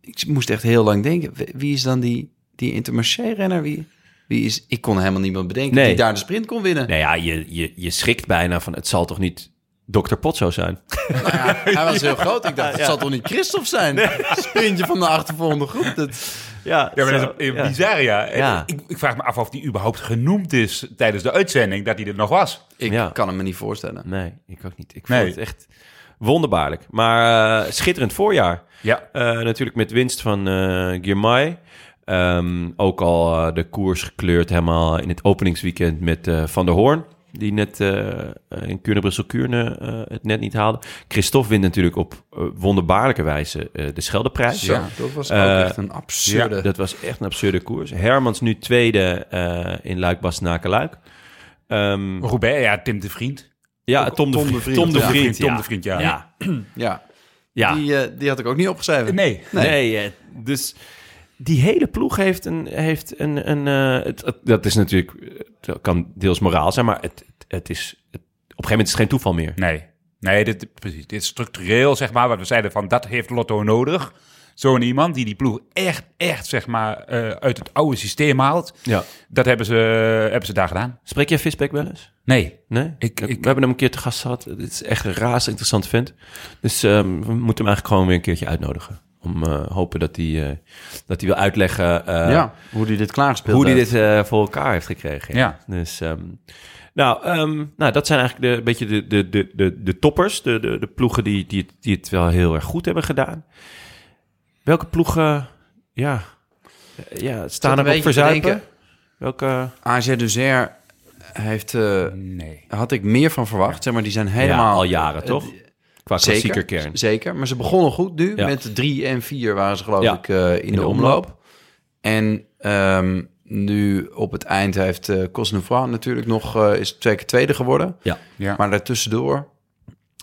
Speaker 2: ik moest echt heel lang denken. wie- Wie is dan die, die Intermarché-renner? Wie, wie is, ik kon helemaal niemand bedenken
Speaker 1: Nee.
Speaker 2: die daar de sprint kon winnen.
Speaker 1: Nou ja, je, je, je schrikt bijna van het zal toch niet Dr. Pot zou zijn.
Speaker 2: Nou ja, hij was heel groot. Ik dacht, <laughs> het zal toch niet Christophe zijn? Sprintje van de achtervolgende groep. Dat...
Speaker 1: Ja,
Speaker 3: Ja, maar dat is
Speaker 1: ja.
Speaker 3: bizar, ja. Ik, ik vraag me af of die überhaupt genoemd is tijdens de uitzending, dat hij er nog was.
Speaker 2: Ik
Speaker 1: Ja.
Speaker 2: kan het me niet voorstellen.
Speaker 1: Nee, ik ook niet. Ik
Speaker 3: Nee.
Speaker 1: vond het echt wonderbaarlijk. Maar eh, schitterend voorjaar.
Speaker 3: Ja.
Speaker 1: Eh, natuurlijk met winst van eh Girmay. Ehm, ook al de koers gekleurd helemaal in het openingsweekend met eh, Van der Hoorn. Die net eh, in Kuurne-Brussel-Kuurne eh, het net niet haalde. Christophe wint natuurlijk op eh, wonderbaarlijke wijze eh, de Scheldeprijs.
Speaker 2: Zo, dat was ook
Speaker 1: Eh,
Speaker 2: echt een absurde...
Speaker 1: Dat was echt een absurde koers. Hermans nu tweede eh, in Luik-Bastenaken-Luik. Ehm,
Speaker 3: Roubaix, ja, Tim de Vriend.
Speaker 1: ja, Tom de,
Speaker 2: Tom de
Speaker 1: Vriend. Tom de
Speaker 2: ja.
Speaker 1: Vriend,
Speaker 3: Tom
Speaker 1: ja.
Speaker 3: de Vriend, ja.
Speaker 1: Ja,
Speaker 2: ja,
Speaker 1: ja.
Speaker 2: Die, eh, die had ik ook niet opgeschreven.
Speaker 3: Nee.
Speaker 1: Nee, eh, dus die hele ploeg heeft een... Heeft een, een eh, het, het- dat is natuurlijk... Het kan deels moraal zijn, maar het, het, is... Op een gegeven moment is het geen toeval meer.
Speaker 3: Nee. Nee, dit, precies. Dit is structureel, zeg maar, wat we zeiden van, dat heeft Lotto nodig. Zo'n iemand die die ploeg echt, echt, zeg maar, eh, uit het oude systeem haalt.
Speaker 1: Ja.
Speaker 3: Dat hebben ze, hebben ze daar gedaan.
Speaker 1: Spreek jij Visbeck wel eens?
Speaker 3: Nee.
Speaker 1: Nee?
Speaker 3: Ik-
Speaker 1: we hebben hem een keer te gast gehad. Het is echt een raas interessant vent. Dus ehm, we moeten hem eigenlijk gewoon weer een keertje uitnodigen. Om eh hopen dat hij, eh, dat hij wil uitleggen... eh,
Speaker 2: ja, hoe die dit klaargespeeld
Speaker 1: hoe hij dit eh, voor elkaar heeft gekregen.
Speaker 3: Ja.
Speaker 1: Dus, ehm, nou, ehm, nou, dat zijn eigenlijk de, een beetje de, de, de, de, de toppers. De, de, de ploegen die, die, het- die het wel heel erg goed hebben gedaan. Welke ploegen, ja, ja staan er op verzuipen? Welke,
Speaker 2: AZ Duzer heeft, eh,
Speaker 3: Nee.
Speaker 2: had ik meer van verwacht. Zeg maar, die zijn
Speaker 1: ja,
Speaker 2: helemaal...
Speaker 1: al jaren, toch? Qua
Speaker 2: Zeker,
Speaker 1: klassieker kern.
Speaker 2: zeker. Maar ze begonnen goed nu.
Speaker 1: Ja.
Speaker 2: Met drie en vier waren ze geloof
Speaker 1: Ja.
Speaker 2: ik eh, in, de,
Speaker 1: de
Speaker 2: omloop.
Speaker 1: omloop.
Speaker 2: En ehm, nu op het eind heeft eh Cosnefroid natuurlijk nog... eh, is twee keer tweede geworden.
Speaker 1: Ja,
Speaker 3: Ja.
Speaker 2: Maar daartussendoor...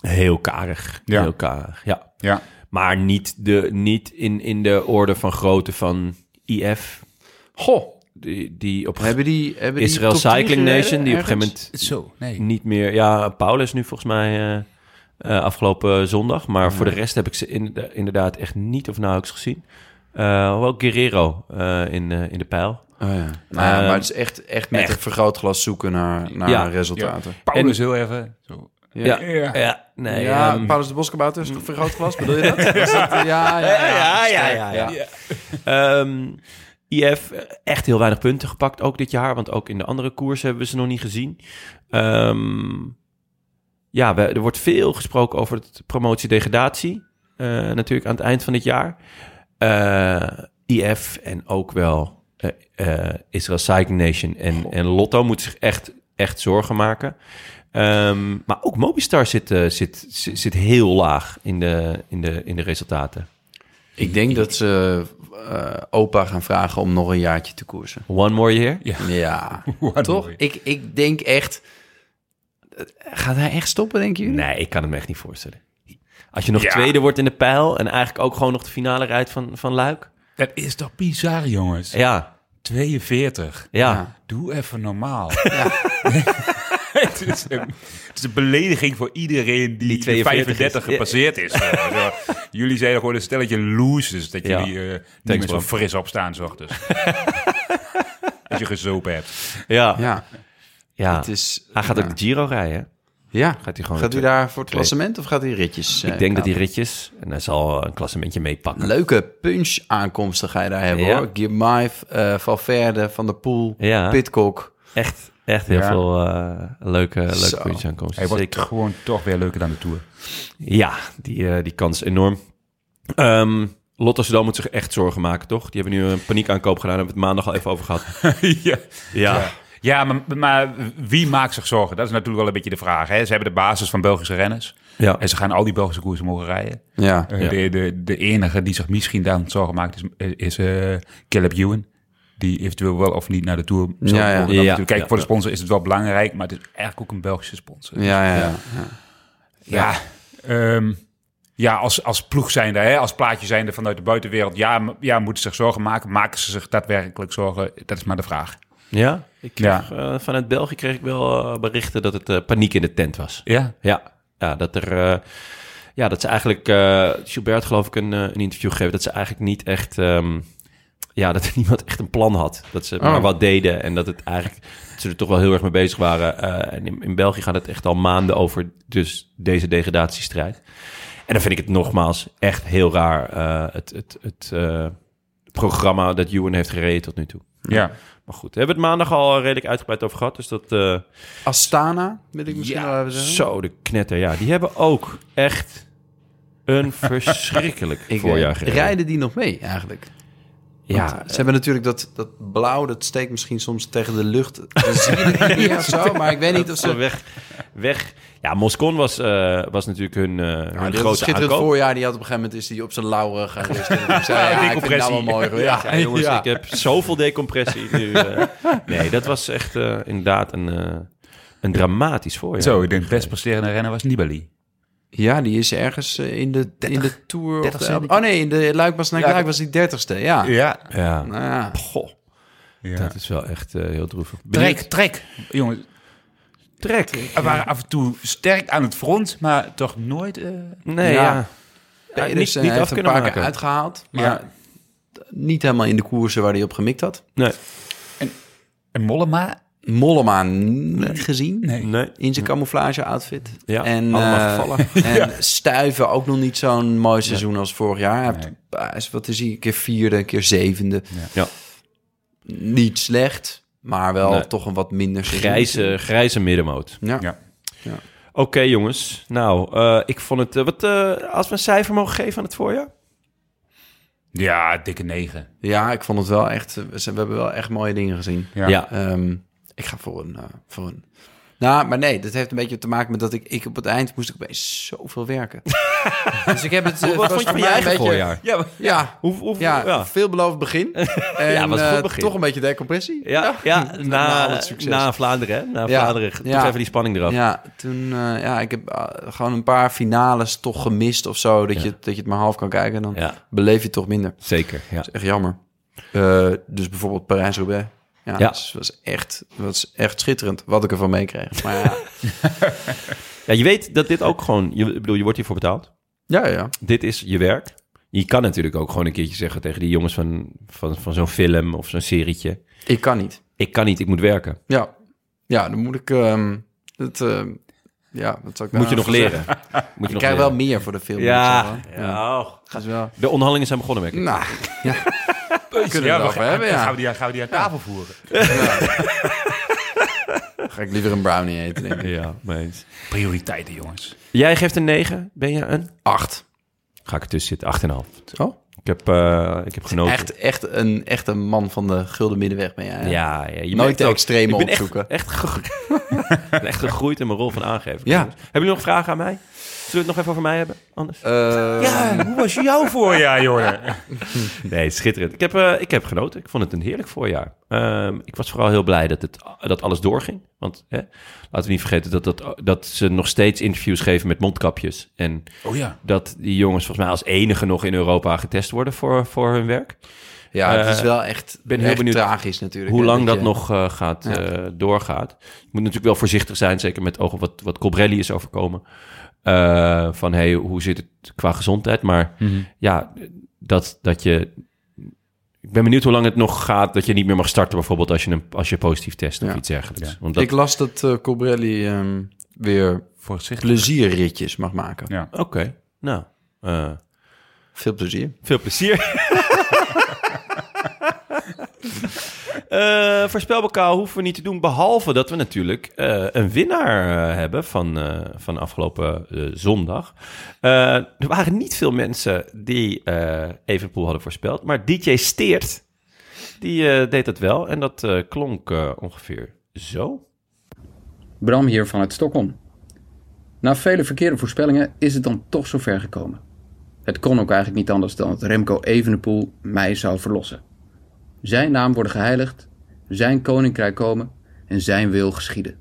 Speaker 1: heel karig.
Speaker 3: Ja.
Speaker 1: Heel karig, ja.
Speaker 3: ja.
Speaker 1: Maar niet, de, niet in, in de orde van grootte van IF.
Speaker 2: Goh,
Speaker 1: Die, die op
Speaker 2: hebben die... Hebben die
Speaker 1: Israel
Speaker 2: top 10
Speaker 1: Cycling Nation, die op een gegeven moment
Speaker 3: Zo, nee.
Speaker 1: niet meer... Ja, Paulus nu volgens mij eh, eh, afgelopen zondag. Maar voor de rest heb ik ze in- inderdaad echt niet of nauwelijks gezien. Eh hoewel Guerrero eh, in, eh, in de pijl.
Speaker 2: Oh, ja. Nou ja,
Speaker 1: Ehm,
Speaker 2: maar het is echt, echt met
Speaker 1: echt.
Speaker 2: een vergrootglas zoeken naar, naar
Speaker 1: Ja.
Speaker 2: resultaten.
Speaker 3: Paulus heel even. Zo.
Speaker 1: Ja,
Speaker 3: Ja.
Speaker 1: ja, nee.
Speaker 2: Ja,
Speaker 1: ehm,
Speaker 2: Paulus de Boskabouter is een vergrootglas, bedoel je dat? <laughs> Ja, ja, ja.
Speaker 1: ja, ja, ja, ja. Ehm, IF, echt heel weinig punten gepakt ook dit jaar. Want ook in de andere koers hebben we ze nog niet gezien. Ehm, ja, we, er wordt veel gesproken over het promotie-degradatie. eh, natuurlijk aan het eind van dit jaar. Eh, IF en ook wel eh, Israel Cycling Nation en, en Lotto moeten zich echt, echt zorgen maken. Ehm, maar ook Mobistar zit, zit, zit, zit heel laag in de, in de, in de resultaten.
Speaker 2: Ik denk dat ze opa gaan vragen om nog een jaartje te koersen.
Speaker 1: One more year?
Speaker 3: Ja. <laughs>
Speaker 2: Ja, toch? Ik, ik denk echt... Gaat hij echt stoppen, denk je?
Speaker 1: Nee, ik kan het me echt niet voorstellen. Als je nog
Speaker 3: Ja.
Speaker 1: tweede wordt in de pijl en eigenlijk ook gewoon nog de finale rijdt van, van Luik.
Speaker 3: Dat is toch bizar, jongens?
Speaker 1: Ja,
Speaker 3: 42.
Speaker 1: ja.
Speaker 3: Doe even normaal. <laughs> <laughs> het, is een, het is een belediging voor iedereen die,
Speaker 1: Die
Speaker 3: de
Speaker 1: 42
Speaker 3: 35
Speaker 1: is.
Speaker 3: gepasseerd is. Eh, zo. <laughs> jullie zijn gewoon een stelletje losers dat
Speaker 1: Ja.
Speaker 3: jullie eh, niet meer zo fris opstaan, s ochtends. Als je gezopen hebt.
Speaker 1: Ja,
Speaker 2: Ja,
Speaker 1: ja.
Speaker 2: het is...
Speaker 1: Hij gaat
Speaker 2: ja.
Speaker 1: ook de Giro rijden.
Speaker 2: Ja,
Speaker 1: Gaat hij gewoon
Speaker 2: gaat u
Speaker 1: weer
Speaker 2: daar voor het klassement of gaat hij ritjes?
Speaker 1: Ik
Speaker 2: eh,
Speaker 1: denk dat hij ritjes en hij zal een klassementje meepakken.
Speaker 2: Leuke punch-aankomsten ga je daar hebben,
Speaker 1: Ja.
Speaker 2: hoor. Girmay, eh Valverde, Van der Poel,
Speaker 1: Ja,
Speaker 2: Pitcock.
Speaker 1: echt, echt heel
Speaker 3: Ja.
Speaker 1: veel eh, leuke, leuke puntjes aankomsten.
Speaker 3: Hij wordt
Speaker 1: Zeker.
Speaker 3: gewoon toch weer leuker dan de Tour.
Speaker 1: Ja, die, die kans is enorm. Ehm Lotto Soudal moet zich echt zorgen maken, toch? Die hebben nu een paniekaankoop gedaan. Daar hebben we het maandag al even over gehad. <laughs>
Speaker 3: ja.
Speaker 1: Ja,
Speaker 3: Ja, maar, maar wie maakt zich zorgen? Dat is natuurlijk wel een beetje de vraag. Hè? Ze hebben de basis van Belgische renners.
Speaker 1: ja.
Speaker 3: En ze gaan al die Belgische koersen mogen rijden.
Speaker 2: Ja,
Speaker 3: Eh,
Speaker 1: Ja.
Speaker 3: de, de, de enige die zich misschien dan zorgen maakt is, is eh, Caleb Ewan. Die eventueel wel of niet naar de Tour zou
Speaker 2: Ja, ja.
Speaker 3: Dan
Speaker 1: Ja.
Speaker 3: Kijk, voor de sponsor is het wel belangrijk, maar het is eigenlijk ook een Belgische sponsor.
Speaker 2: ja, ja. ja.
Speaker 3: Ja, ehm, ja als, als ploeg zijnde, hè, als plaatje zijnde vanuit de buitenwereld, ja, ja, moeten ze zich zorgen maken. Maken ze zich daadwerkelijk zorgen? Dat is maar de vraag.
Speaker 1: Ja, ik
Speaker 3: Ja.
Speaker 1: eh, vanuit België kreeg ik wel eh, berichten dat het eh, paniek in de tent was.
Speaker 3: Ja,
Speaker 1: Ja, ja dat er... ja, dat ze eigenlijk... Gilbert geloof ik een, een interview gegeven... dat ze eigenlijk niet echt... ehm, ja, dat er <laughs> niemand echt een plan had. Dat ze maar
Speaker 2: Oh.
Speaker 1: wat deden en dat het eigenlijk dat ze er toch wel heel erg mee bezig waren. En in, in België gaat het echt al maanden over dus deze degradatiestrijd. En dan vind ik het nogmaals echt heel raar het, het, het programma dat Ewan heeft gereden tot nu toe.
Speaker 3: Ja.
Speaker 1: Maar goed, we hebben het maandag al redelijk uitgebreid over gehad. Dus dat... eh,
Speaker 2: Astana, wil ik misschien wel even zeggen.
Speaker 1: zo, de knetter. Ja, die hebben ook echt een <laughs> verschrikkelijk
Speaker 2: Ik,
Speaker 1: voorjaar
Speaker 2: eh,
Speaker 1: gereden.
Speaker 2: rijden die nog mee eigenlijk?
Speaker 1: Ja,
Speaker 2: Want ze hebben natuurlijk dat, dat blauw, dat steekt misschien soms tegen de lucht. Dan zie je het niet meer of zo, maar ik weet niet of
Speaker 1: ze weg, weg. Ja, Moscon was, eh, was natuurlijk hun, eh hun
Speaker 2: Ja, die
Speaker 1: grote
Speaker 2: schitterend
Speaker 1: aankoop.
Speaker 2: voorjaar. Die had op een gegeven moment is hij op zijn lauren gaan rusten. En ik zei, ja, ik vind het nou wel mooi. Ja,
Speaker 1: Ja, jongens,
Speaker 2: ja.
Speaker 1: ik heb zoveel decompressie nu. eh. <laughs> nee, dat was echt eh, inderdaad een, eh, een dramatisch voorjaar.
Speaker 3: Zo, ik denk het best presterende renner was Nibali.
Speaker 2: Ja, die is ergens eh, in de, in de Tour... Of
Speaker 3: 30ste,
Speaker 2: de,
Speaker 3: denk ik.
Speaker 2: oh nee, in de Luik was,
Speaker 3: Ja,
Speaker 2: Luik was die dertigste. Ja.
Speaker 3: Ja.
Speaker 1: Ja,
Speaker 2: Nou ja.
Speaker 1: goh,
Speaker 3: ja.
Speaker 1: dat is wel echt eh, heel droevig.
Speaker 3: Trek, trek. Jongens,
Speaker 1: Trek.
Speaker 3: we waren af en toe sterk aan het front, maar toch nooit... eh,
Speaker 1: Nee,
Speaker 2: Ja.
Speaker 1: ja. Niet, niet
Speaker 2: heeft
Speaker 1: af
Speaker 2: een
Speaker 1: kunnen
Speaker 2: paar
Speaker 1: maken.
Speaker 2: keer uitgehaald. Maar
Speaker 3: Ja.
Speaker 2: niet helemaal in de koersen waar hij op gemikt had.
Speaker 1: Nee,
Speaker 3: En Mollema?
Speaker 2: Mollema niet gezien.
Speaker 3: Nee.
Speaker 1: nee.
Speaker 2: In zijn camouflage outfit.
Speaker 1: Ja,
Speaker 2: en,
Speaker 1: allemaal
Speaker 2: eh,
Speaker 1: gevallen. <laughs>
Speaker 2: En Stuiven ook nog niet zo'n mooi seizoen als vorig jaar. Hij heeft, is, wat is hij, een keer vierde, een keer zevende.
Speaker 1: Ja.
Speaker 2: Niet slecht, maar wel
Speaker 1: Nee.
Speaker 2: toch een wat minder seizoen.
Speaker 1: Grijze, grijze middenmoot.
Speaker 2: Ja.
Speaker 3: Ja.
Speaker 1: Oké, jongens. Nou, eh, ik vond het... eh, wat, eh, als we een cijfer mogen geven aan het voorjaar?
Speaker 3: Ja, dikke negen.
Speaker 2: ja, ik vond het wel echt... We, hebben wel echt mooie dingen gezien.
Speaker 3: Ja.
Speaker 1: Ja.
Speaker 2: Ik ga voor een, eh, voor een... Nou, maar nee, dat heeft een beetje te maken met dat ik, ik op het eind moest ik opeens zoveel werken. <laughs> dus ik heb het... eh,
Speaker 1: Wat vond je van je eigen
Speaker 2: een beetje-
Speaker 1: voorjaar?
Speaker 3: Ja, maar-
Speaker 2: Ja,
Speaker 1: Hoe, hoe,
Speaker 2: ja,
Speaker 1: ja.
Speaker 2: veelbelovend begin. <laughs> En
Speaker 1: Ja, was goed
Speaker 2: eh, toch een beetje decompressie.
Speaker 1: Ja, ja, <laughs>
Speaker 2: Na
Speaker 1: na, Vlaanderen, hè? Na
Speaker 2: Ja,
Speaker 1: Vlaanderen.
Speaker 2: Ja.
Speaker 1: even die spanning eraf.
Speaker 2: Ja, toen, ja, ik heb gewoon een paar finales toch gemist of zo. Dat, je, dat je het maar half kan kijken. Dan
Speaker 1: Ja,
Speaker 2: beleef je het toch minder.
Speaker 1: zeker. Ja.
Speaker 2: Dat is echt jammer. Dus bijvoorbeeld Parijs-Roubaix. Ja,
Speaker 1: Ja.
Speaker 2: Dat was echt, was echt schitterend wat ik ervan meekreeg. Maar ja, <laughs>
Speaker 1: ja, je weet dat dit ook gewoon... Je, bedoel, je wordt hiervoor betaald.
Speaker 2: ja, ja.
Speaker 1: Dit is je werk. Je kan natuurlijk ook gewoon een keertje zeggen tegen die jongens van, van, van zo'n film of zo'n serietje.
Speaker 2: Ik kan niet.
Speaker 1: Ik kan niet, ik moet werken.
Speaker 2: Ja, ja dan moet ik... ehm het, ehm, ja, wat zou ik
Speaker 1: Moet je nog leren. <laughs> Moet je
Speaker 2: Ik
Speaker 1: nog
Speaker 2: krijg wel meer voor de film.
Speaker 1: Ja, ja. oh.
Speaker 2: Dat is wel...
Speaker 1: De onderhandelingen zijn begonnen, merk ik.
Speaker 2: Nou, ja. We kunnen
Speaker 3: Ja, we gaan,
Speaker 2: hebben, ja.
Speaker 3: gaan, we die, gaan we die aan tafel voeren? <laughs>
Speaker 2: Ga ik liever een brownie eten, denk ik.
Speaker 1: Ja, meens.
Speaker 3: Prioriteiten, jongens.
Speaker 1: Jij geeft een 9. Ben je een?
Speaker 2: Acht.
Speaker 1: Ga ik ertussen zitten. 8,5.
Speaker 2: Oh?
Speaker 1: Ik heb, eh, ik heb genoten.
Speaker 2: Echt, echt, een, echt een man van de gulden middenweg ben jij.
Speaker 1: Ja, ja, je
Speaker 2: Nooit de
Speaker 1: ook-
Speaker 2: extreme
Speaker 1: ik ben
Speaker 2: opzoeken.
Speaker 1: Echt, echt, ge- <laughs> ik ben echt gegroeid in mijn rol van aangever.
Speaker 2: Ja.
Speaker 1: Hebben jullie nog vragen aan mij? Zullen we het nog even over mij hebben, anders?
Speaker 2: Eh,
Speaker 3: Ja, hoe was jouw voorjaar, jongen? <laughs>
Speaker 1: Nee, schitterend. Ik heb, eh, ik heb genoten. Ik vond het een heerlijk voorjaar. Ehm, ik was vooral heel blij dat, het, dat alles doorging. Want hè, laten we niet vergeten dat, dat, dat ze nog steeds interviews geven met mondkapjes. En
Speaker 3: Oh ja.
Speaker 1: dat die jongens volgens mij als enige nog in Europa getest worden voor, voor hun werk.
Speaker 2: Ja, het is
Speaker 1: Eh,
Speaker 2: wel echt,
Speaker 1: ben heel
Speaker 2: echt
Speaker 1: benieuwd
Speaker 2: tragisch natuurlijk.
Speaker 1: Hoe lang dat
Speaker 2: je-
Speaker 1: nog eh, gaat,
Speaker 2: Ja.
Speaker 1: eh, doorgaat. Je moet natuurlijk wel voorzichtig zijn, zeker met ogen wat, wat Colbrelli is overkomen. Eh, van hey, hoe zit het qua gezondheid? Maar ja, dat, dat je. Ik ben benieuwd hoe lang het nog gaat dat je niet meer mag starten, bijvoorbeeld als je, een, als je positief test of
Speaker 2: Ja.
Speaker 1: iets dergelijks.
Speaker 3: Ja.
Speaker 1: Want dat,
Speaker 2: Ik las dat eh Colbrelli ehm, weer
Speaker 3: Voorzichtig.
Speaker 2: plezierritjes mag maken.
Speaker 3: Ja.
Speaker 1: Oké, nou, eh,
Speaker 2: Veel plezier.
Speaker 1: veel plezier. <laughs> Eh voorspelbokaal hoeven we niet te doen, behalve dat we natuurlijk eh, een winnaar eh, hebben van, van afgelopen zondag. Er waren niet veel mensen die Evenpoel hadden voorspeld, maar DJ Steert, die deed dat wel en dat klonk ongeveer zo.
Speaker 4: Bram hier vanuit Stockholm. Na vele verkeerde voorspellingen is het dan toch zover gekomen. Het kon ook eigenlijk niet anders dan dat Remco Evenepoel mij zou verlossen. Zijn naam worden geheiligd, zijn koninkrijk komen en zijn wil geschieden.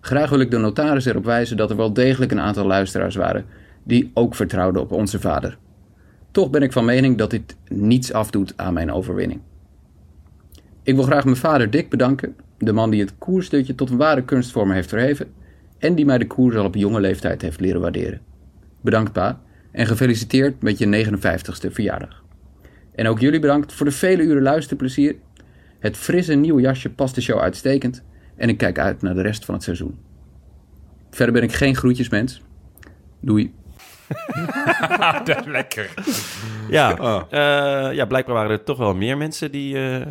Speaker 4: Graag wil ik de notaris erop wijzen dat er wel degelijk een aantal luisteraars waren die ook vertrouwden op onze vader. Toch ben ik van mening dat dit niets afdoet aan mijn overwinning. Ik wil graag mijn vader Dick bedanken, de man die het koersdutje tot een ware kunstvorm heeft verheven en die mij de koers al op jonge leeftijd heeft leren waarderen. Bedankt pa en gefeliciteerd met je 59ste verjaardag. En ook jullie bedankt voor de vele uren luisterplezier. Het frisse nieuwe jasje past de show uitstekend. En ik kijk uit naar de rest van het seizoen. Verder ben ik geen groetjesmens. Doei. <laughs>
Speaker 3: dat is lekker.
Speaker 1: Ja,
Speaker 2: Oh.
Speaker 1: eh, ja, blijkbaar waren er toch wel meer mensen die... eh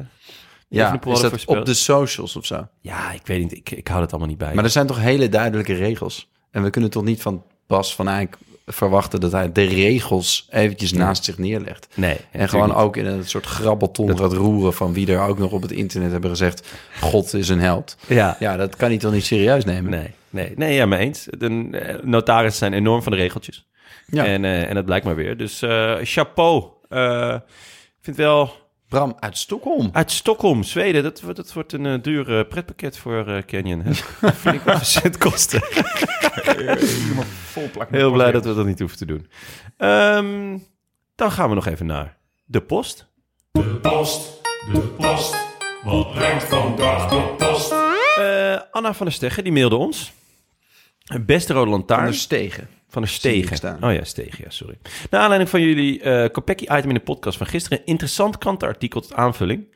Speaker 1: die
Speaker 2: Ja, is dat
Speaker 1: voorspeld.
Speaker 2: op de socials of zo?
Speaker 1: Ja, ik weet niet. Ik, ik hou het allemaal niet bij.
Speaker 2: Maar er zijn toch hele duidelijke regels. En we kunnen toch niet van Bas van Eyck verwachten dat hij de regels eventjes naast zich neerlegt.
Speaker 1: nee.
Speaker 2: En gewoon
Speaker 1: niet.
Speaker 2: ook in een soort grabbelton gaat roeren van wie er ook nog op het internet hebben gezegd: God is een held.
Speaker 1: Ja,
Speaker 2: Ja, dat kan hij toch niet serieus nemen?
Speaker 1: nee. Nee, nee, ja, mee eens. De eh, notarissen zijn enorm van de regeltjes.
Speaker 2: Ja.
Speaker 1: En, eh, en dat blijkt maar weer. Dus eh, chapeau. Ik vind wel...
Speaker 2: Bram uit Stockholm.
Speaker 1: Uit Stockholm, Zweden, dat, wordt- dat wordt een eh, duur eh, pretpakket voor eh Canyon. <laughs> Flink wat
Speaker 3: vol plak met
Speaker 1: Heel blij dat we dat niet hoeven te doen. Ehm, dan gaan we nog even naar de post.
Speaker 5: Post, de post. Wat brengt vandaag de post?
Speaker 1: Eh, Anna van der Steggen, die mailde ons. Beste Rode Lantaarn.
Speaker 2: Van de Stegen.
Speaker 1: Van
Speaker 2: ik
Speaker 1: Stegen.
Speaker 2: staan.
Speaker 1: Oh ja, Stegen, ja, sorry. Naar aanleiding van jullie eh Kopecky-item in de podcast van gisteren... een interessant krantenartikel tot aanvulling.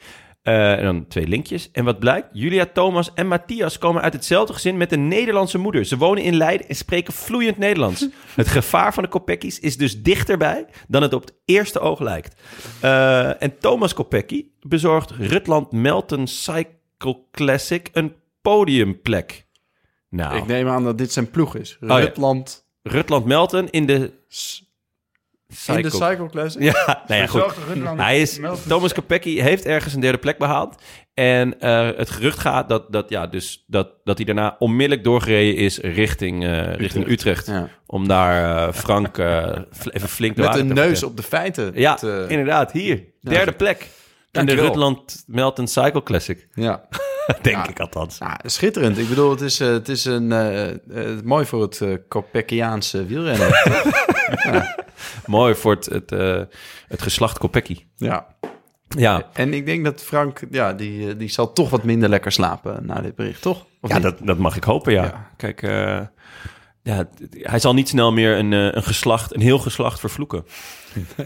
Speaker 1: Eh, en dan twee linkjes. En wat blijkt? Julia, Thomas en Matthias komen uit hetzelfde gezin met een Nederlandse moeder. Ze wonen in Leiden en spreken vloeiend Nederlands. <laughs> Het gevaar van de Kopekki's is dus dichterbij dan het op het eerste oog lijkt. Eh, en Thomas Kopecky bezorgt Rutland Melton Cycle Classic een podiumplek. Nou,
Speaker 2: Ik neem aan dat dit zijn ploeg is.
Speaker 1: ja.
Speaker 2: Rutland
Speaker 1: Rutland Melton in de...
Speaker 2: in de
Speaker 1: Cycle-
Speaker 2: Cycle Classic.
Speaker 1: Ja, nou ja, goed. Hij is, Thomas Kopecky heeft ergens een derde plek behaald. En eh, het gerucht gaat dat, dat, ja, dus dat, dat hij daarna onmiddellijk doorgereden is richting, eh, richting Utrecht.
Speaker 2: Ja.
Speaker 1: Om daar eh, Frank even flink de
Speaker 2: Met een
Speaker 1: te
Speaker 2: neus op de feiten.
Speaker 1: Ja,
Speaker 2: te-
Speaker 1: inderdaad. Hier, derde plek. In de. Rutland Melton Cycle Classic.
Speaker 2: ja. <laughs>
Speaker 1: Denk
Speaker 2: Ja.
Speaker 1: ik althans.
Speaker 2: Nou, schitterend. Ik bedoel, het is, eh, het is een, eh, eh, mooi voor het uh, Kopeckiaanse wielrennen. <laughs>
Speaker 1: Mooi voor het, het, eh, het geslacht Kopecky.
Speaker 2: ja.
Speaker 1: Ja,
Speaker 2: En ik denk dat Frank, ja, die, die zal toch wat minder lekker slapen na dit bericht, toch? Of
Speaker 1: ja
Speaker 2: niet?
Speaker 1: dat, dat mag ik hopen, ja.
Speaker 2: Ja.
Speaker 1: Kijk, eh, ja, hij zal niet snel meer een, een geslacht, een heel geslacht vervloeken. <laughs>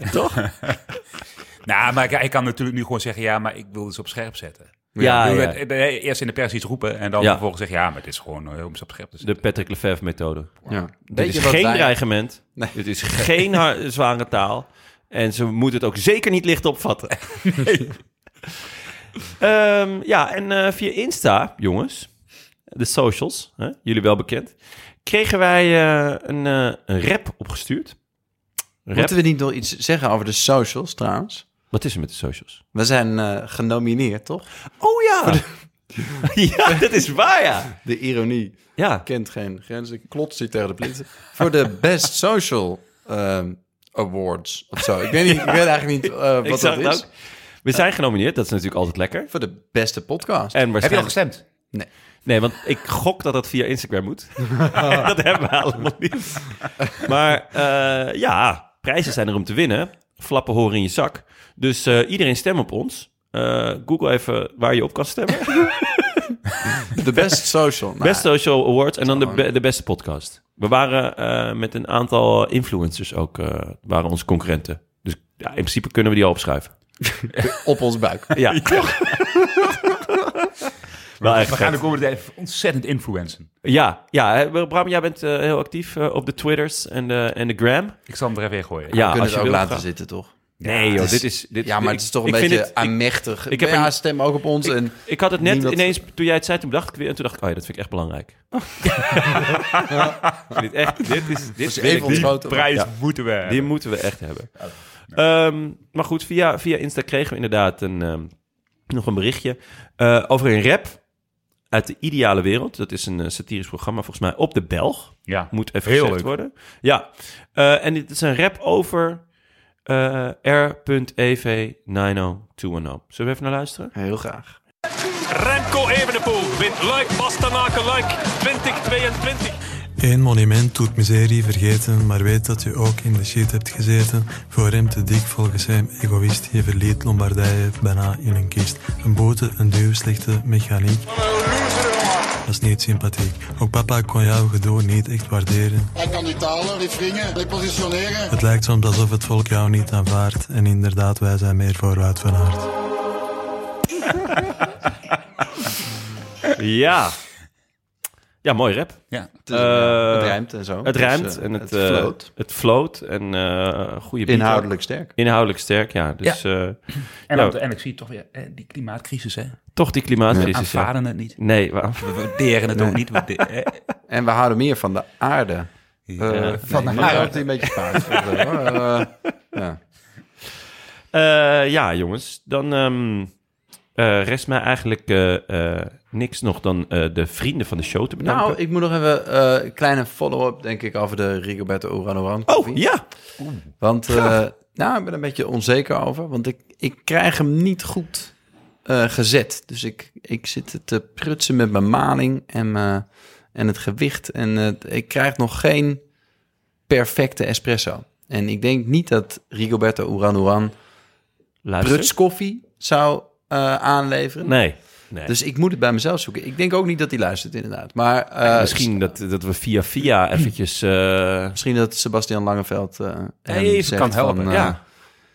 Speaker 3: Nou, maar hij kan natuurlijk nu gewoon zeggen... ja, maar ik wil dus op scherp zetten.
Speaker 1: Ja,
Speaker 3: het- Eerst in de pers iets roepen en dan
Speaker 1: Ja.
Speaker 3: vervolgens zeggen... ja, maar het is gewoon om ze op scherp te
Speaker 1: De. Patrick Lefevre-methode.
Speaker 2: ja.
Speaker 1: Dit is geen
Speaker 2: wij-
Speaker 1: dreigement.
Speaker 2: Nee.
Speaker 1: Dit is geen <laughs> zware taal. En ze moeten het ook zeker niet licht opvatten. <laughs> Ehm, ja, en eh, via Insta, jongens, de socials, hè, jullie wel bekend, kregen wij eh, een, eh, een rap opgestuurd. Rap.
Speaker 2: Moeten we niet nog iets zeggen over de socials trouwens?
Speaker 1: Wat is er met de socials?
Speaker 2: We zijn eh, genomineerd, toch?
Speaker 1: Oh ja! <laughs> ja, dat is waar, ja.
Speaker 2: De ironie
Speaker 1: Ja,
Speaker 2: kent geen grenzen. Ik klots hier tegen de plinten. Voor de Best Social ehm, Awards of zo. Ik weet, niet, <laughs> ik weet eigenlijk niet eh, wat dat
Speaker 1: het
Speaker 2: is.
Speaker 1: ook. We zijn genomineerd, dat is natuurlijk altijd lekker.
Speaker 2: Voor de beste podcast.
Speaker 1: En
Speaker 3: Heb je al gestemd?
Speaker 1: Nee, want ik gok dat dat via Instagram moet. <laughs> dat hebben we allemaal niet. Maar eh, ja, prijzen zijn er om te winnen. Flappen horen in je zak. Dus eh, iedereen stem op ons. Eh, Google even waar je op kan stemmen. <laughs>
Speaker 2: De Best Social. Nou,
Speaker 1: Best Social Awards en dan de, be- de beste podcast. We waren eh, met een aantal influencers ook, eh, waren onze concurrenten. Dus ja, in principe kunnen we die al opschrijven. <laughs>
Speaker 2: Op ons buik.
Speaker 1: Ja, <laughs> Wel echt
Speaker 3: We gaan de komende tijd ontzettend influencen.
Speaker 1: Ja, ja, Bram, jij bent eh, heel actief eh, op de Twitters en de, en de Gram.
Speaker 3: Ik zal hem er even in gooien.
Speaker 1: Ja,
Speaker 2: we kunnen
Speaker 1: als
Speaker 2: het
Speaker 1: je
Speaker 2: ook laten zitten, toch?
Speaker 1: Nee, joh,
Speaker 2: is-
Speaker 1: dit is... Dit,
Speaker 2: Ja, maar
Speaker 1: ik-
Speaker 2: het is toch een
Speaker 1: ik
Speaker 2: beetje
Speaker 1: het- ik-
Speaker 2: aanmächtig.
Speaker 1: ik heb
Speaker 2: ja,
Speaker 1: een-
Speaker 2: stem ook op ons. en
Speaker 1: Ik had het net
Speaker 2: Niemand-
Speaker 1: ineens, toen jij het zei, toen dacht ik weer, en toen dacht ik, oh ja, dat vind ik echt belangrijk. <laughs> Ik vind dit echt, dit is, dit
Speaker 2: is
Speaker 1: ik
Speaker 2: even ontschoten.
Speaker 3: Prijs
Speaker 1: Ja.
Speaker 3: moeten we hebben.
Speaker 1: Die moeten we echt hebben. Ehm, maar goed, via, via Insta kregen we inderdaad een, ehm, nog een berichtje eh, over een rap uit de ideale wereld. Dat is een eh, satirisch programma, volgens mij, op de Belg.
Speaker 3: Ja.
Speaker 1: Moet even
Speaker 3: Heel
Speaker 1: gezegd
Speaker 3: leuk.
Speaker 1: worden. Ja, Eh, en dit is een rap over eh R.EV90210. Zullen we even naar luisteren?
Speaker 2: heel graag.
Speaker 6: Remco Evenepoel wint Luik Bastenaken Luik 2022.
Speaker 7: Eén monument doet miserie vergeten, maar weet dat je ook in de shit hebt gezeten. Voor hem te dik, volgens hem egoïst. Je verliet Lombardije bijna in een kist. Een boete, een duw, slechte mechaniek. was niet sympathiek. Ook papa kon jouw gedoe niet echt waarderen.
Speaker 8: Hij kan die talen, die wringen, die positioneren.
Speaker 7: Het lijkt soms alsof het volk jou niet aanvaardt. En inderdaad, wij zijn meer voor Wout van Aert.
Speaker 1: Ja. Ja, mooi rap.
Speaker 3: Ja.
Speaker 2: Het, is-
Speaker 1: Eh,
Speaker 2: het rijmt en zo.
Speaker 1: Het
Speaker 2: Dus,
Speaker 1: rijmt
Speaker 2: eh,
Speaker 1: en het,
Speaker 2: het
Speaker 1: eh,
Speaker 2: floot.
Speaker 1: het floot en eh goede beat
Speaker 2: Inhoudelijk sterk.
Speaker 1: Inhoudelijk sterk, ja. Dus eh,
Speaker 3: En,
Speaker 1: Ja.
Speaker 3: en ik zie toch weer eh, die klimaatcrisis, hè.
Speaker 1: toch die
Speaker 3: We
Speaker 1: klimaatcrisis. ja.
Speaker 3: aanvaarden het niet.
Speaker 1: Nee,
Speaker 3: We waarderen het ook niet. We de- eh, <laughs>
Speaker 2: En we houden meer van de aarde. Eh,
Speaker 3: Ja, van de aarde.
Speaker 2: een beetje Spaans. <laughs> Eh, ja.
Speaker 1: Eh, ja, jongens. Dan ehm, eh, rest mij eigenlijk eh, eh, niks nog dan de vrienden van de show te bedanken.
Speaker 2: Nou, ik moet nog even een kleine follow-up, denk ik, over de Rigoberto Uranoran.
Speaker 1: oh, ja.
Speaker 2: Want nou, ik ben een beetje onzeker over, want ik, ik krijg hem niet goed gezet. Dus ik, ik zit te prutsen met mijn maling en, en het gewicht. En ik krijg nog geen perfecte espresso. En ik denk niet dat Rigoberto
Speaker 1: Luister.
Speaker 2: prutskoffie zou eh, aanleveren.
Speaker 1: Nee. nee.
Speaker 2: Dus ik moet het bij mezelf zoeken. Ik denk ook niet dat hij luistert, inderdaad. Maar eh,
Speaker 1: Misschien dat, dat we via via <clears throat> eventjes... eh,
Speaker 2: misschien dat Sebastian Langeveld zegt
Speaker 1: kan helpen.
Speaker 2: van,
Speaker 1: ja.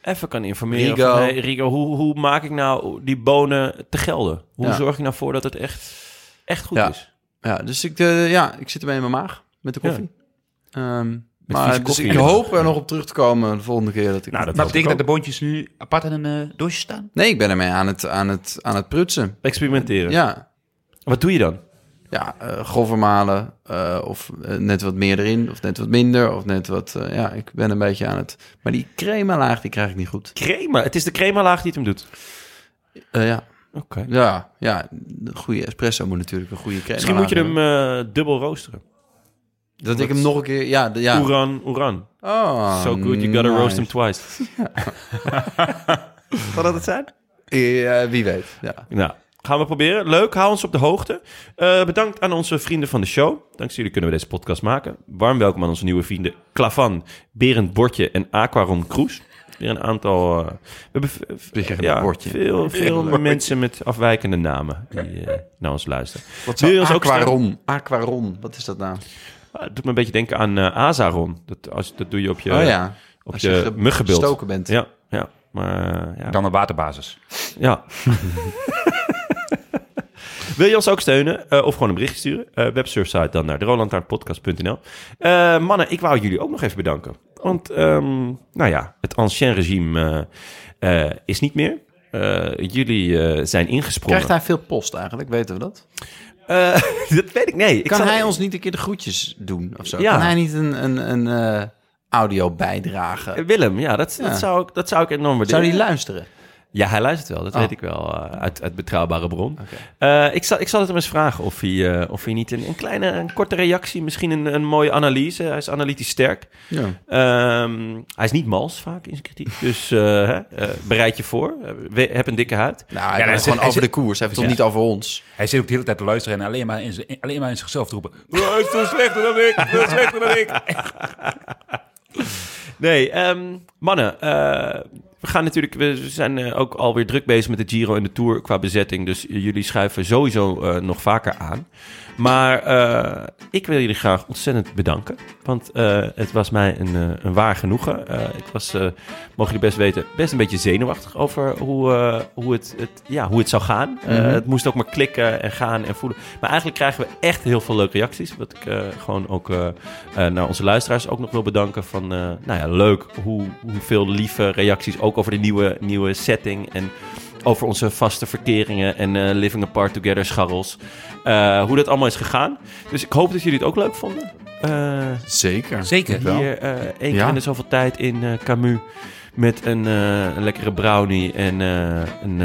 Speaker 1: Even kan informeren.
Speaker 2: Rigo.
Speaker 1: Van, hey, Rigo, hoe, hoe maak ik nou die bonen te gelden? Hoe
Speaker 2: Ja.
Speaker 1: zorg ik nou voor dat het echt, echt goed
Speaker 2: Ja.
Speaker 1: is?
Speaker 2: Ja, dus ik, ja, ik zit ermee in mijn maag met de koffie. Ehm, maar dus ik hoop er nog op terug te komen de volgende keer dat ik...
Speaker 1: Nou, dat
Speaker 3: Maar betekent dat de boontjes nu apart in een eh, doosje staan?
Speaker 2: Nee, ik ben ermee aan het, aan het, aan het prutsen.
Speaker 1: Experimenteren.
Speaker 2: Ja,
Speaker 1: Wat doe je dan?
Speaker 2: ja uh, grover malen eh, of net wat meer erin of net wat minder of net wat... eh, ja, ik ben een beetje aan het... Maar die crema laag, die krijg ik niet goed.
Speaker 1: Crema. Het is de crema laag die het hem doet.
Speaker 2: Eh, ja.
Speaker 1: Oké.
Speaker 2: Ja, ja, een goede espresso moet natuurlijk een goede crema
Speaker 1: Misschien moet je hem uh, dubbel roosteren.
Speaker 2: Dat ik hem nog een keer... Ja, de- ja.
Speaker 1: Oeran, oeran.
Speaker 2: Oh,
Speaker 1: so good, you gotta roast him twice. <laughs> Zal dat het zijn?
Speaker 2: Ja, wie weet, ja.
Speaker 1: Nou, gaan we proberen. Leuk, hou ons op de hoogte. Uh, bedankt aan onze vrienden van de show. Dankzij jullie kunnen we deze podcast maken. Warm welkom aan onze nieuwe vrienden Klavan, Berend Bortje en Aquaron Kroes. Weer een aantal... Uh, we hebben ja, veel, veel mensen met afwijkende namen die uh, naar ons luisteren.
Speaker 2: Wat zou Aquaron? Aquaron, wat is dat nou?
Speaker 1: Het doet me een beetje denken aan uh, Azaron. Dat, als, dat doe je op je,
Speaker 2: oh, ja.
Speaker 1: op
Speaker 2: als
Speaker 1: je,
Speaker 2: je
Speaker 1: muggenbeeld.
Speaker 2: gestoken bent.
Speaker 1: Ja, ja. Maar, ja.
Speaker 3: Dan een waterbasis.
Speaker 1: Ja. <laughs> Wil je ons ook steunen uh, of gewoon een bericht sturen? Uh, websurfsite dan naar de rolantaarnpodcast.nl. Uh, mannen, ik wou jullie ook nog even bedanken. Want, um, nou ja, het ancien regime uh, is niet meer. jullie zijn ingesprongen.
Speaker 2: Krijgt hij veel post eigenlijk, weten we dat? <laughs>
Speaker 1: dat weet ik, nee. Ik
Speaker 2: kan hij ons niet een keer de groetjes doen of zo?
Speaker 1: Ja.
Speaker 2: Kan hij niet een, een, een audio bijdragen?
Speaker 1: Willem, ja, dat,
Speaker 2: Ja.
Speaker 1: Dat, zou, ik, dat zou ik enorm waarderen.
Speaker 2: Zou hij luisteren?
Speaker 1: Ja, hij luistert wel. Dat
Speaker 2: Oh.
Speaker 1: weet ik wel uh, uit, uit betrouwbare bron. Okay. Uh, ik, zal, ik zal het hem eens vragen of hij, uh, of hij niet een, een kleine, een korte reactie, misschien een, een mooie analyse. Hij is analytisch sterk.
Speaker 2: Ja.
Speaker 1: Um, hij is niet mals vaak in zijn kritiek. Dus uh, bereid je voor. We, heb een dikke huid.
Speaker 2: Nou, hij ja, gewoon over de koers. Hij heeft het toch niet over ons.
Speaker 3: Hij zit ook de hele tijd te luisteren en alleen maar in, z- alleen maar in zichzelf te roepen. Hij is veel slechter dan ik. Veel slechter dan ik.
Speaker 1: Nee, um, mannen. Uh, we gaan natuurlijk, we zijn uh, ook alweer druk bezig met de Giro en de Tour qua bezetting. Dus jullie schuiven sowieso uh, nog vaker aan. Maar uh, ik wil jullie graag ontzettend bedanken. Want uh, het was mij een, uh, een waar genoegen. ik was, mogen jullie best weten, best een beetje zenuwachtig over hoe, hoe, het, het, ja, hoe het zou gaan. Mm -hmm. Het moest ook maar klikken en gaan en voelen. Maar eigenlijk krijgen we echt heel veel leuke reacties. Wat ik gewoon ook naar onze luisteraars ook nog wil bedanken. Van, nou ja, leuk hoe, hoeveel lieve reacties ook over de nieuwe, nieuwe setting. En over onze vaste verkeringen en uh, living apart together scharrels. Uh, hoe dat allemaal is gegaan. Dus ik hoop dat jullie het ook leuk vonden. Uh,
Speaker 2: Zeker.
Speaker 3: Zeker.
Speaker 1: Hier één keer in de zoveel tijd in Camus. Met een, een lekkere brownie en een,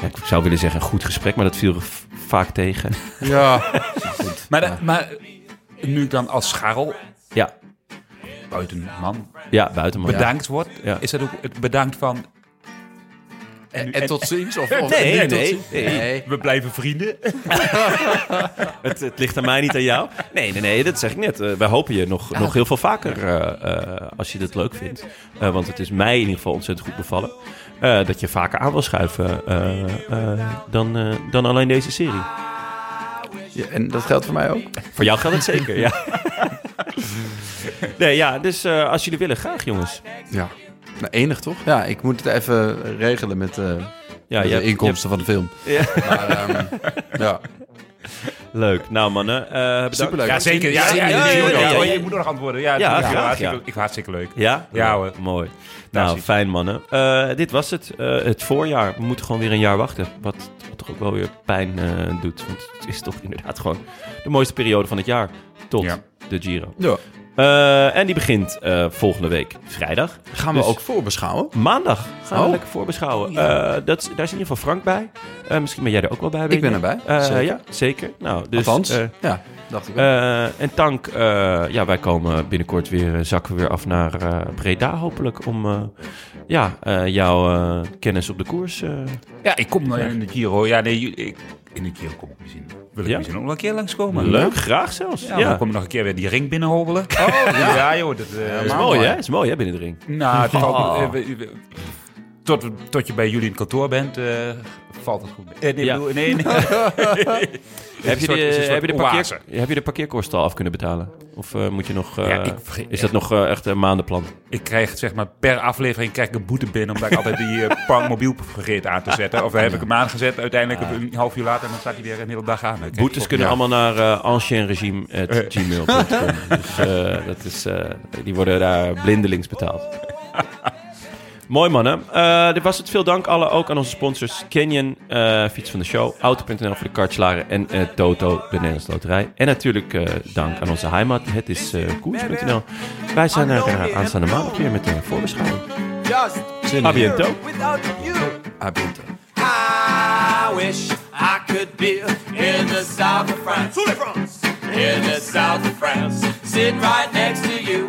Speaker 1: ja, ik zou willen zeggen een goed gesprek. Maar dat viel vaak tegen. <laughs>
Speaker 2: Ja. <laughs>
Speaker 3: maar, de, maar nu dan als scharrel...
Speaker 1: Ja.
Speaker 3: Buitenman.
Speaker 1: Ja, buitenman.
Speaker 3: Bedankt wordt.
Speaker 1: Ja.
Speaker 3: Is dat ook het bedankt van...
Speaker 2: En, en, tot ziens? Of, <laughs> of
Speaker 1: nee,
Speaker 2: nee,
Speaker 1: nee,
Speaker 2: nee, nee.
Speaker 3: We blijven vrienden. <laughs>
Speaker 1: het, het, ligt aan mij, niet aan jou. Nee, nee, nee, dat zeg ik net. Uh, wij hopen je nog, nog heel veel vaker uh, uh, als je dit leuk vindt. want het is mij in ieder geval ontzettend goed bevallen. dat je vaker aan wil schuiven dan, dan alleen deze serie.
Speaker 2: Ja, en dat geldt voor mij ook?
Speaker 1: Voor jou geldt het zeker, ja. <laughs> nee, ja, dus eh, als jullie willen, graag jongens.
Speaker 2: Ja. Nou, enig toch? Ja, ik moet het even regelen met, eh,
Speaker 1: Ja,
Speaker 2: met
Speaker 1: je
Speaker 2: de
Speaker 1: hebt-
Speaker 2: inkomsten van de film.
Speaker 1: Ja.
Speaker 2: Maar, ehm, ja.
Speaker 1: Leuk. Nou mannen, eh bedankt.
Speaker 2: Superleuk.
Speaker 3: Ja, zeker. Ja, ja,
Speaker 1: Ja,
Speaker 3: ja,
Speaker 1: ja, ja, ja, ja.
Speaker 3: Oh, je moet nog antwoorden. Ja,
Speaker 1: Ja,
Speaker 3: ja,
Speaker 1: graag,
Speaker 3: hartstikke-
Speaker 1: ja.
Speaker 3: Ik hartstikke leuk.
Speaker 1: Ja?
Speaker 3: Ja, hoor.
Speaker 1: Mooi. Nou, fijn mannen. Eh, dit was het. Eh, het voorjaar. We moeten gewoon weer een jaar wachten. Wat, wat toch ook wel weer pijn eh, doet. Want het is toch inderdaad gewoon de mooiste periode van het jaar. Tot
Speaker 3: Ja.
Speaker 1: de Giro.
Speaker 2: Ja.
Speaker 1: Eh, en die begint eh, volgende week vrijdag.
Speaker 2: Gaan we
Speaker 1: Dus
Speaker 2: ook voorbeschouwen?
Speaker 1: Maandag gaan we
Speaker 2: Oh.
Speaker 1: lekker voorbeschouwen. Eh, dat, daar is in ieder geval Frank bij. Eh, misschien ben jij er ook wel bij.
Speaker 2: Ik ben erbij,
Speaker 1: Eh,
Speaker 2: zeker.
Speaker 1: Ja, zeker. Nou, dus,
Speaker 2: Althans,
Speaker 1: eh,
Speaker 2: ja, dacht ik wel.
Speaker 1: eh, en Tank, eh, ja, wij komen binnenkort weer, zakken we weer af naar eh, Breda hopelijk. Om eh, ja, eh, jouw kennis op de koers. eh,
Speaker 3: Ja, ik kom nog in de Giro. Ja, nee, ik, in de Giro kom ik misschien. Wil ik
Speaker 1: Ja?
Speaker 3: misschien ook nog een keer langskomen.
Speaker 1: leuk, graag zelfs.
Speaker 3: Ja,
Speaker 1: Ja,
Speaker 3: dan kom ik nog een keer weer die ring binnenhobbelen. Oh, ja. joh. Dat, eh,
Speaker 1: is mooi, hè? Dat is mooi, hè, binnen de ring.
Speaker 3: Nou, het valt,
Speaker 1: Oh.
Speaker 3: eh, we- we- tot, tot je bij jullie in het kantoor bent, eh, valt het goed. Eh, nee,
Speaker 1: Ja.
Speaker 3: bedoel- nee, nee. <laughs>
Speaker 1: Heb je,
Speaker 3: soort-
Speaker 1: de, heb, je de parkeer, heb je de parkeerkosten al af kunnen betalen? Of eh, moet je nog... eh,
Speaker 3: Ja, ik
Speaker 1: is dat nog echt een maandenplan?
Speaker 3: Ik krijg zeg maar per aflevering krijg ik een boete binnen omdat ik altijd die <laughs> Park mobiel vergeet aan te zetten. Of heb ik hem aangezet, uiteindelijk een half uur later en dan staat hij weer een hele dag aan. Ik
Speaker 1: Boetes kunnen allemaal naar uh, ancienregime.gmail.com. <laughs> dus dat is, die worden daar blindelings betaald. Mooi mannen. Eh, dit was het. Veel dank alle ook aan onze sponsors. Canyon, eh, fiets van de show. Auto.nl voor de kartslaren. En eh, Toto, de Nederlandse loterij. En natuurlijk eh, dank aan onze heimat. Het is eh koers.nl. Wij zijn er aanstaande maandag weer met een voorbeschouwing. A biento.
Speaker 2: A biento.
Speaker 9: I wish I could be in the south of France. In the south of France, sitting right next to you.